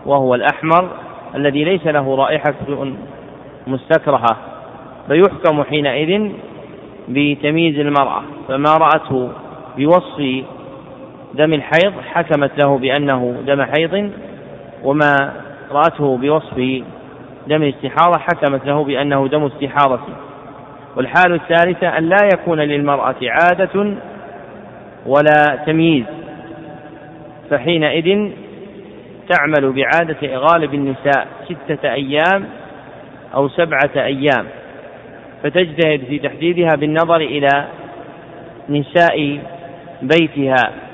وهو الأحمر الذي ليس له رائحة مستكرهة. فيحكم حينئذ بتمييز المرأة فما رأته بوصف دم الحيض حكمت له بأنه دم حيض وما رأته بوصف دم الاستحاضة حكمت له بأنه دم استحاضة. والحال الثالثة أن لا يكون للمرأة عادة ولا تمييز فحينئذ تعمل بعادة غالب النساء ستة أيام أو سبعة أيام فتجتهد في تحديدها بالنظر إلى نساء بيتها.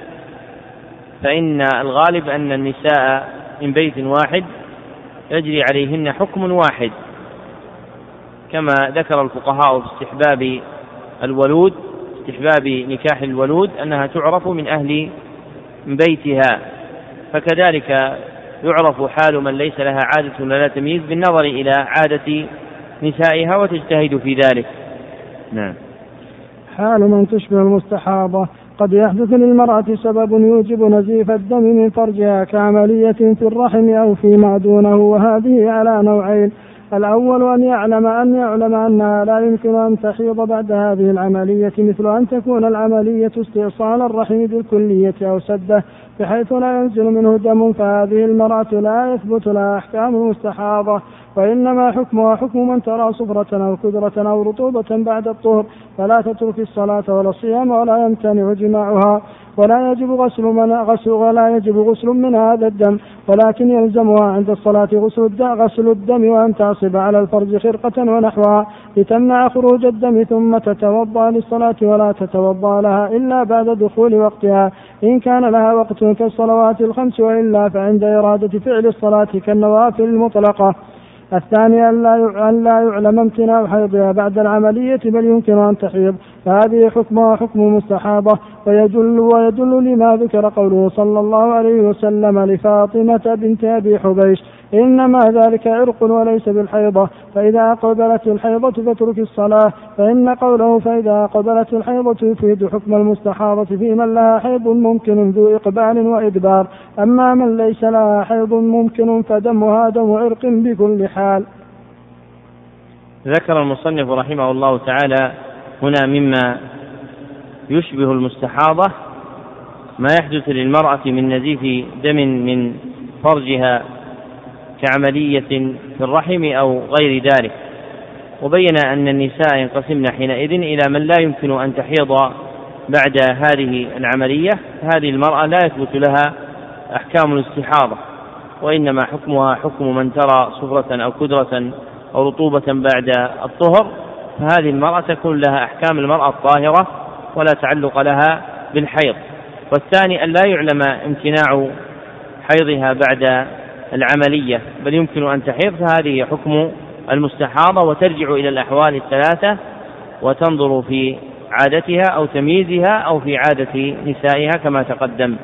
فإن الغالب أن النساء من بيت واحد يجري عليهن حكم واحد كما ذكر الفقهاء في استحباب الولود استحباب نكاح الولود أنها تعرف من أهل بيتها فكذلك يعرف حال من ليس لها عادة ولا تمييز بالنظر إلى عادة نسائها وتجتهد في ذلك. نعم. حال من تشبه المستحاضة. قد يحدث للمرأة سبب يوجب نزيف الدم من فرجها كعملية في الرحم أو فيما دونه وهذه على نوعين. الأول أن يعلم أن يعلم أنها لا يمكن أن تحيض بعد هذه العملية مثل أن تكون العملية استئصال الرحم بالكلية أو سده. بحيث لا ينزل منه دم فهذه المرأة لا يثبت لها أحكام المستحاضة وإنما حكمها حكم من ترى صفرة أو كدرة أو رطوبة بعد الطهر فلا تترك الصلاة ولا الصيام ولا يمتنع جماعها. ولا يجب غسل من غسل ولا يجب غسل من هذا الدم. ولكن يلزمها عند الصلاة غسل الدم غسل الدم وأن تعصب على الفرج خرقة ونحوها لتمنع خروج الدم ثم تتوضأ للصلاة ولا تتوضأ لها إلا بعد دخول وقتها. إن كان لها وقت كالصلوات الخمس وإلا فعند إرادة فعل الصلاة كالنوافل المطلقة. الثاني أن لا أن لا يعلم امتناع حيضها بعد العملية بل يمكن أن تحيض. فهذه حكمها حكم مستحاضة ويدل ويدل لما ذكر قوله صلى الله عليه وسلم لفاطمة بنت أبي حبيش. إنما ذلك عرق وليس بالحيضة فإذا أقبلت الحيضة فاترك الصلاة فإن قوله فإذا أقبلت الحيضة يفيد حكم المستحاضة في من لها حيض ممكن ذو إقبال وإدبار أما من ليس لها حيض ممكن فدمها دم عرق بكل حال. ذكر المصنف رحمه الله تعالى هنا مما يشبه المستحاضة ما يحدث للمرأة من نزيف دم من فرجها كعملية في الرحم أو غير ذلك. وبين أن النساء ينقسمن حينئذ إلى من لا يمكن أن تحيض بعد هذه العملية. هذه المرأة لا يثبت لها أحكام الاستحاضة وإنما حكمها حكم من ترى صفرة أو كدرة أو رطوبة بعد الطهر. فهذه المرأة تكون لها أحكام المرأة الطاهرة ولا تعلق لها بالحيض. والثاني أن لا يعلم امتناع حيضها بعد العملية بل يمكن أن تحيض. فهذه حكم المستحاضة وترجع إلى الأحوال الثلاثة وتنظر في عادتها أو تمييزها أو في عادة نسائها كما تقدم.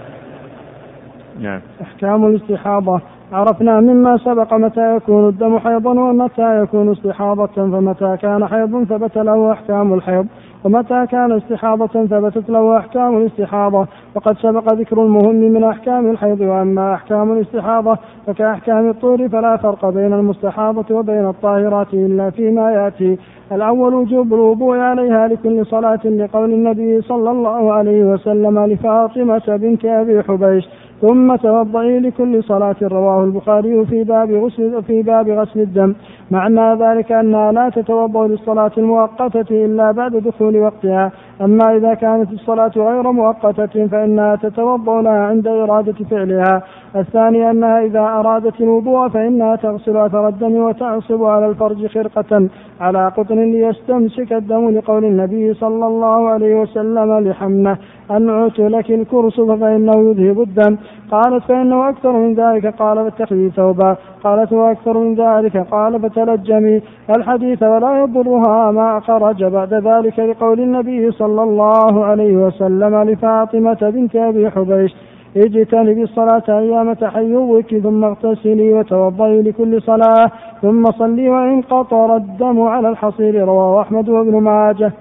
نعم. أحكام الاستحاضة. عرفنا مما سبق متى يكون الدم حيضا ومتى يكون استحاضة فمتى كان حيض ثبت له أحكام الحيض. ومتى كان استحاضة ثبتت له أحكام الاستحاضة. وقد سبق ذكر المهم من أحكام الحيض وأما أحكام الاستحاضة فكأحكام الطور فلا فرق بين المستحاضة وبين الطاهرات إلا فيما يأتي. الأول وجوب الوضوء عليها لكل صلاة لقول النبي صلى الله عليه وسلم لفاطمة بنت أبي حبيش. ثم توضئي لكل صلاة رواه البخاري في باب غسل في باب غسل الدم. معنى ذلك أنها لا تتوضأ للصلاة المؤقتة إلا بعد دخول وقتها. أما إذا كانت الصلاة غير مؤقتة فإنها تتوضأ لها عند إرادة فعلها. الثاني أنها إذا أرادت الوضوء فإنها تغسل أثر الدم وتعصب على الفرج خرقة على قطن ليستمسك الدم لقول النبي صلى الله عليه وسلم لحمنة أنعت لك الكرس فإنه يذهب الدم. قالت فإنه أكثر من ذلك. قال فاتخذي ثوبا. قالت وأكثر من ذلك. قال فتلجمي. الحديث ولا يضرها ما خرج بعد ذلك لقول النبي صلى الله عليه وسلم لفاطمة بنت أبي حبيش اجتنبي الصلاة أيام تحيضك ثم اغتسلي وتوضئي لكل صلاة ثم صلي وإن قطر الدم على الحصير رواه أحمد وابن ماجه.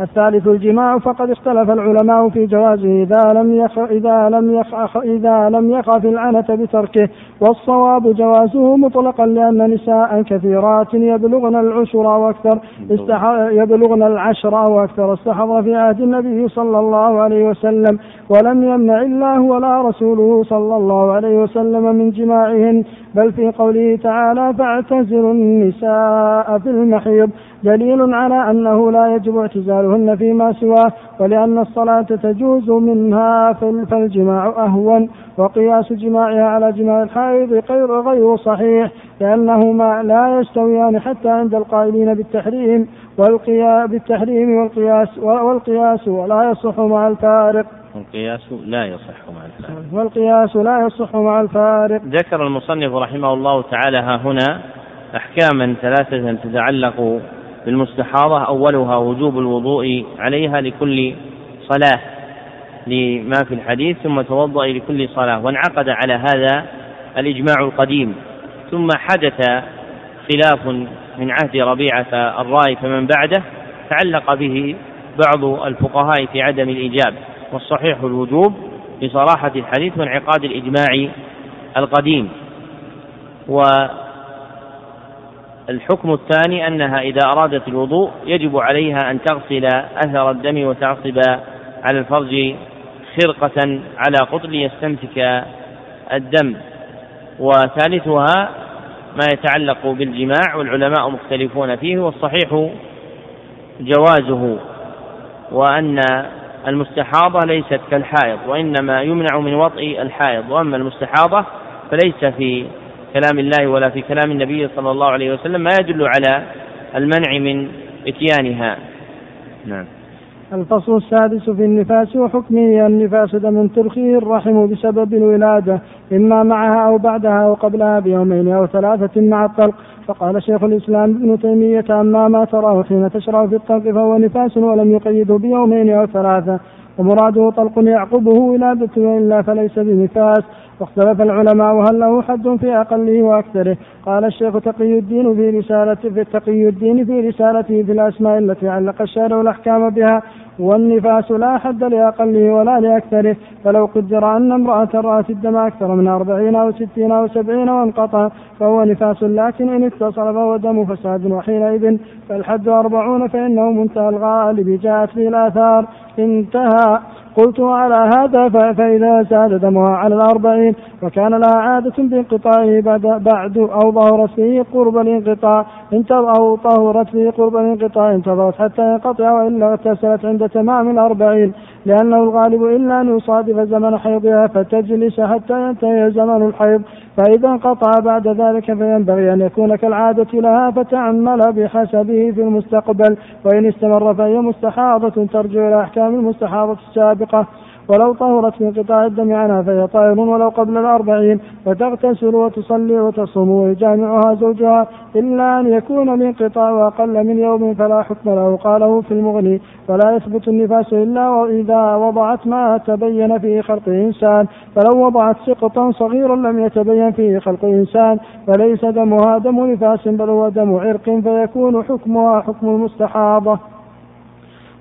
الثالث الجماع فقد اختلف العلماء في جوازه إذا لم يخ إذا لم يخ إذا لم يخف العنة بتركه والصواب جوازه مطلقا لأن نساء كثيرات يبلغن العشر وأكثر يبلغن العشر وأكثر استحضر في عهد النبي صلى الله عليه وسلم ولم يمنع الله ولا رسوله صلى الله عليه وسلم من جماعهن. بل في قوله تعالى فاعتزلوا النساء في المحيض دليل على أنه لا يجب اعتزالهن فيما سواه ولأن الصلاة تجوز منها فالجماع أهون وقياس جماعها على جماع الحائض غير غير صحيح لأنهما لا يستويان حتى عند القائلين بالتحريم والقياس بالتحريم والقياس والقياس ولا يصح مع الفارق. والقياس لا يصح مع الفارق. والقياس لا يصح مع الفارق. ذكر المصنف رحمه الله تعالى ها هنا أحكاما ثلاثة تتعلق بالمستحاضة أولها وجوب الوضوء عليها لكل صلاة لما في الحديث ثم توضأ لكل صلاة وانعقد على هذا الإجماع القديم. ثم حدث خلاف من عهد ربيعة الرأي فمن بعده تعلق به بعض الفقهاء في عدم الإيجاب والصحيح الوجوب لصراحة الحديث وانعقاد الإجماع القديم. والحكم الثاني أنها إذا أرادت الوضوء يجب عليها أن تغسل أثر الدم وتعصب على الفرج خرقة على قطر يستمسك الدم. وثالثها ما يتعلق بالجماع والعلماء مختلفون فيه والصحيح جوازه وأن المستحاضة ليست كالحائض وإنما يمنع من وطئ الحائض وأما المستحاضة فليس في كلام الله ولا في كلام النبي صلى الله عليه وسلم ما يدل على المنع من إتيانها. نعم. الفصل السادس في النفاس وحكمه النفاس دم ترخيه الرحم بسبب الولادة إما معها أو بعدها أو قبلها بيومين أو ثلاثة مع الطلق. فقال شيخ الإسلام ابن تيمية أما ما تراه حين تشرع في الطلق فهو نفاس ولم يقيده بيومين أو ثلاثة. ومراده طلق يعقبه ولادة وإلا فليس بنفاس. واختلف العلماء هل له حد في أقله وأكثره. قال الشيخ تقي الدين في رسالته في تقي الدين في رسالته في الأسماء التي علق الشارع الأحكام بها والنفاس لا حد لأقله ولا لأكثره فلو قدر أن امرأة رأت الدم أكثر من أربعين أو ستين أو سبعين وانقطع فهو نفاس لكن إن اتصل فهو دم فساد وحينئذ فالحد أربعون فإنه منتهى الغالب جاءت به الآثار انتهى. قلت على هذا فإذا زاد دمها على الأربعين وكان لها عادة بانقطاعه بعد, بعد أو ظهرت فيه قرب الانقطاع أو طهرت فيه قرب الانقطاع انتظرت حتى ينقطع وإلا اغتسلت عند تمام الأربعين لأنه الغالب إلا أن يصادف زمن حيضها فتجلس حتى ينتهي زمن الحيض فإذا انقطع بعد ذلك فينبغي أن يكون كالعادة لها فتعمل بحسبه في المستقبل وإن استمر فهي مستحاضة ترجع إلى أحكام المستحاضة السابقة. ولو طهرت من قطاع الدم عنها فهي طاهر ولو قبل الأربعين فتغتسل وتصلي وتصوم ويجامعها زوجها إلا أن يكون الانقطاع أقل من يوم فلا حكم له. قاله في المغني ولا يثبت النفاس إلا إذا وضعت ما تبين فيه خلق إنسان. فلو وضعت سقطا صغيرا لم يتبين فيه خلق إنسان. فليس دمها دم نفاس بل هو دم عرق فيكون حكمها حكم المستحاضة.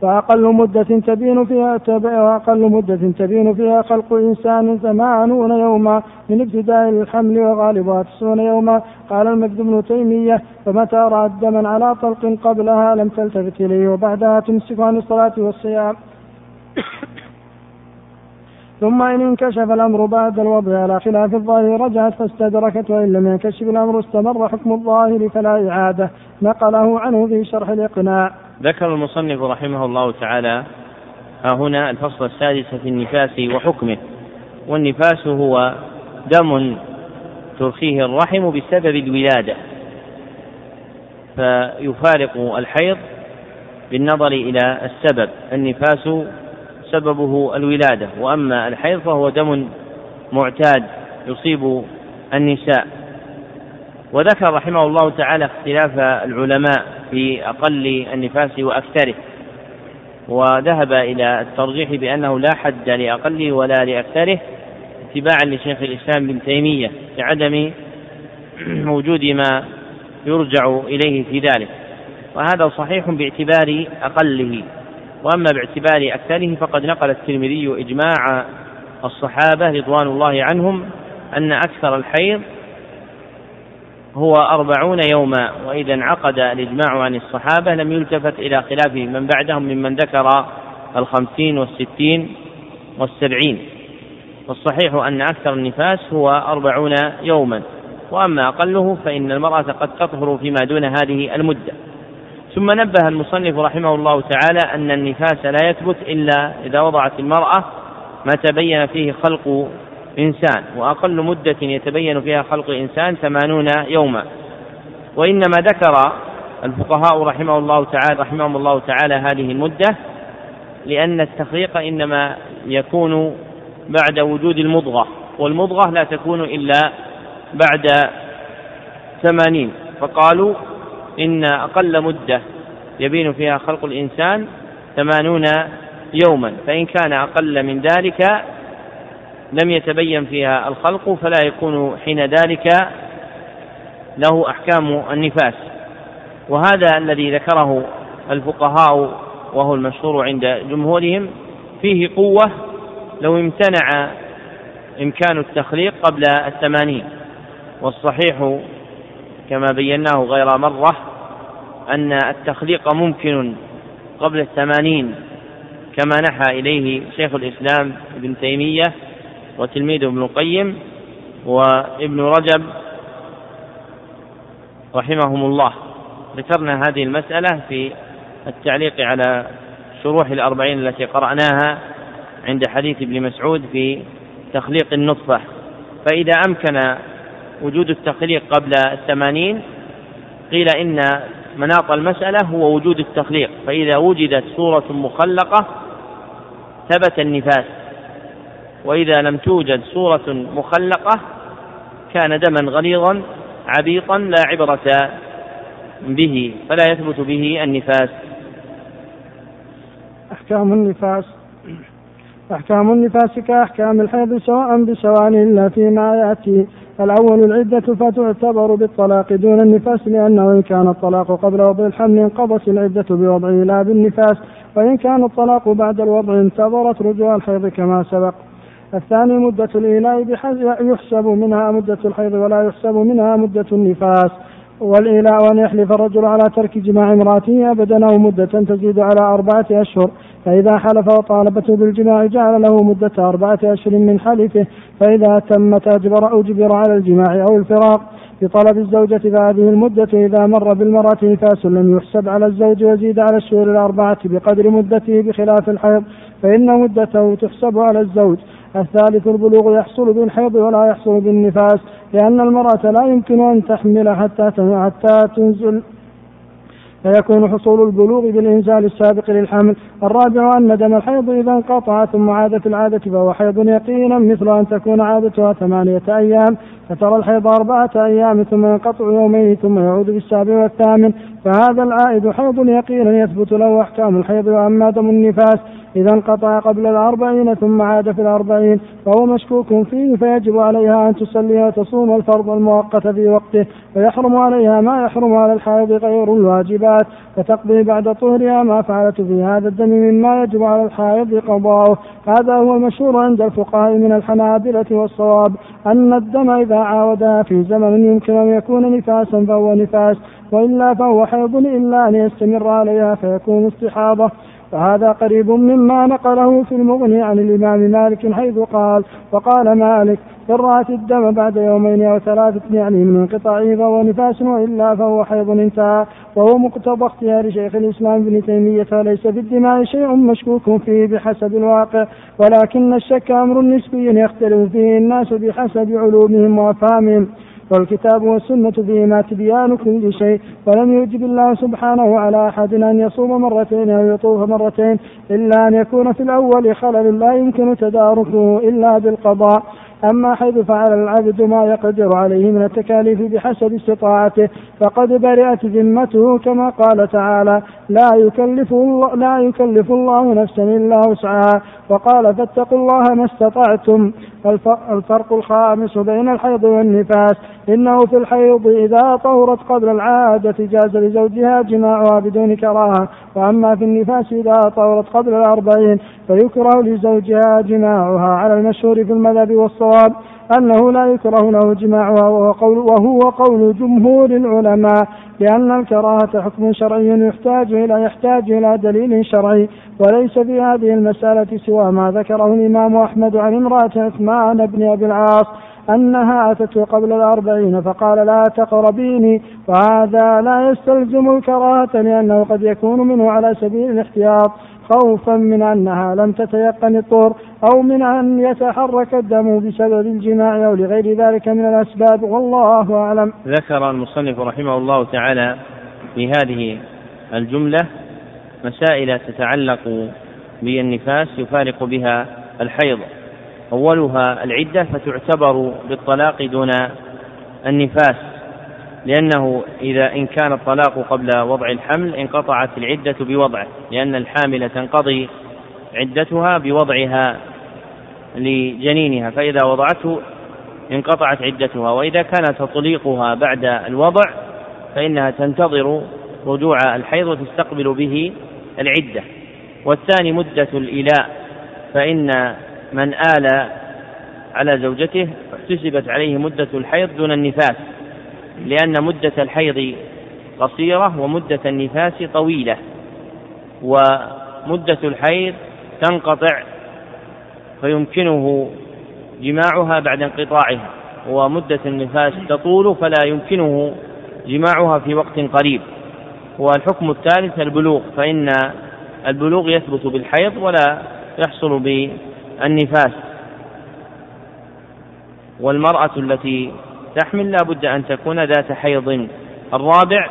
وأقل مدة تبين فيها وأقل مدة تبين فيها خلق إنسان ثمانون يوما من ابتداء الحمل وغالبها تسعون يوما. قال المجد بن تيمية فمتى رأت دما على طلق قبلها لم تلتفت إليه وبعدها تمسك عن الصلاة والصيام. ثم إن انكشف الأمر بعد الوضع على خلاف الظاهر رجعت فاستدركت وإن لم ينكشف الأمر استمر حكم الظاهر فلا إعادة. نقله عنه في شرح الإقناع. ذكر المصنف رحمه الله تعالى ها هنا الفصل السادس في النفاس وحكمه. والنفاس هو دم ترخيه الرحم بسبب الولادة. فيفارق الحيض بالنظر إلى السبب. النفاس سببه الولادة وأما الحيض فهو دم معتاد يصيب النساء. وذكر رحمه الله تعالى اختلاف العلماء في أقل النفاس وأكثره. وذهب إلى الترجيح بأنه لا حد لأقله ولا لأكثره اتباعا لشيخ الإسلام ابن تيمية لعدم وجود ما يرجع إليه في ذلك. وهذا صحيح باعتبار أقله. وأما باعتبار أكثره فقد نقل الترمذي إجماع الصحابة رضوان الله عنهم أن أكثر الحيض هو أربعون يوما وإذا انعقد الإجماع عن الصحابة لم يلتفت إلى خلاف من بعدهم ممن ذكر الخمسين والستين والسبعين. والصحيح أن أكثر النفاس هو أربعون يوما وأما أقله فإن المرأة قد تطهر فيما دون هذه المدة. ثم نبه المصنف رحمه الله تعالى أن النفاس لا يثبت إلا إذا وضعت المرأة ما تبين فيه خلق إنسان وأقل مدة يتبين فيها خلق إنسان ثمانون يوما. وإنما ذكر الفقهاء رحمه الله تعالى رحمهم الله تعالى هذه المدة لأن التخليق إنما يكون بعد وجود المضغة والمضغة لا تكون إلا بعد ثمانين. فقالوا إن أقل مدة يبين فيها خلق الإنسان ثمانون يوما فإن كان أقل من ذلك لم يتبين فيها الخلق فلا يكون حين ذلك له أحكام النفاس. وهذا الذي ذكره الفقهاء وهو المشهور عند جمهورهم فيه قوة لو امتنع إمكان التخليق قبل الثمانين والصحيح كما بيناه غير مرة أن التخليق ممكن قبل الثمانين كما نحى إليه شيخ الإسلام ابن تيمية وتلميذه ابن القيم وابن رجب رحمهم الله. ذكرنا هذه المسألة في التعليق على شروح الأربعين التي قرأناها عند حديث ابن مسعود في تخليق النطفة. فإذا أمكن وجود التخليق قبل الثمانين قيل إن مناط المسألة هو وجود التخليق فإذا وجدت صورة مخلقة ثبت النفاس وإذا لم توجد صورة مخلقة كان دما غليظا عبيطا لا عبرة به فلا يثبت به النفاس. أحكام النفاس. أحكام النفاس كأحكام الحيض سواء بسواء إلا فيما يأتي. الأول العدة فتعتبر بالطلاق دون النفاس لأنه إن كان الطلاق قبل وضع الحمل انقضت العدة بوضعه لا بالنفاس وإن كان الطلاق بعد الوضع انتظرت رجوع الحيض كما سبق. الثاني مدة الإيلاء يحسب منها مدة الحيض ولا يحسب منها مدة النفاس. والإيلاء أن يحلف الرجل على ترك جماع امرأته أبدا أو مدة تزيد على أربعة أشهر. فإذا حلف وطالبته بالجماع جعل له مدة أربعة أشهر من حلفه فإذا تمت أجبر أجبر على الجماع أو الفراق بطلب الزوجة فهذه المدة إذا مر بالمرأة نفاس لم يحسب على الزوج وزيد على الشهور الأربعة بقدر مدته بخلاف الحيض فإن مدته تحسب على الزوج. الثالث البلوغ يحصل بالحيض ولا يحصل بالنفاس لأن المرأة لا يمكن أن تحمل حتى حتى تنزل فيكون حصول البلوغ بالإنزال السابق للحمل. الرابع أن دم الحيض إذا انقطع ثم عاد في العادة فهو حيض يقينا مثل أن تكون عادتها ثمانية أيام. فترى الحيض أربعة أيام ثم ينقطع يومين ثم يعود بالسابع والثامن. فهذا العائد حيض يقينا يثبت له أحكام الحيض وأما دم النفاس إذا انقطع قبل الأربعين ثم عاد في الأربعين فهو مشكوك فيه فيجب عليها أن تصلي وتصوم الفرض المؤقت في وقته ويحرم عليها ما يحرم على الحائض غير الواجبات فتقضي بعد طهرها ما فعلت في هذا الدم مما يجب على الحائض قضاؤه. هذا هو المشهور عند الفقهاء من الحنابلة والصواب أن الدم إذا عاودها في زمن يمكن أن يكون نفاسا فهو نفاس. وإلا فهو حيض إلا أن يستمر عليها فيكون استحاضة. وهذا قريب مما نقله في المغني عن الإمام مالك حيث قال وقال مالك إن رأت الدم بعد يومين أو ثلاثة يعني من انقطاعه فهو نفاس وإلا فهو حيض انتهى وهو مقتضى اختيار شيخ الإسلام ابن تيمية فليس في الدماء شيء مشكوك فيه بحسب الواقع. ولكن الشك أمر نسبي يختلف فيه الناس بحسب علومهم وأفهامهم. والكتاب والسنة فيهما تبيان كل شيء ولم يوجب الله سبحانه على أحد أن يصوم مرتين أو يطوف مرتين إلا أن يكون في الأول خلل لا يمكن تداركه إلا بالقضاء. أما حيث فعل العبد ما يقدر عليه من التكاليف بحسب استطاعته فقد برئت ذمته كما قال تعالى لا يكلف الله لا يكلف الله نفسا إلا وسعها وقال فاتقوا الله ما استطعتم الفرق الخامس بين الحيض والنفاس إنه في الحيض إذا طهرت قبل العادة جاز لزوجها جماعها بدون كراهة وأما في النفاس إذا طهرت قبل الأربعين فيكره لزوجها جماعها على المشهور في المذهب والصواب أنه لا يكره له جماعها وهو قول, وهو قول جمهور العلماء لأن الكراهة حكم شرعي يحتاج إلى يحتاج إلى دليل شرعي وليس في هذه المسألة سوى ما ذكره الإمام أحمد عن امرأة عثمان بن أبي العاص أنها أتته قبل الأربعين فقال لا تقربيني وهذا لا يستلزم الكراهة لأنه قد يكون منه على سبيل الاحتياط. خوفا من أنها لم تتيقن الطور أو من أن يتحرك الدم بسبب الجماع أو لغير ذلك من الأسباب والله أعلم. ذكر المصنف رحمه الله تعالى في هذه الجملة مسائل تتعلق بالنفاس يفارق بها الحيض. أولها العدة فتعتبر بالطلاق دون النفاس. لأنه إذا إن كان الطلاق قبل وضع الحمل انقطعت العدة بوضعه لأن الحامل تنقضي عدتها بوضعها لجنينها فإذا وضعته انقطعت عدتها وإذا كان تطليقها بعد الوضع فإنها تنتظر رجوع الحيض وتستقبل به العدة. والثاني مدة الإلاء فإن من آل على زوجته احتسبت عليه مدة الحيض دون النفاس. لأن مدة الحيض قصيرة ومدة النفاس طويلة ومدة الحيض تنقطع فيمكنه جماعها بعد انقطاعها ومدة النفاس تطول فلا يمكنه جماعها في وقت قريب. والحكم الثالث البلوغ فإن البلوغ يثبت بالحيض ولا يحصل بالنفاس. والمرأة التي تحمل لا بد أن تكون ذات حيض. الرابع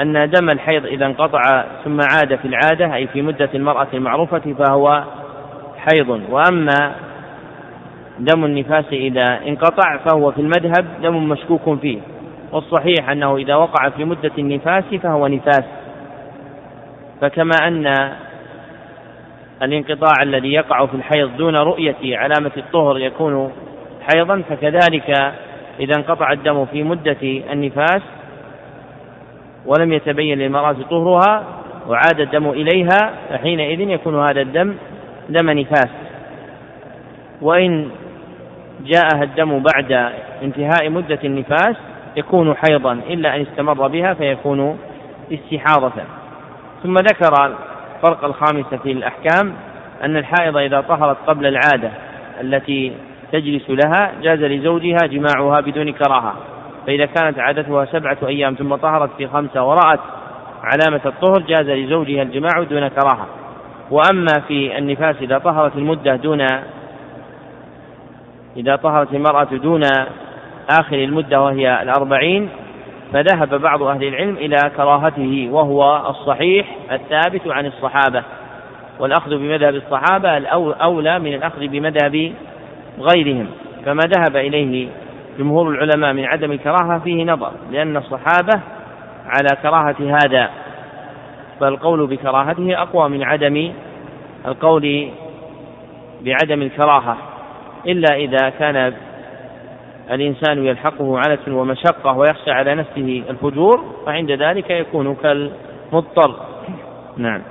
أن دم الحيض إذا انقطع ثم عاد في العادة أي في مدة المرأة المعروفة فهو حيض. وأما دم النفاس إذا انقطع فهو في المذهب دم مشكوك فيه. والصحيح أنه إذا وقع في مدة النفاس فهو نفاس. فكما أن الانقطاع الذي يقع في الحيض دون رؤية علامة الطهر يكون حيضا فكذلك إذا انقطع الدم في مدة النفاس ولم يتبين للمرأة طهرها وعاد الدم إليها فحينئذ يكون هذا الدم دم نفاس. وإن جاءها الدم بعد انتهاء مدة النفاس يكون حيضا إلا أن استمر بها فيكون استحاضة. ثم ذكر الفرق الخامس في الأحكام أن الحائض إذا طهرت قبل العادة التي تجلس لها جاز لزوجها جماعها بدون كراهة. فإذا كانت عادتها سبعة أيام ثم طهرت في خمسة ورأت علامة الطهر جاز لزوجها الجماع دون كراهة. وأما في النفاس إذا طهرت المدة دون إذا طهرت المرأة دون آخر المدة وهي الأربعين فذهب بعض أهل العلم إلى كراهته وهو الصحيح الثابت عن الصحابة. والأخذ بمذهب الصحابة أولى من الأخذ بمذهب غيرهم فما ذهب إليه جمهور العلماء من عدم الكراهة فيه نظر لأن الصحابة على كراهة هذا فالقول بكراهته أقوى من عدم القول بعدم الكراهة إلا إذا كان الإنسان يلحقه عنة ومشقة ويخشى على نفسه الفجور فعند ذلك يكون كالمضطر. نعم.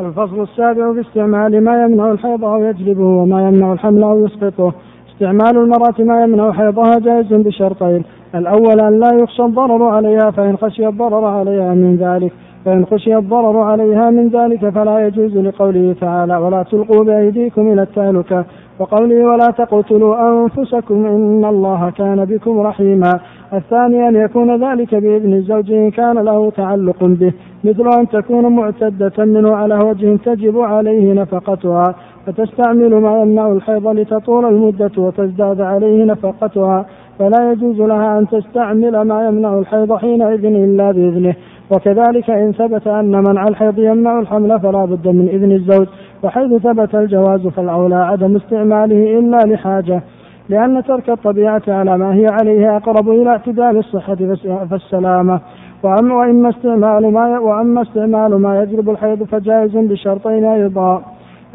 الفصل السابع في استعمال ما يمنع الحيض أو يجلبه وما يمنع الحمل أو يسقطه. استعمال المرأة ما يمنع حيضها جائز بشرطين. الأول أن لا يخشى الضرر عليها فإن خشي الضرر عليها من ذلك. فإن خشي الضرر عليها من ذلك فلا يجوز لقوله تعالى ولا تلقوا بأيديكم إلى التهلكة. وقوله ولا تقتلوا أنفسكم إن الله كان بكم رحيما. الثاني أن يكون ذلك بإذن الزوج إن كان له تعلق به مثل أن تكون معتدة منه على وجه تجب عليه نفقتها فتستعمل ما يمنع الحيض لتطول المدة وتزداد عليه نفقتها. فلا يجوز لها أن تستعمل ما يمنع الحيض حينئذ إلا بإذنه. وكذلك إن ثبت أن منع الحيض يمنع الحمل فلا بد من إذن الزوج. وحيث ثبت الجواز فالأولى عدم استعماله إلا لحاجة لأن ترك الطبيعة على ما هي عليه أقرب إلى اعتدال الصحة فالسلامة. وأما استعمال ما وأما استعمال ما يجلب الحيض فجائز بشرطين أيضا.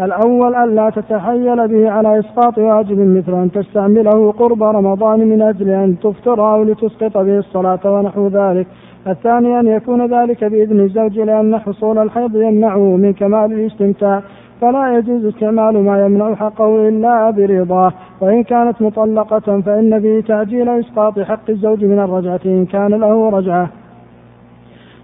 الأول ألا تتحيل به على إسقاط واجب مثل أن تستعمله قرب رمضان من أجل أن تفطر أو لتسقط به الصلاة ونحو ذلك. الثاني أن يكون ذلك بإذن الزوج لأن حصول الحيض يمنعه من كمال الاستمتاع. فلا يجوز استعمال ما يمنع حقه إلا برضاه. وإن كانت مطلقة فإن به تعجيل إسقاط حق الزوج من الرجعة إن كان له رجعة.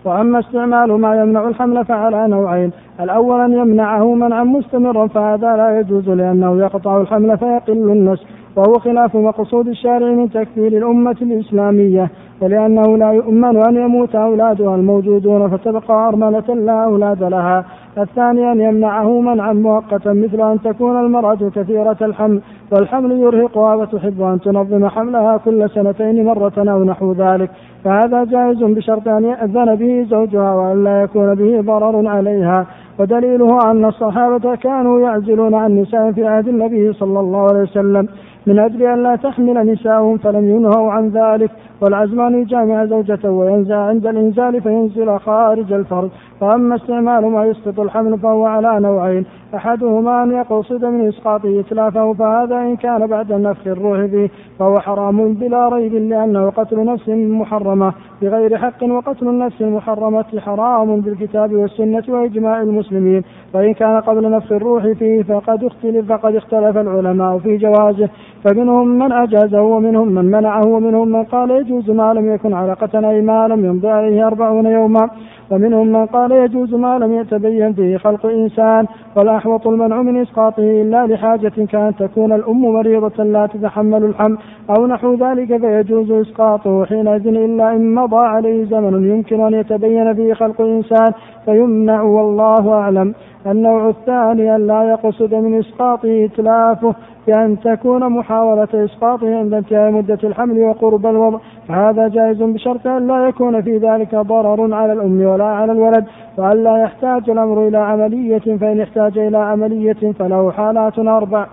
وأما استعمال ما يمنع الحمل فعلى نوعين. الأول أن يمنعه منعا مستمرا فهذا لا يجوز لأنه يقطع الحمل فيقل النسل وهو خلاف مقصود الشارع من تكفير الأمة الإسلامية ولأنه لا يؤمن أن يموت أولادها الموجودون فتبقى أرملة لا أولاد لها. الثاني أن يمنعه منعا مؤقتا مثل أن تكون المرأة كثيرة الحمل والحمل يرهقها وتحب أن تنظم حملها كل سنتين مرة أو نحو ذلك. فهذا جائز بشرط أن يأذن به زوجها وأن لا يكون به ضرر عليها. ودليله أن الصحابة كانوا يعزلون عن نساء في عهد النبي صلى الله عليه وسلم. من أجل أن لا تحمل نساءهم فلم ينهوا عن ذلك والعزمان يجامع زوجته وينزع عند الإنزال فينزل خارج الفرد وأما استعمال ما يسقط الحمل فهو على نوعين أحدهما أن يقصد من إسقاطه إتلافه فهذا إن كان بعد نفخ الروح فيه فهو حرام بلا ريب لأنه قتل نفس محرمة. بغير حق وقتل النفس المحرمة حرام بالكتاب والسنة وإجماع المسلمين. وإن كان قبل نفخ الروح فيه فقد اختلف فقد اختلف العلماء في جوازه. فمنهم من أجازه ومنهم من منعه ومنهم من قال يجوز ما لم يكن علقة أي ما لم يمضي عليه أربعون يوما. ومنهم من قال يجوز ما لم يتبين فيه خلق إنسان ولا أحوط المنع من إسقاطه إلا لحاجة كأن تكون الأم مريضة لا تتحمل الحمل أو نحو ذلك فيجوز إسقاطه حينئذ إلا إن مضى عليه زمن يمكن أن يتبين فيه خلق إنسان فيمنع والله أعلم. النوع الثاني أن لا يقصد من إسقاطه إتلافه بأن تكون محاولة إسقاطه عند انتهاء مدة الحمل وقرب الوضع. فهذا جائز بشرط أن لا يكون في ذلك ضرر على الأم ولا على الولد وأن لا يحتاج الأمر إلى عملية فإن احتاج إلى عملية فله حالات أربع.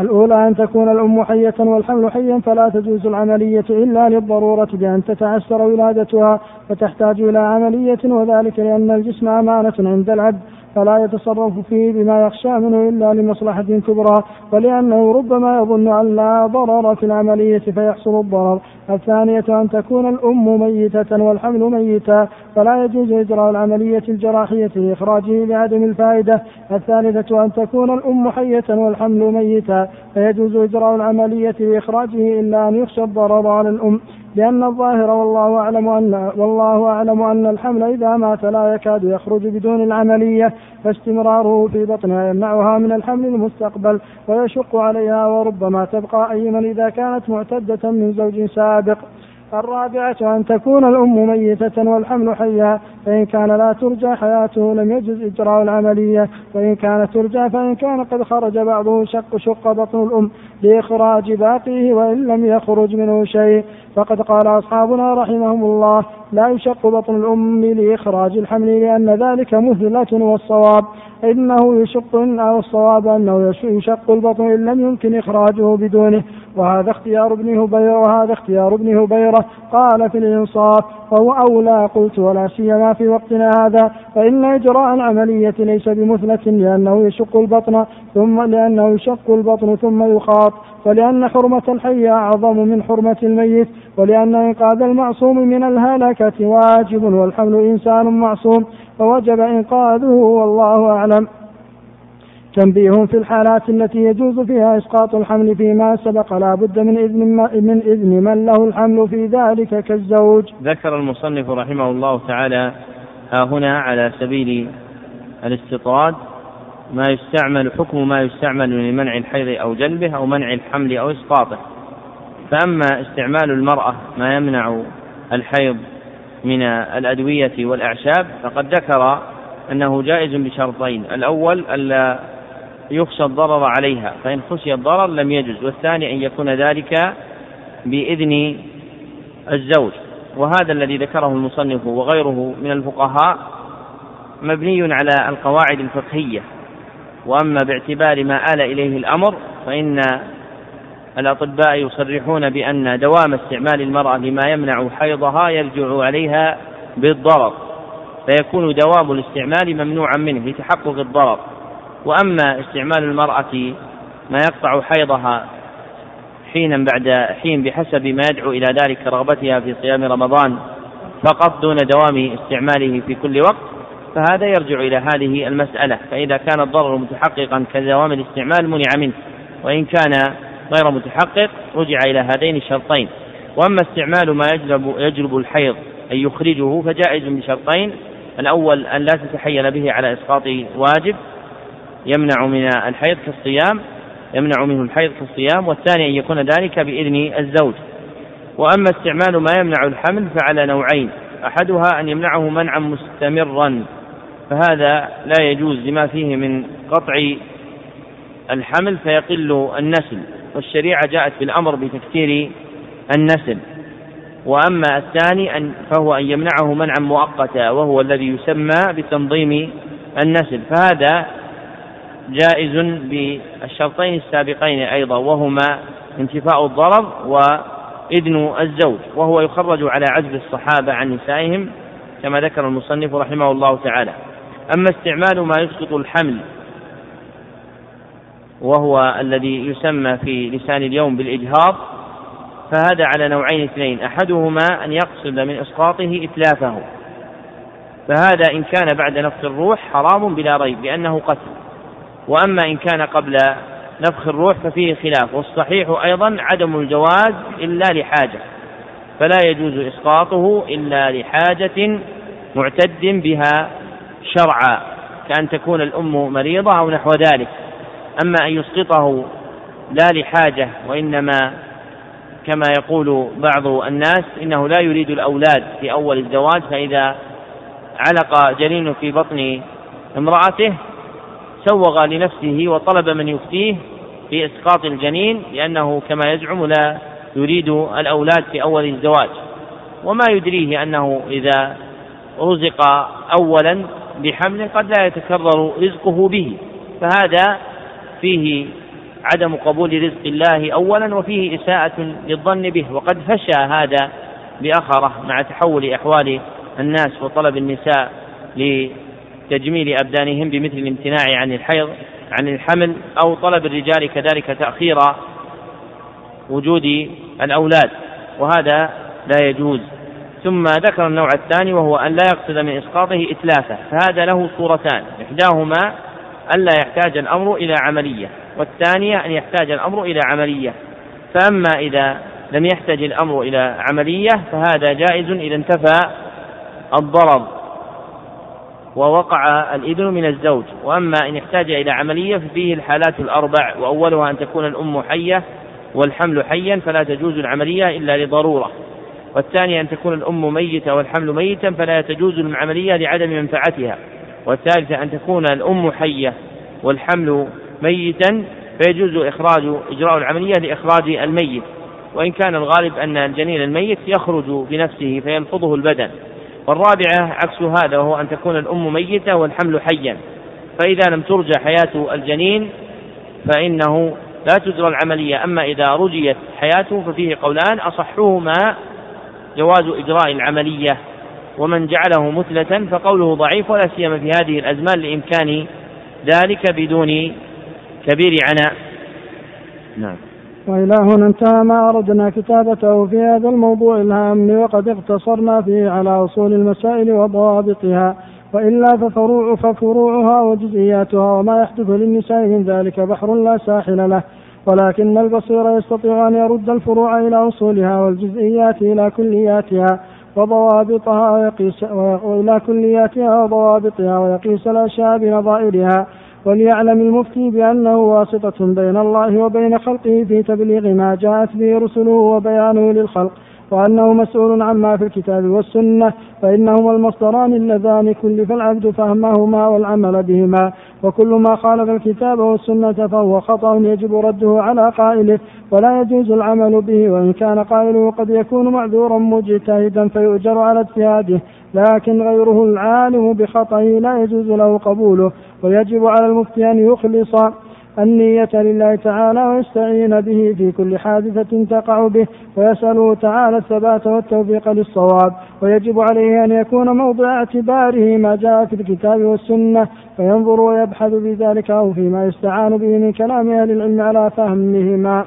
الأولى أن تكون الأم حية والحمل حيا فلا تجوز العملية إلا للضرورة بأن تتعسر ولادتها فتحتاج إلى عملية وذلك لأن الجسم أمانة عند العبد. فلا يتصرف فيه بما يخشى منه إلا لمصلحة كبرى ولأنه ربما يظن أن لا ضرر في العملية فيحصل الضرر. الثانية أن تكون الأم ميتة والحمل ميتا فلا يجوز إجراء العملية الجراحية لإخراجه لعدم الفائدة. الثالثة أن تكون الأم حية والحمل ميتا فيجوز إجراء العملية لإخراجه إلا أن يخشى الضرر على الأم. لأن الظاهر والله أعلم أن والله أعلم أن الحمل إذا مات لا يكاد يخرج بدون العملية فاستمراره في بطنها يمنعها من الحمل المستقبل ويشق عليها وربما تبقى أيما إذا كانت معتدة من زوج سابق. الرابعة أن تكون الأم ميتة والحمل حيا فإن كان لا ترجى حياته لم يجز إجراء العملية وإن كانت ترجى فإن كان قد خرج بعضه شق شق بطن الأم لإخراج باقيه وإن لم يخرج منه شيء. فقد قال أصحابنا رحمهم الله لا يشق بطن الأم لإخراج الحمل لأن ذلك مثلة والصواب. إنه يشق أو الصواب أنه يشق البطن إن لم يمكن إخراجه بدونه. وهذا اختيار ابن هبيرة وهذا اختيار ابن هبيرة. قال في الإنصاف فهو أولى قلت ولا سيما في وقتنا هذا. فإن إجراء العملية ليس بمثلة لأنه يشق البطن ثم لأنه يشق البطن ثم يخاط. ولأن حرمة الحي أعظم من حرمة الميت. ولأن إنقاذ المعصوم من الهلكة واجب والحمل إنسان معصوم فوجب إنقاذه والله أعلم تنبيه في الحالات التي يجوز فيها إسقاط الحمل فيما سبق لا بد من إذن من إذن من له الحمل في ذلك كالزوج. ذكر المصنف رحمه الله تعالى ها هنا على سبيل الاستطراد ما يستعمل حكم ما يستعمل لمنع الحيض أو جلبه أو منع الحمل أو إسقاطه فأما استعمال المرأة ما يمنع الحيض من الأدوية والأعشاب فقد ذكر أنه جائز بشرطين. الأول ألا يخشى الضرر عليها فإن خشي الضرر لم يجز والثاني أن يكون ذلك بإذن الزوج. وهذا الذي ذكره المصنف وغيره من الفقهاء مبني على القواعد الفقهية. وأما باعتبار ما آل إليه الأمر فإن الأطباء يصرحون بأن دوام استعمال المرأة لما يمنع حيضها يرجع عليها بالضرر فيكون دوام الاستعمال ممنوعا منه لتحقق الضرر. وأما استعمال المرأة ما يقطع حيضها حينا بعد حين بحسب ما يدعو إلى ذلك رغبتها في صيام رمضان فقط دون دوام استعماله في كل وقت فهذا يرجع إلى هذه المسألة. فإذا كان الضرر متحققا كدوام الاستعمال منع منه وإن كان غير متحقق رجع إلى هذين الشرطين. وأما استعمال ما يجلب يجلب الحيض أن يخرجه فجائز بشرطين. الأول أن لا تتحيل به على إسقاط واجب يمنع من الحيض كالصيام يمنع منه الحيض كالصيام. والثاني أن يكون ذلك بإذن الزوج. وأما استعمال ما يمنع الحمل فعلى نوعين. أحدها أن يمنعه منعا مستمرا. فهذا لا يجوز لما فيه من قطع الحمل فيقل النسل. والشريعة جاءت بالأمر بتكثير النسل. وأما الثاني أن فهو أن يمنعه منعا مؤقتا وهو الذي يسمى بتنظيم النسل. فهذا جائز بالشرطين السابقين أيضا وهما انتفاء الضرر وإذن الزوج. وهو يخرج على عزل الصحابة عن نسائهم كما ذكر المصنف رحمه الله تعالى. أما استعمال ما يسقط الحمل وهو الذي يسمى في لسان اليوم بالإجهاض فهذا على نوعين اثنين. أحدهما أن يقصد من إسقاطه إتلافه. فهذا إن كان بعد نفخ الروح حرام بلا ريب لأنه قتل. وأما إن كان قبل نفخ الروح ففيه خلاف. والصحيح أيضا عدم الجواز إلا لحاجة. فلا يجوز إسقاطه إلا لحاجة معتد بها شرعا كأن تكون الأم مريضة أو نحو ذلك. أما أن يسقطه لا لحاجة وإنما كما يقول بعض الناس إنه لا يريد الأولاد في أول الزواج فإذا علق جنين في بطن امرأته سوغ لنفسه وطلب من يفتيه في إسقاط الجنين لأنه كما يزعم لا يريد الأولاد في أول الزواج. وما يدريه أنه إذا رزق أولا بحمل قد لا يتكرر رزقه به فهذا فيه عدم قبول رزق الله أولا وفيه إساءة للظن به وقد فشى هذا بأخرة مع تحول أحوال الناس وطلب النساء لتجميل أبدانهم بمثل الامتناع عن الحيض عن الحمل أو طلب الرجال كذلك تأخير وجود الأولاد وهذا لا يجوز. ثم ذكر النوع الثاني وهو أن لا يقصد من إسقاطه إتلافه فهذا له صورتان إحداهما ألا يحتاج الأمر إلى عملية والثانية أن يحتاج الأمر إلى عملية. فأما إذا لم يحتج الأمر إلى عملية فهذا جائز إذا انتفى الضرر ووقع الإذن من الزوج. وأما إن احتاج إلى عملية ففيه الحالات الأربع وأولها أن تكون الأم حية والحمل حيا فلا تجوز العملية إلا لضرورة. والثانية أن تكون الأم ميتة والحمل ميتا فلا تجوز العملية لعدم منفعتها. والثالثة أن تكون الأم حية والحمل ميتا فيجوز إخراج إجراء العملية لإخراج الميت. وإن كان الغالب أن الجنين الميت يخرج بنفسه فيلفظه البدن. والرابعة عكس هذا وهو أن تكون الأم ميتة والحمل حيا. فإذا لم ترجى حياة الجنين فإنه لا تجرى العملية. أما إذا رجيت حياته ففيه قولان أصحهما جواز إجراء العملية. ومن جعله مثلة فقوله ضعيف ولا سيما في هذه الأزمان لإمكان ذلك بدون كبير عناء. نعم. وإلى هنا انتهى ما أردنا كتابته في هذا الموضوع الهام وقد اقتصرنا فيه على أصول المسائل وضوابطها وإلا ففروع ففروعها وجزئياتها وما يحدث للنساء من ذلك بحر لا ساحل له ولكن البصير يستطيع أن يرد الفروع إلى أصولها والجزئيات إلى كلياتها. وضوابطها ويقيس وإلى كلياتها وضوابطها ويقيس الأشياء بنظائرها وليعلم المفتي بأنه واسطة بين الله وبين خلقه في تبليغ ما جاءت به رسله وبيانه للخلق. وأنه مسؤول عما في الكتاب والسنة فإنهما المصدران اللذان كلف العبد فهمهما والعمل بهما. وكل ما خالف الكتاب والسنة فهو خطأ يجب رده على قائله ولا يجوز العمل به وإن كان قائله قد يكون معذورا مجتهدا فيؤجر على اجتهاده. لكن غيره العالم بخطئه لا يجوز له قبوله ويجب على المفتي أن يخلص. النية لله تعالى ويستعين به في كل حادثة تقع به ويسأله تعالى الثبات والتوفيق للصواب ويجب عليه أن يكون موضع اعتباره ما جاء في الكتاب والسنة فينظر ويبحث في ذلك أو فيما يستعان به من كلام أهل العلم على فهمهما.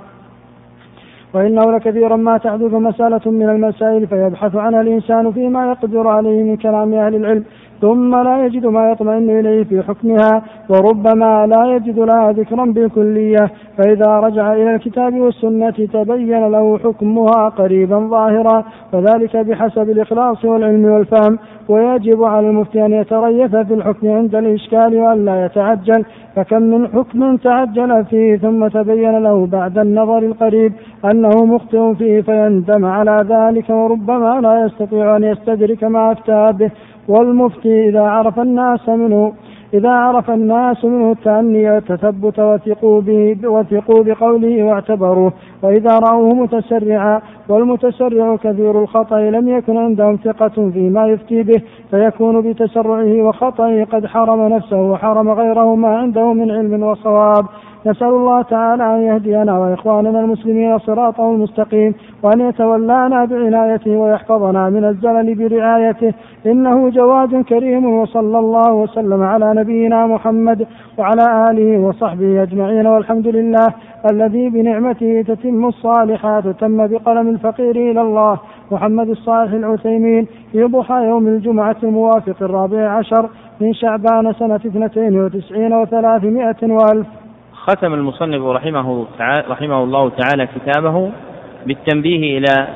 وإنه لكثيرا ما تحدث مسألة من المسائل فيبحث عنها الإنسان فيما يقدر عليه من كلام أهل العلم ثم لا يجد ما يطمئن إليه في حكمها وربما لا يجد لها ذكرا بالكلية. فإذا رجع إلى الكتاب والسنة تبين له حكمها قريبا ظاهرا فذلك بحسب الإخلاص والعلم والفهم. ويجب على المفتي أن يتريث في الحكم عند الإشكال وألا يتعجل. فكم من حكم تعجل فيه ثم تبين له بعد النظر القريب أنه مخطئ فيه فيندم على ذلك وربما لا يستطيع أن يستدرك ما أفتى به. والمفتي إذا عرف الناس منه إذا عرف الناس منه التأني والتثبت وثقوا به وثقوا بقوله واعتبروه. وإذا رأوه متسرعا والمتسرع كثير الخطأ لم يكن عندهم ثقة فيما يفتي به فيكون بتسرعه وخطئه قد حرم نفسه وحرم غيره ما عنده من علم وصواب. نسأل الله تعالى أن يهدينا وإخواننا المسلمين صراطه المستقيم وأن يتولانا بعنايته ويحفظنا من الزلل برعايته. إنه جواد كريم وصلى الله وسلم على نبينا محمد وعلى آله وصحبه أجمعين. والحمد لله الذي بنعمته تتم الصالحات تم بقلم الفقير إلى الله محمد الصالح العثيمين في ضحى يوم الجمعة الموافق الرابع عشر من شعبان سنة اثنتين وتسعين وثلاثمائة وألف. ختم المصنف رحمه, تعالى رحمه الله تعالى كتابه بالتنبيه إلى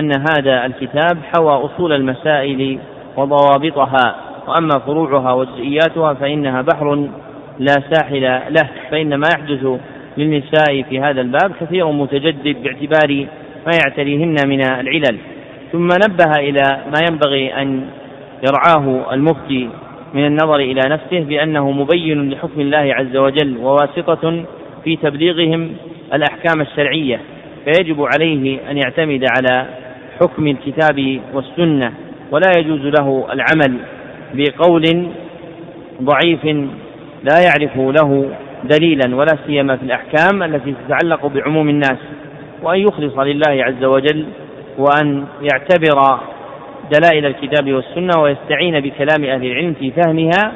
أن هذا الكتاب حوى أصول المسائل وضوابطها وأما فروعها وجزئياتها فإنها بحر لا ساحل له فإن ما يحدث للنساء في هذا الباب كثير متجدد باعتبار ما يعتريهن من العلل. ثم نبه إلى ما ينبغي أن يرعاه المفتي من النظر إلى نفسه بأنه مبين لحكم الله عز وجل وواسطة في تبليغهم الأحكام الشرعية فيجب عليه أن يعتمد على حكم الكتاب والسنة ولا يجوز له العمل بقول ضعيف لا يعرف له دليلا ولا سيما في الأحكام التي تتعلق بعموم الناس وأن يخلص لله عز وجل وأن يعتبر دلائل الكتاب والسنة ويستعين بكلام أهل العلم في فهمها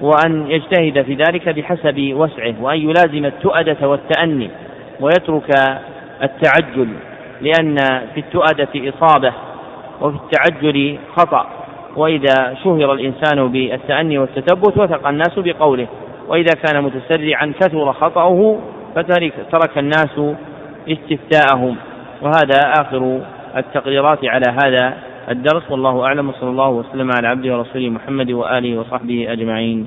وأن يجتهد في ذلك بحسب وسعه وأن يلازم التؤدة والتأني ويترك التعجل لأن في التؤدة إصابة وفي التعجل خطأ وإذا شهر الإنسان بالتأني والتثبت وثق الناس بقوله وإذا كان متسرعا كثر خطأه فترك الناس استفتاءهم. وهذا آخر التقريرات على هذا الدرس والله أعلم وصلى الله وسلم على عبده ورسوله محمد وآله وصحبه أجمعين.